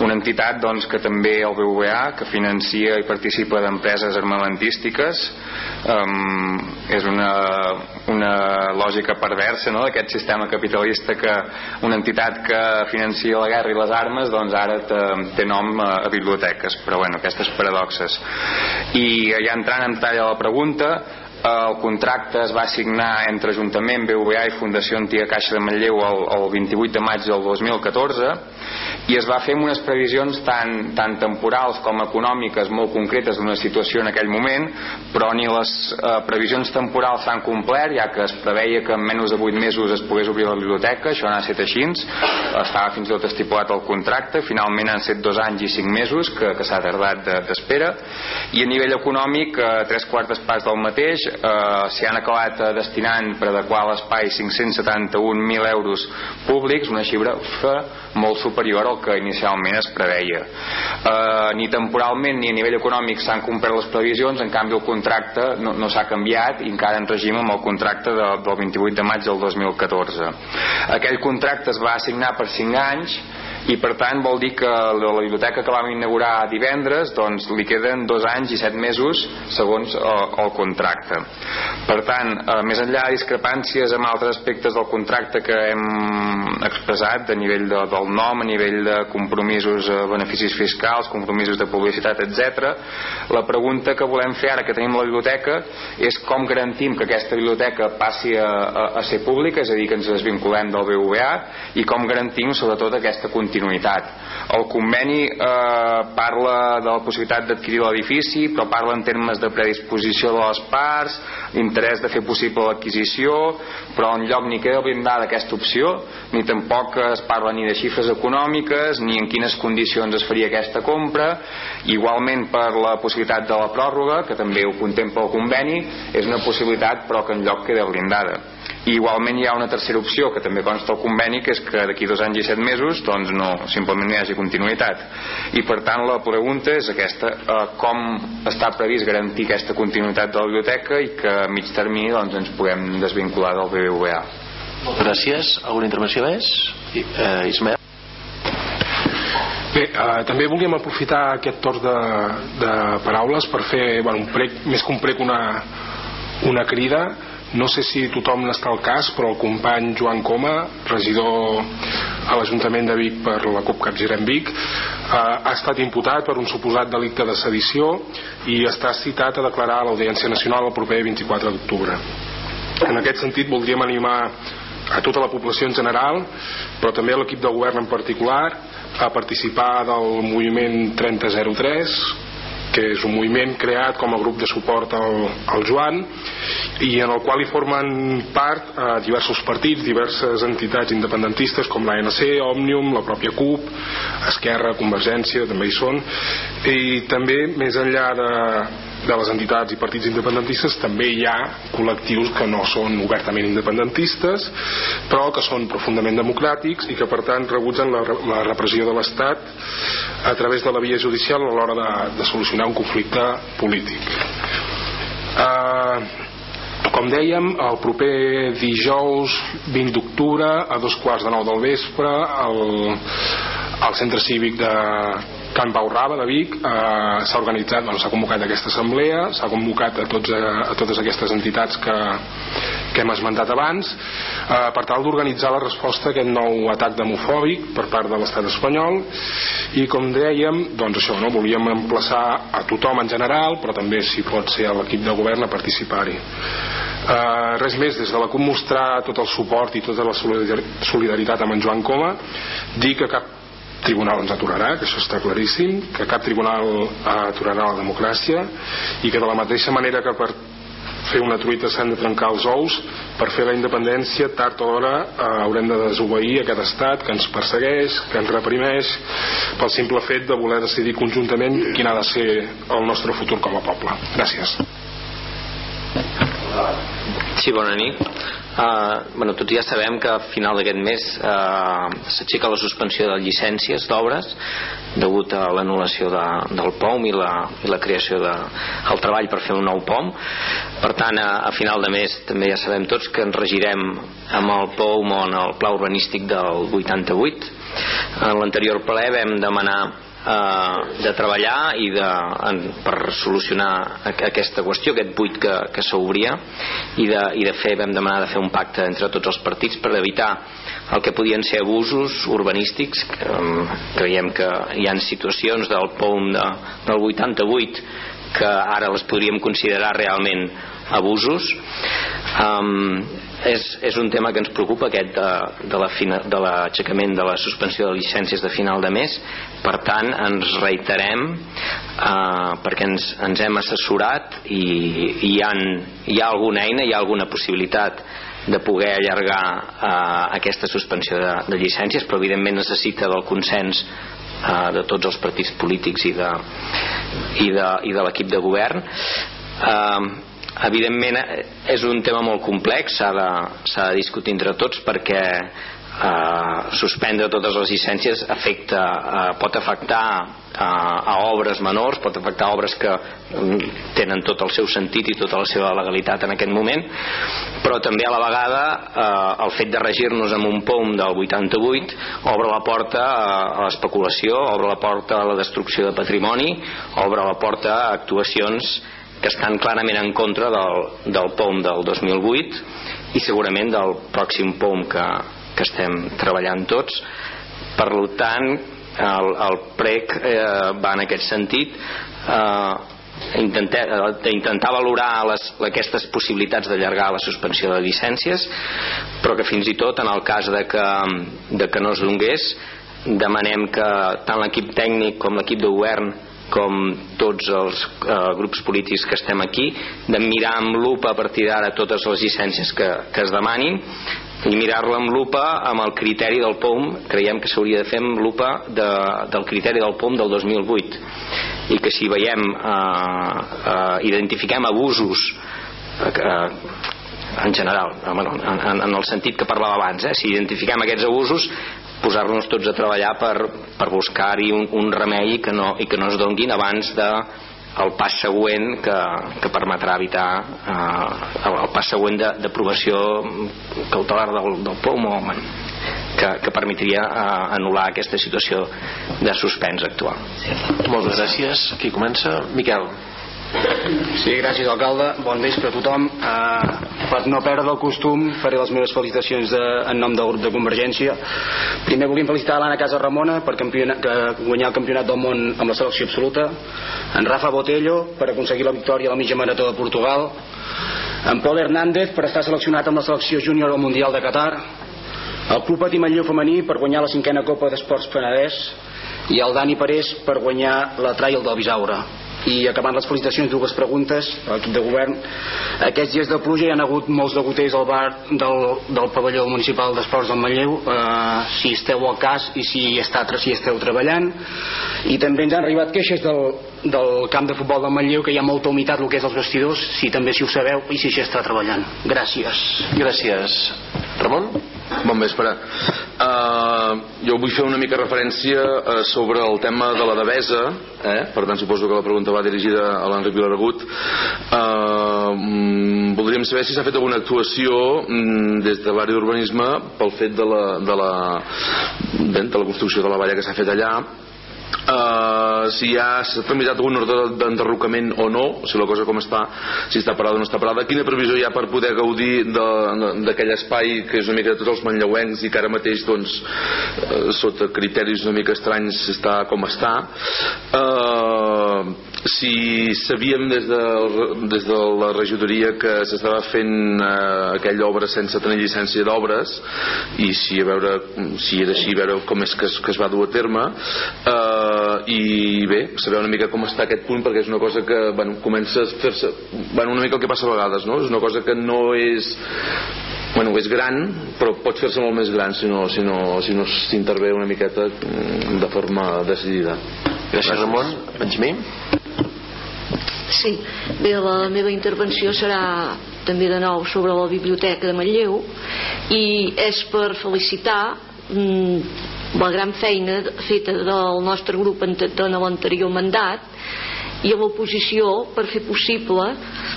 una entitat doncs, que també el BVA que financia i participa d'empreses armamentístiques um, és una, una lògica perversa no? d'aquest sistema capitalista que una entitat que financia la guerra i les armes doncs ara té nom a, a biblioteques però bueno, aquestes paradoxes i ja entrant en tall a la pregunta el contracte es va signar entre Ajuntament, BVA i Fundació Antiga Caixa de Manlleu el, el 28 de maig del 2014 i es va fer amb unes previsions tant, tant temporals com econòmiques molt concretes d'una situació en aquell moment però ni les eh, previsions temporals s'han complert ja que es preveia que en menys de 8 mesos es pogués obrir la biblioteca això n'ha estat així estava fins i tot estipulat el contracte finalment han estat dos anys i cinc mesos que, que s'ha tardat d'espera de, i a nivell econòmic eh, tres quartes parts del mateix eh, s'hi han acabat eh, destinant per adequar l'espai 571.000 euros públics, una xifra molt superior al que inicialment es preveia. Eh, ni temporalment ni a nivell econòmic s'han complert les previsions, en canvi el contracte no, no s'ha canviat i encara en regim amb el contracte de, del 28 de maig del 2014. Aquell contracte es va assignar per 5 anys i per tant vol dir que la biblioteca que vam inaugurar divendres doncs li queden dos anys i set mesos segons el, eh, el contracte per tant, eh, més enllà de discrepàncies amb altres aspectes del contracte que hem expressat a nivell de, del nom, a nivell de compromisos eh, beneficis fiscals, compromisos de publicitat, etc. La pregunta que volem fer ara que tenim la biblioteca és com garantim que aquesta biblioteca passi a, a, a ser pública, és a dir, que ens desvinculem del BVA i com garantim sobretot aquesta continuïtat continuïtat. El conveni eh, parla de la possibilitat d'adquirir l'edifici, però parla en termes de predisposició de les parts, interès de fer possible l'adquisició, però en lloc ni queda blindada aquesta opció, ni tampoc es parla ni de xifres econòmiques, ni en quines condicions es faria aquesta compra. Igualment per la possibilitat de la pròrroga, que també ho contempla el conveni, és una possibilitat però que en lloc queda blindada i igualment hi ha una tercera opció que també consta al conveni que és que d'aquí dos anys i set mesos doncs no, simplement no hi hagi continuïtat i per tant la pregunta és aquesta eh, com està previst garantir aquesta continuïtat de la biblioteca i que a mig termini doncs, ens puguem desvincular del BBVA Moltes gràcies. Alguna intervenció més? Eh, Ismael? Bé, eh, també volíem aprofitar aquest torn de, de paraules per fer bueno, un prec, més que un prec una, una crida no sé si tothom n'està al cas, però el company Joan Coma, regidor a l'Ajuntament de Vic per la CUP Capgirem Vic, eh, ha estat imputat per un suposat delicte de sedició i està citat a declarar a l'Audiència Nacional el proper 24 d'octubre. En aquest sentit voldríem animar a tota la població en general, però també a l'equip de govern en particular, a participar del moviment 3003 que és un moviment creat com a grup de suport al, al Joan i en el qual hi formen part eh, diversos partits, diverses entitats independentistes com l'ANC, Òmnium, la pròpia CUP, Esquerra, Convergència, també hi són, i també més enllà de, de les entitats i partits independentistes també hi ha col·lectius que no són obertament independentistes però que són profundament democràtics i que per tant rebutgen la, la repressió de l'Estat a través de la via judicial a l'hora de, de solucionar un conflicte polític. Uh, com dèiem, el proper dijous 20 d'octubre a dos quarts de nou del vespre al, al centre cívic de, Can Pau Raba de Vic eh, s'ha organitzat, bueno, s'ha convocat aquesta assemblea s'ha convocat a, tots, a, a totes aquestes entitats que, que hem esmentat abans eh, per tal d'organitzar la resposta a aquest nou atac demofòbic per part de l'estat espanyol. I com dèiem doncs això, no? volíem emplaçar a tothom en general però també si pot ser a l'equip de govern a participar-hi. Eh, res més, des de la CUP mostrar tot el suport i tota la solidaritat amb en Joan Coma. Dir que cap tribunal ens aturarà, que això està claríssim, que cap tribunal aturarà la democràcia i que de la mateixa manera que per fer una truita s'han de trencar els ous per fer la independència tard o d'hora eh, haurem de desobeir aquest estat que ens persegueix, que ens reprimeix pel simple fet de voler decidir conjuntament quin ha de ser el nostre futur com a poble. Gràcies. Sí, bona nit. Uh, bueno, tots ja sabem que a final d'aquest mes uh, s'aixeca la suspensió de llicències d'obres degut a l'anul·lació de, del POM i la, i la creació del de, treball per fer un nou POM per tant a, a final de mes també ja sabem tots que ens regirem amb el POM o en el pla urbanístic del 88 en l'anterior ple vam demanar eh, de treballar i de, en, per solucionar aquesta qüestió, aquest buit que, que s'obria i, de, i de fer, vam demanar de fer un pacte entre tots els partits per evitar el que podien ser abusos urbanístics que, creiem que hi han situacions del POUM de, del 88 que ara les podríem considerar realment abusos. Um, és, és un tema que ens preocupa aquest de, de l'aixecament de, de la suspensió de llicències de final de mes. Per tant ens reiterem eh, perquè ens, ens hem assessorat i, i hi, ha, hi ha alguna eina, hi ha alguna possibilitat de poder allargar eh, aquesta suspensió de, de llicències però evidentment necessita del consens eh, de tots els partits polítics i de, i de, i de l'equip de govern. Eh, evidentment eh, és un tema molt complex s'ha de, de discutir entre tots perquè eh, suspendre totes les llicències afecta, eh, pot afectar a, a obres menors, pot afectar a obres que mm, tenen tot el seu sentit i tota la seva legalitat en aquest moment, però també a la vegada eh, el fet de regir-nos amb un POM del 88 obre la porta a l'especulació, obre la porta a la destrucció de patrimoni, obre la porta a actuacions que estan clarament en contra del, del POM del 2008 i segurament del pròxim POM que, que estem treballant tots. Per tant el, el PREC eh, va en aquest sentit. Eh, intentar, eh, intentar valorar les, aquestes possibilitats d'allargar la suspensió de llicències però que fins i tot en el cas de que, de que no es donés demanem que tant l'equip tècnic com l'equip de govern com tots els eh, grups polítics que estem aquí de mirar amb lupa a partir d'ara totes les llicències que, que es demanin i mirar-la amb lupa amb el criteri del POM creiem que s'hauria de fer amb lupa de, del criteri del POM del 2008 i que si veiem eh, eh, identifiquem abusos eh, en general en, en, en el sentit que parlava abans eh? si identifiquem aquests abusos posar-nos tots a treballar per, per buscar-hi un, un remei que no, i que no es donguin abans de el pas següent que, que permetrà evitar eh, el, pas següent d'aprovació cautelar del, del POM o, que, que permetria eh, anul·lar aquesta situació de suspens actual. Moltes gràcies. Qui comença? Miquel. Sí, gràcies alcalde. Bon vespre a tothom. Uh, per no perdre el costum faré les meves felicitacions de, en nom del grup de Convergència. Primer volíem felicitar l'Anna Casa Ramona per que guanyar el campionat del món amb la selecció absoluta, en Rafa Botello per aconseguir la victòria a la mitja marató de Portugal, en Pol Hernández per estar seleccionat amb la selecció júnior al Mundial de Qatar, el Club Patí Manlleu femení per guanyar la cinquena Copa d'Esports Penedès i el Dani Parés per guanyar la Trail del Bisaure i acabant les felicitacions dues preguntes. A l'equip de govern aquests dies de pluja hi ha hagut molts degoters al bar del, del pavelló municipal d'esports del Manlleu. Eh, si esteu al cas i si, està, si esteu treballant. I també ens han arribat queixes del, del camp de futbol del Manlleu que hi ha molta humitat el que és els vestidors. Si també si ho sabeu i si s'hi està treballant. Gràcies. Gràcies. Ramon? Bon vespre. Uh, jo vull fer una mica referència uh, sobre el tema de la devesa, eh? per tant suposo que la pregunta va dirigida a l'Enric Vilaragut. Uh, mm, voldríem saber si s'ha fet alguna actuació mm, des de l'àrea d'urbanisme pel fet de la, de, la, de la construcció de la valla que s'ha fet allà Uh, si ja s'ha tramitat algun ordre d'enderrocament o no, si la cosa com està, si està parada o no està parada, quina previsió hi ha per poder gaudir d'aquell espai que és una mica de tots els manlleuencs i que ara mateix doncs, uh, sota criteris una mica estranys està com està? Uh, si sabíem des de, des de la regidoria que s'estava fent eh, aquella obra sense tenir llicència d'obres i si a veure si era així, a veure com és que es, que es va dur a terme eh, i bé, saber una mica com està aquest punt perquè és una cosa que bueno, comença a fer-se bueno, una mica el que passa a vegades no? és una cosa que no és bueno, és gran però pot fer-se molt més gran si no si no, si no s'intervé una miqueta mm, de forma decidida. Gràcies Ramon. Benjamí Sí, bé, la meva intervenció serà també de nou sobre la biblioteca de Manlleu i és per felicitar mm, la gran feina feta del nostre grup en, en l'anterior mandat i a l'oposició per fer possible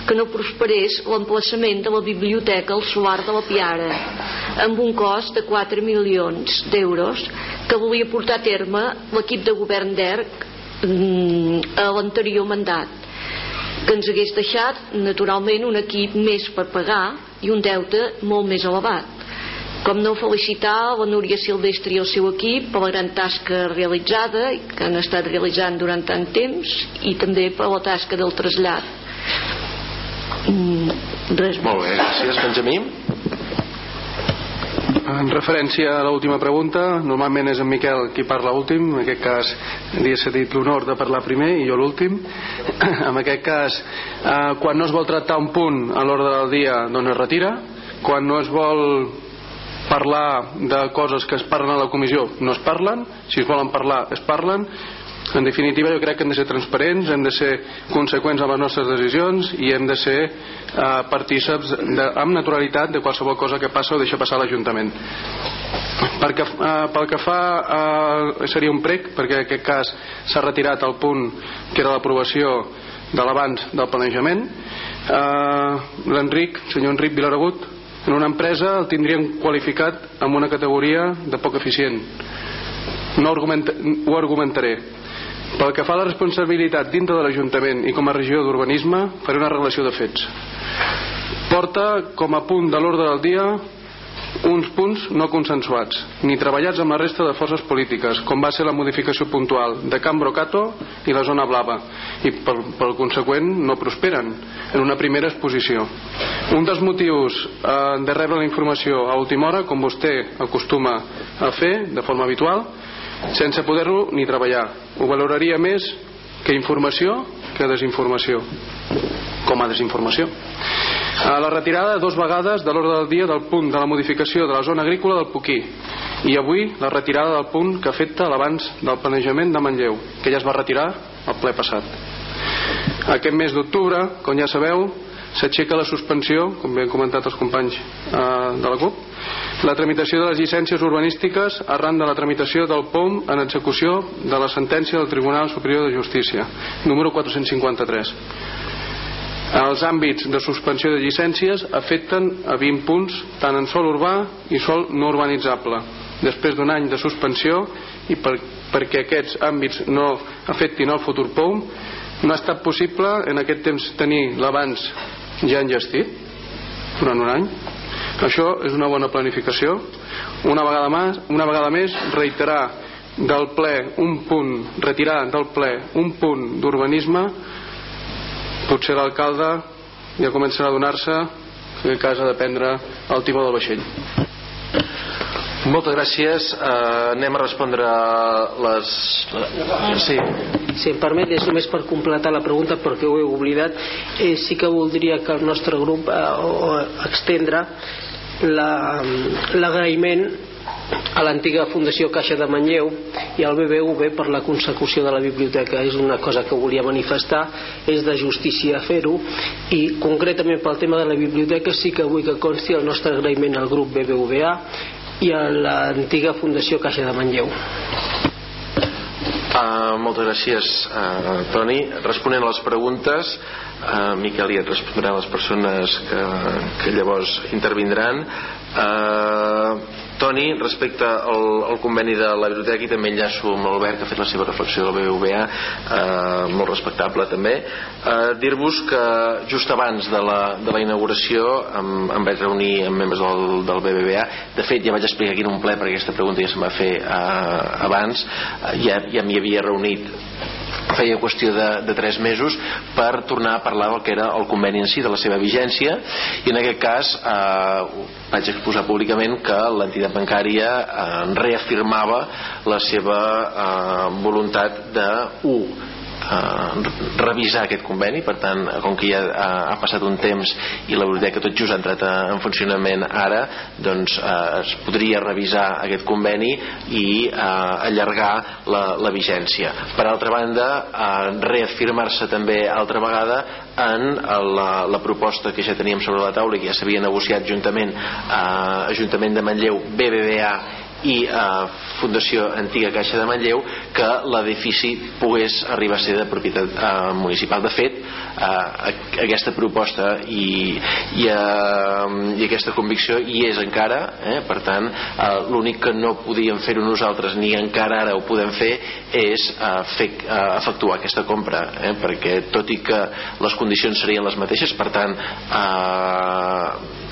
que no prosperés l'emplaçament de la biblioteca al solar de la Piara amb un cost de 4 milions d'euros que volia portar a terme l'equip de govern d'ERC mm, a l'anterior mandat que ens hagués deixat naturalment un equip més per pagar i un deute molt més elevat. Com no felicitar la Núria Silvestre i el seu equip per la gran tasca realitzada que han estat realitzant durant tant temps i també per la tasca del trasllat. Mm, res molt bé, gràcies Benjamí en referència a l'última pregunta, normalment és en Miquel qui parla últim, en aquest cas li he cedit l'honor de parlar primer i jo l'últim. en aquest cas, eh, quan no es vol tractar un punt a l'ordre del dia, doncs es retira. Quan no es vol parlar de coses que es parlen a la comissió, no es parlen. Si es volen parlar, es parlen en definitiva jo crec que hem de ser transparents hem de ser conseqüents amb les nostres decisions i hem de ser eh, partíceps de, amb naturalitat de qualsevol cosa que passa o deixa passar l'Ajuntament. Perquè, eh, pel que fa eh, seria un prec perquè en aquest cas s'ha retirat el punt que era l'aprovació de l'abans del planejament. Eh, l'Enric, senyor Enric Vilaragut en una empresa el tindrien qualificat amb una categoria de poc eficient. No argument, ho argumentaré pel que fa a la responsabilitat dintre de l'Ajuntament i com a regió d'urbanisme, faré una relació de fets. Porta com a punt de l'ordre del dia uns punts no consensuats, ni treballats amb la resta de forces polítiques, com va ser la modificació puntual de Can Brocato i la zona blava, i per, per conseqüent no prosperen en una primera exposició. Un dels motius eh, de rebre la informació a última hora, com vostè acostuma a fer de forma habitual, sense poder-lo ni treballar. Ho valoraria més que informació que desinformació. Com a desinformació. A la retirada dos vegades de l'ordre del dia del punt de la modificació de la zona agrícola del Puquí i avui la retirada del punt que afecta l'abans del planejament de Manlleu que ja es va retirar al ple passat. Aquest mes d'octubre com ja sabeu s'aixeca la suspensió com bé han comentat els companys eh, de la CUP la tramitació de les llicències urbanístiques arran de la tramitació del POM en execució de la sentència del Tribunal Superior de Justícia número 453 els àmbits de suspensió de llicències afecten a 20 punts tant en sol urbà i sol no urbanitzable. Després d'un any de suspensió i per, perquè aquests àmbits no afectin el futur POM no ha estat possible en aquest temps tenir l'abans ja engestit durant un any això és una bona planificació. Una vegada més, una vegada més reiterar del ple un punt retirar del ple un punt d'urbanisme. Potser l'alcalde ja començarà a donar-se que casa de prendre el timó del vaixell moltes gràcies. Uh, anem a respondre les... Sí. Si em permet, és només per completar la pregunta perquè ho he oblidat. Eh, sí que voldria que el nostre grup eh, o extendre l'agraïment la, a l'antiga Fundació Caixa de Manlleu i al BBV per la consecució de la biblioteca és una cosa que volia manifestar és de justícia fer-ho i concretament pel tema de la biblioteca sí que vull que consti el nostre agraïment al grup BBVA i a l'antiga Fundació Caixa de Manlleu Uh, moltes gràcies, uh, Toni. Responent a les preguntes, uh, Miquel ja et respondrà a les persones que, que llavors intervindran. Uh, Toni, respecte al, al conveni de la biblioteca i també enllaço amb l'Albert que ha fet la seva reflexió del BBVA eh, molt respectable també. Eh, dir-vos que just abans de la, de la inauguració em, em vaig reunir amb membres del, del BBVA de fet ja vaig explicar aquí en un ple perquè aquesta pregunta ja se'm va fer eh, abans. Eh, ja, ja m'hi havia reunit feia qüestió de, de 3 mesos per tornar a parlar del que era el conveni en si, de la seva vigència. I en aquest cas eh, vaig exposar públicament que l'entitat bancària eh, reafirmava la seva eh, voluntat de 1 eh, revisar aquest conveni. Per tant, com que ja ha, ha passat un temps i la biblioteca tot just ha entrat en funcionament ara doncs eh, es podria revisar aquest conveni i eh, allargar la, la vigència. Per altra banda eh, reafirmar-se també altra vegada en la, la proposta que ja teníem sobre la taula i que ja s'havia negociat juntament eh, Ajuntament de Manlleu, BBVA i eh, Fundació Antiga Caixa de Manlleu que l'edifici pogués arribar a ser de propietat eh, municipal. De fet, eh, aquesta proposta i, i, eh, i aquesta convicció hi és encara, eh, per tant, eh, l'únic que no podíem fer-ho nosaltres ni encara ara ho podem fer és eh, fer, eh, efectuar aquesta compra, eh, perquè tot i que les condicions serien les mateixes, per tant, eh,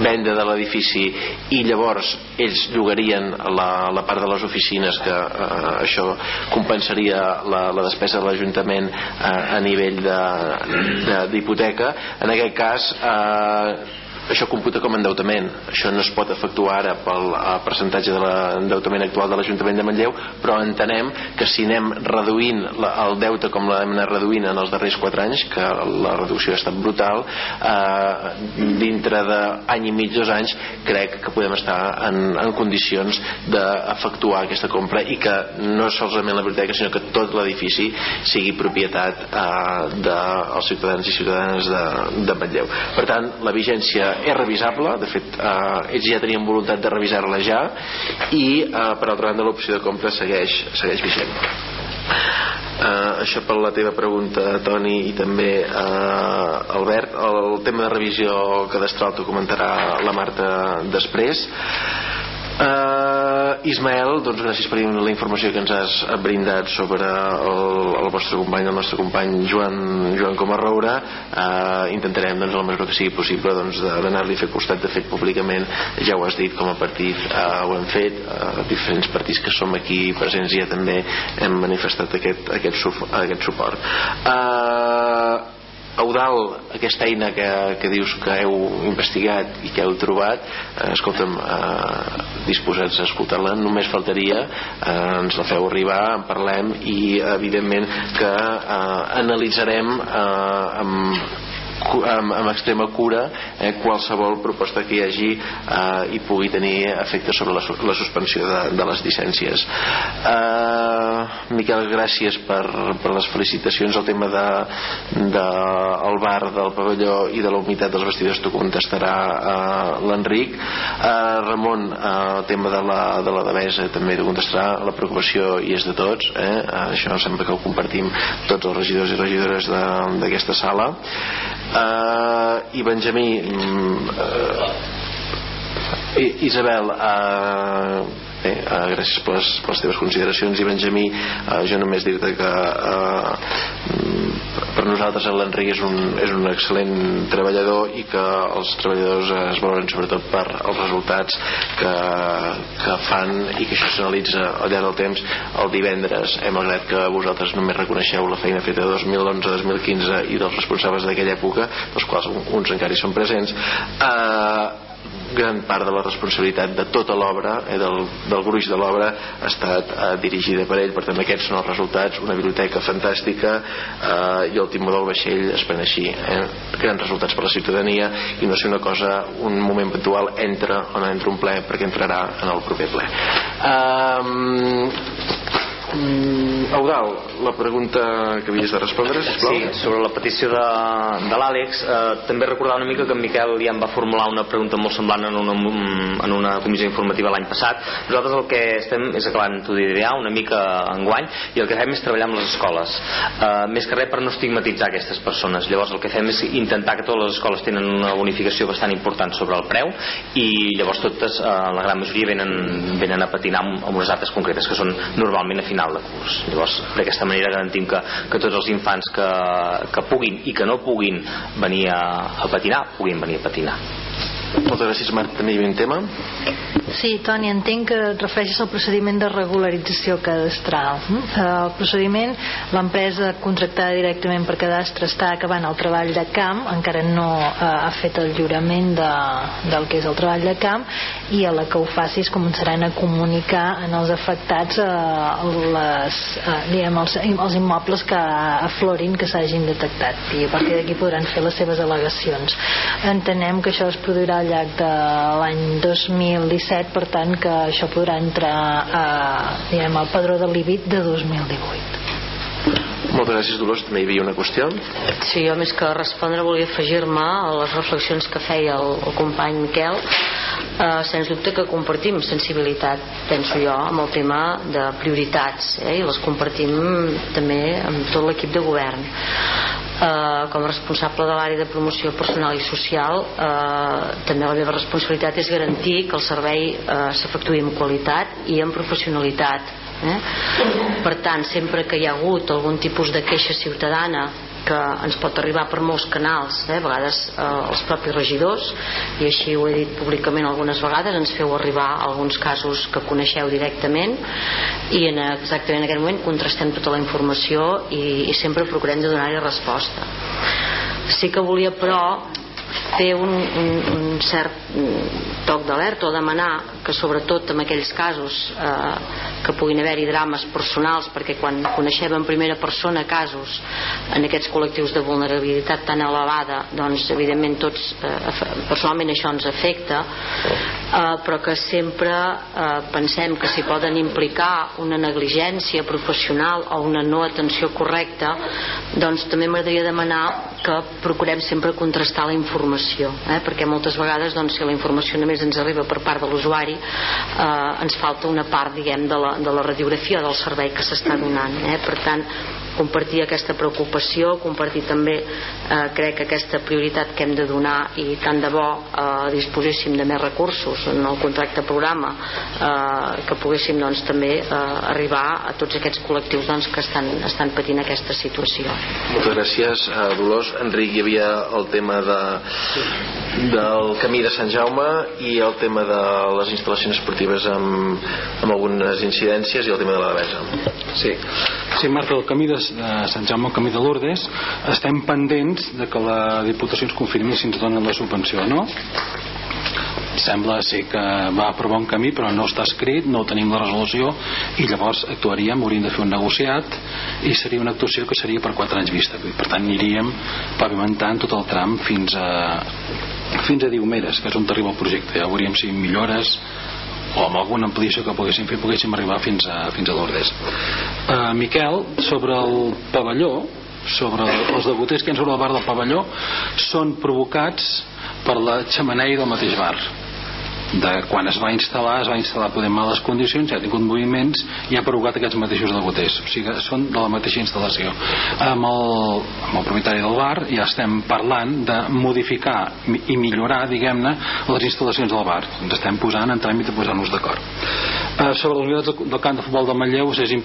venda de l'edifici i llavors ells llogarien la, la part de les oficines que eh, això compensaria la, la despesa de l'Ajuntament eh, a nivell d'hipoteca. En aquest cas eh, això computa com a endeutament. Això no es pot efectuar ara pel percentatge de l'endeutament actual de l'Ajuntament de Manlleu però entenem que si anem reduint la, el deute com l'hem anat reduint en els darrers 4 anys que la reducció ha estat brutal eh, dintre d'any i mig, dos anys crec que podem estar en, en condicions d'efectuar aquesta compra i que no solament la biblioteca sinó que tot l'edifici sigui propietat eh, dels ciutadans i ciutadanes de, de Manlleu. Per tant la vigència és revisable. De fet eh, ells ja tenien voluntat de revisar-la ja. I eh, per altra banda l'opció de compra segueix, segueix vigent. Uh, això per la teva pregunta Toni i també uh, Albert. El tema de revisió cadastral t'ho comentarà la Marta després Uh, Ismael, doncs gràcies per la informació que ens has brindat sobre el, el vostre company, el nostre company Joan, Joan Comarroura. Uh, intentarem, doncs, la mesura que sigui possible, doncs, d'anar-li a fer costat. De fet, públicament, ja ho has dit, com a partit uh, ho hem fet. Uh, diferents partits que som aquí presents ja també hem manifestat aquest, aquest, aquest suport. Uh, Eudal, aquesta eina que, que dius que heu investigat i que heu trobat, eh, escolta'm, eh, disposats a escoltar-la, només faltaria, eh, ens la feu arribar, en parlem i evidentment que eh, analitzarem eh, amb amb, amb extrema cura eh, qualsevol proposta que hi hagi eh, i pugui tenir efecte sobre la, la suspensió de, de les llicències. Eh, Miquel gràcies per, per les felicitacions. El tema de, de el bar del pavelló i de la humitat dels vestidors t'ho contestarà eh, l'Enric. Eh, Ramon eh, el tema de la, de la devesa també t'ho contestarà. La preocupació hi és de tots eh? això sembla que ho compartim tots els regidors i regidores d'aquesta sala uh, i Benjamí uh, Isabel uh, Bé, uh, gràcies per les, per les teves consideracions. I Benjamí, uh, jo només dir-te que uh, per nosaltres l'Enric és, un, és un excel·lent treballador i que els treballadors es valoren sobretot per els resultats que, que fan i que això s'analitza al llarg del temps. El divendres hem malgrat que vosaltres només reconeixeu la feina feta 2011-2015 i dels responsables d'aquella època dels quals uns encara hi són presents. Eh, gran part de la responsabilitat de tota l'obra eh, del, del gruix de l'obra ha estat eh, dirigida per ell per tant aquests són els resultats una biblioteca fantàstica eh, i el timó del vaixell es pren així eh? grans resultats per la ciutadania i no sé una cosa, un moment puntual entra o no entra un ple perquè entrarà en el proper ple eh, Mm, Eudal, la pregunta que havies de respondre, sisplau. Sí, sobre la petició de, de l'Àlex, eh, també recordar una mica que en Miquel ja em va formular una pregunta molt semblant en una, en una comissió informativa l'any passat. Nosaltres el que estem és acabant d'idea una mica enguany i el que fem és treballar amb les escoles. Eh, més que res per no estigmatitzar aquestes persones. Llavors el que fem és intentar que totes les escoles tenen una bonificació bastant important sobre el preu i llavors totes, eh, la gran majoria venen, venen a patinar amb, amb unes dates concretes que són normalment a final final de curs. Llavors d'aquesta manera garantim que, que tots els infants que, que puguin i que no puguin venir a, a patinar puguin venir a patinar. Moltes gràcies Marc. També hi havia un tema. Sí, Toni, entenc que et refereixes al procediment de regularització cadastral. El procediment, l'empresa contractada directament per cadastre està acabant el treball de camp, encara no eh, ha fet el lliurament de, del que és el treball de camp i a la que ho faci es començaran a comunicar en els afectats eh, les, eh, diguem, els, els immobles que aflorin que s'hagin detectat i a partir d'aquí podran fer les seves al·legacions. Entenem que això es produirà al llarg de l'any 2017, per tant que això podrà entrar a, diguem, al padró de l'IBIT de 2018. Moltes gràcies, Dolors. També hi havia una qüestió. Sí, jo més que respondre volia afegir-me a les reflexions que feia el, el company Miquel. Eh, sens dubte que compartim sensibilitat, penso jo, amb el tema de prioritats eh, i les compartim també amb tot l'equip de govern. Eh, com a responsable de l'àrea de promoció personal i social eh, també la meva responsabilitat és garantir que el servei eh, s'efectuï amb qualitat i amb professionalitat Eh? Per tant, sempre que hi ha hagut algun tipus de queixa ciutadana que ens pot arribar per molts canals eh? a vegades eh, els propis regidors i així ho he dit públicament algunes vegades ens feu arribar alguns casos que coneixeu directament i en exactament en aquest moment contrastem tota la informació i, i sempre procurem de donar-hi resposta sí que volia però fer un, un, un cert toc d'alerta o demanar que sobretot en aquells casos eh, que puguin haver-hi drames personals perquè quan coneixem en primera persona casos en aquests col·lectius de vulnerabilitat tan elevada doncs evidentment tots eh, personalment això ens afecta eh, però que sempre eh, pensem que s'hi poden implicar una negligència professional o una no atenció correcta doncs també m'agradaria demanar que procurem sempre contrastar la informació eh? perquè moltes vegades doncs, si la informació només ens arriba per part de l'usuari eh, ens falta una part diguem de la, de la radiografia del servei que s'està donant eh? per tant compartir aquesta preocupació, compartir també eh, crec que aquesta prioritat que hem de donar i tant de bo eh, disposéssim de més recursos en el contracte programa eh, que poguéssim doncs, també eh, arribar a tots aquests col·lectius doncs, que estan, estan patint aquesta situació. Moltes gràcies, eh, Dolors. Enric, hi havia el tema de, del camí de Sant Jaume i el tema de les instal·lacions esportives amb, amb algunes incidències i el tema de la devesa. Sí, sí Marta, el camí de de Sant Jaume al Camí de Lourdes estem pendents de que la Diputació ens confirmi si ens donen la subvenció o no. Sembla ser que va aprovar un camí però no està escrit, no tenim la resolució i llavors actuaríem, hauríem de fer un negociat i seria una actuació que seria per 4 anys vista. Per tant aniríem pavimentant tot el tram fins a fins a Diumeres, que és on arriba el projecte. Ja veuríem si millores o amb alguna ampliació que poguéssim fer poguéssim arribar fins a, fins a Lourdes. Uh, Miquel, sobre el pavelló sobre els degoters que hi ha sobre el bar del pavelló són provocats per la xamanei del mateix bar de quan es va instal·lar es va instal·lar poder en males condicions ja ha tingut moviments i ha provocat aquests mateixos degoters o sigui són de la mateixa instal·lació. Amb el, amb el propietari del bar ja estem parlant de modificar i millorar diguem-ne les instal·lacions del bar. Ens estem posant en tràmit de posar-nos d'acord. Eh, sobre les unitats del camp de futbol de Manlleu és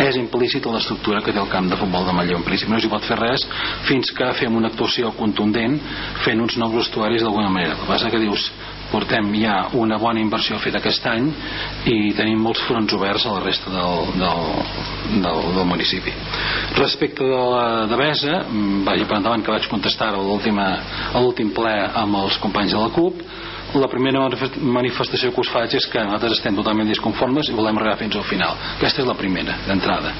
és implícit a l'estructura que té el camp de futbol de Manlleu. En principi no s'hi pot fer res fins que fem una actuació contundent fent uns nous vestuaris d'alguna manera. El que passa que dius portem ja una bona inversió feta aquest any i tenim molts fronts oberts a la resta del, del, del, del municipi. Respecte de la devesa mm, vagi per endavant que vaig contestar a l'últim ple amb els companys de la CUP la primera manifestació que us faig és que nosaltres estem totalment disconformes i volem arribar fins al final. Aquesta és la primera d'entrada.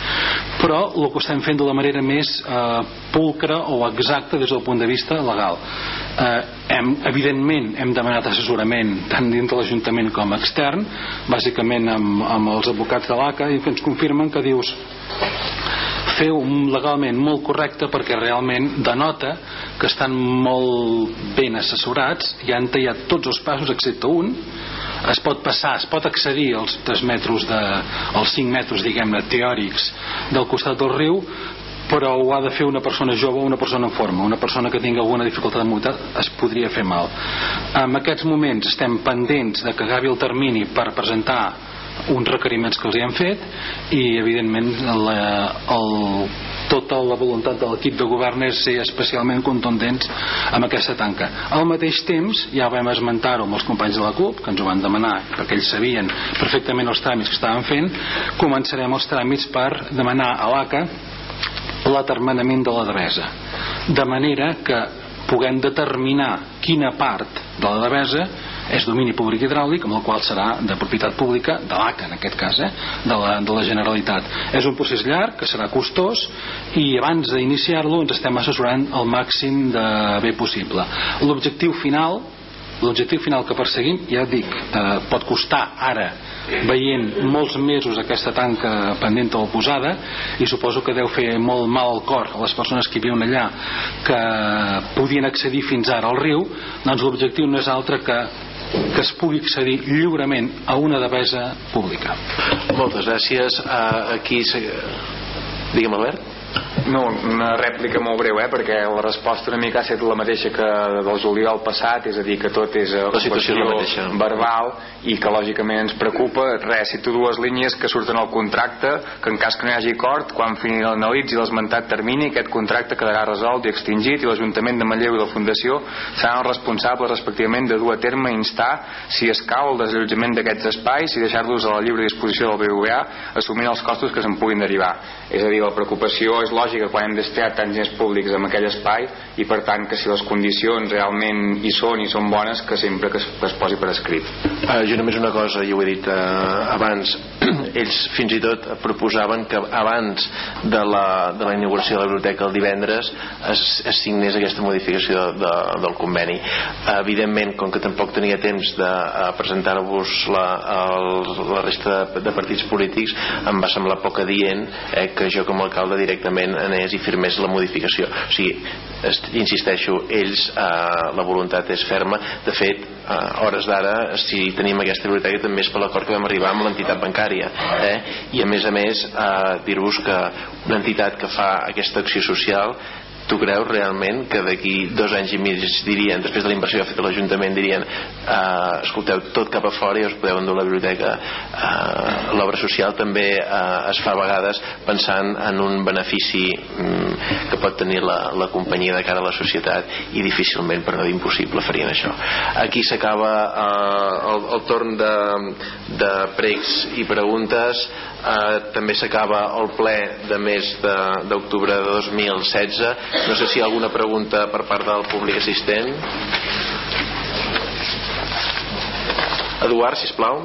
Però el que estem fent de la manera més eh, pulcra o exacta des del punt de vista legal. Eh, hem, evidentment hem demanat assessorament tant dins de l'Ajuntament com extern bàsicament amb, amb els advocats de l'ACA i que ens confirmen que dius feu legalment molt correcte perquè realment denota que estan molt ben assessorats i han tallat tots els passos excepte un. Es pot passar, es pot accedir als 3 metres de, als 5 metres diguem-ne teòrics del costat del riu però ho ha de fer una persona jove o una persona en forma. Una persona que tingui alguna dificultat de mobilitat es podria fer mal. En aquests moments estem pendents de que acabi el termini per presentar uns requeriments que els hi hem fet i evidentment la, el tota la voluntat de l'equip de govern és ser especialment contundents amb aquesta tanca. Al mateix temps, ja vam esmentar-ho amb els companys de la CUP, que ens ho van demanar, perquè ells sabien perfectament els tràmits que estaven fent, començarem els tràmits per demanar a l'ACA l'atermenament de la devesa de manera que puguem determinar quina part de la devesa és domini públic hidràulic amb el qual serà de propietat pública de l'ACA en aquest cas, eh? de, la, de la Generalitat és un procés llarg que serà costós i abans d'iniciar-lo ens estem assessorant el màxim de bé possible l'objectiu final l'objectiu final que perseguim, ja dic, eh, pot costar ara veient molts mesos aquesta tanca pendent o posada i suposo que deu fer molt mal al cor a les persones que viuen allà que podien accedir fins ara al riu doncs l'objectiu no és altre que que es pugui accedir lliurement a una devesa pública. Moltes gràcies. Uh, aquí... Digue'm, Albert. No, una rèplica molt breu, eh, perquè la resposta una mica ha estat la mateixa que del juliol passat, és a dir, que tot és la situació verbal i que lògicament ens preocupa. Res, tu dues línies que surten al contracte, que en cas que no hi hagi acord, quan finalitzi l'esmentat termini, aquest contracte quedarà resolt i extingit i l'Ajuntament de Manlleu i la Fundació seran els responsables respectivament de dur a terme i instar, si escau, el desallotjament d'aquests espais i deixar-los a la lliure disposició del BBVA assumint els costos que se'n puguin derivar. És a dir, la preocupació és lògica quan hem destinar tants diners públics en aquell espai i per tant que si les condicions realment hi són i són bones que sempre que es, que es posi per escrit. Uh, jo només una cosa, i ho he dit uh, abans. Ells fins i tot proposaven que abans de la, de la inauguració de la biblioteca el divendres es, es signés aquesta modificació de, de, del conveni. Evidentment com que tampoc tenia temps de uh, presentar-vos la, el, la resta de, de partits polítics em va semblar poc adient eh, que jo com a alcalde directament anés i firmés la modificació o sigui, insisteixo ells, eh, la voluntat és ferma de fet, eh, hores d'ara si tenim aquesta biblioteca també és per l'acord que vam arribar amb l'entitat bancària eh? i a més a més eh, dir-vos que una entitat que fa aquesta acció social tu creus realment que d'aquí dos anys i mig dirien, després de la inversió que ha fet l'Ajuntament dirien, eh, escolteu tot cap a fora i us podeu endur la biblioteca eh, l'obra social també eh, es fa a vegades pensant en un benefici mm, que pot tenir la, la companyia de cara a la societat i difícilment, per no impossible farien això. Aquí s'acaba eh, el, el torn de, de pregs i preguntes eh, també s'acaba el ple de mes d'octubre de, de 2016 no sé si hi ha alguna pregunta per part del públic assistent. Eduard, si plau.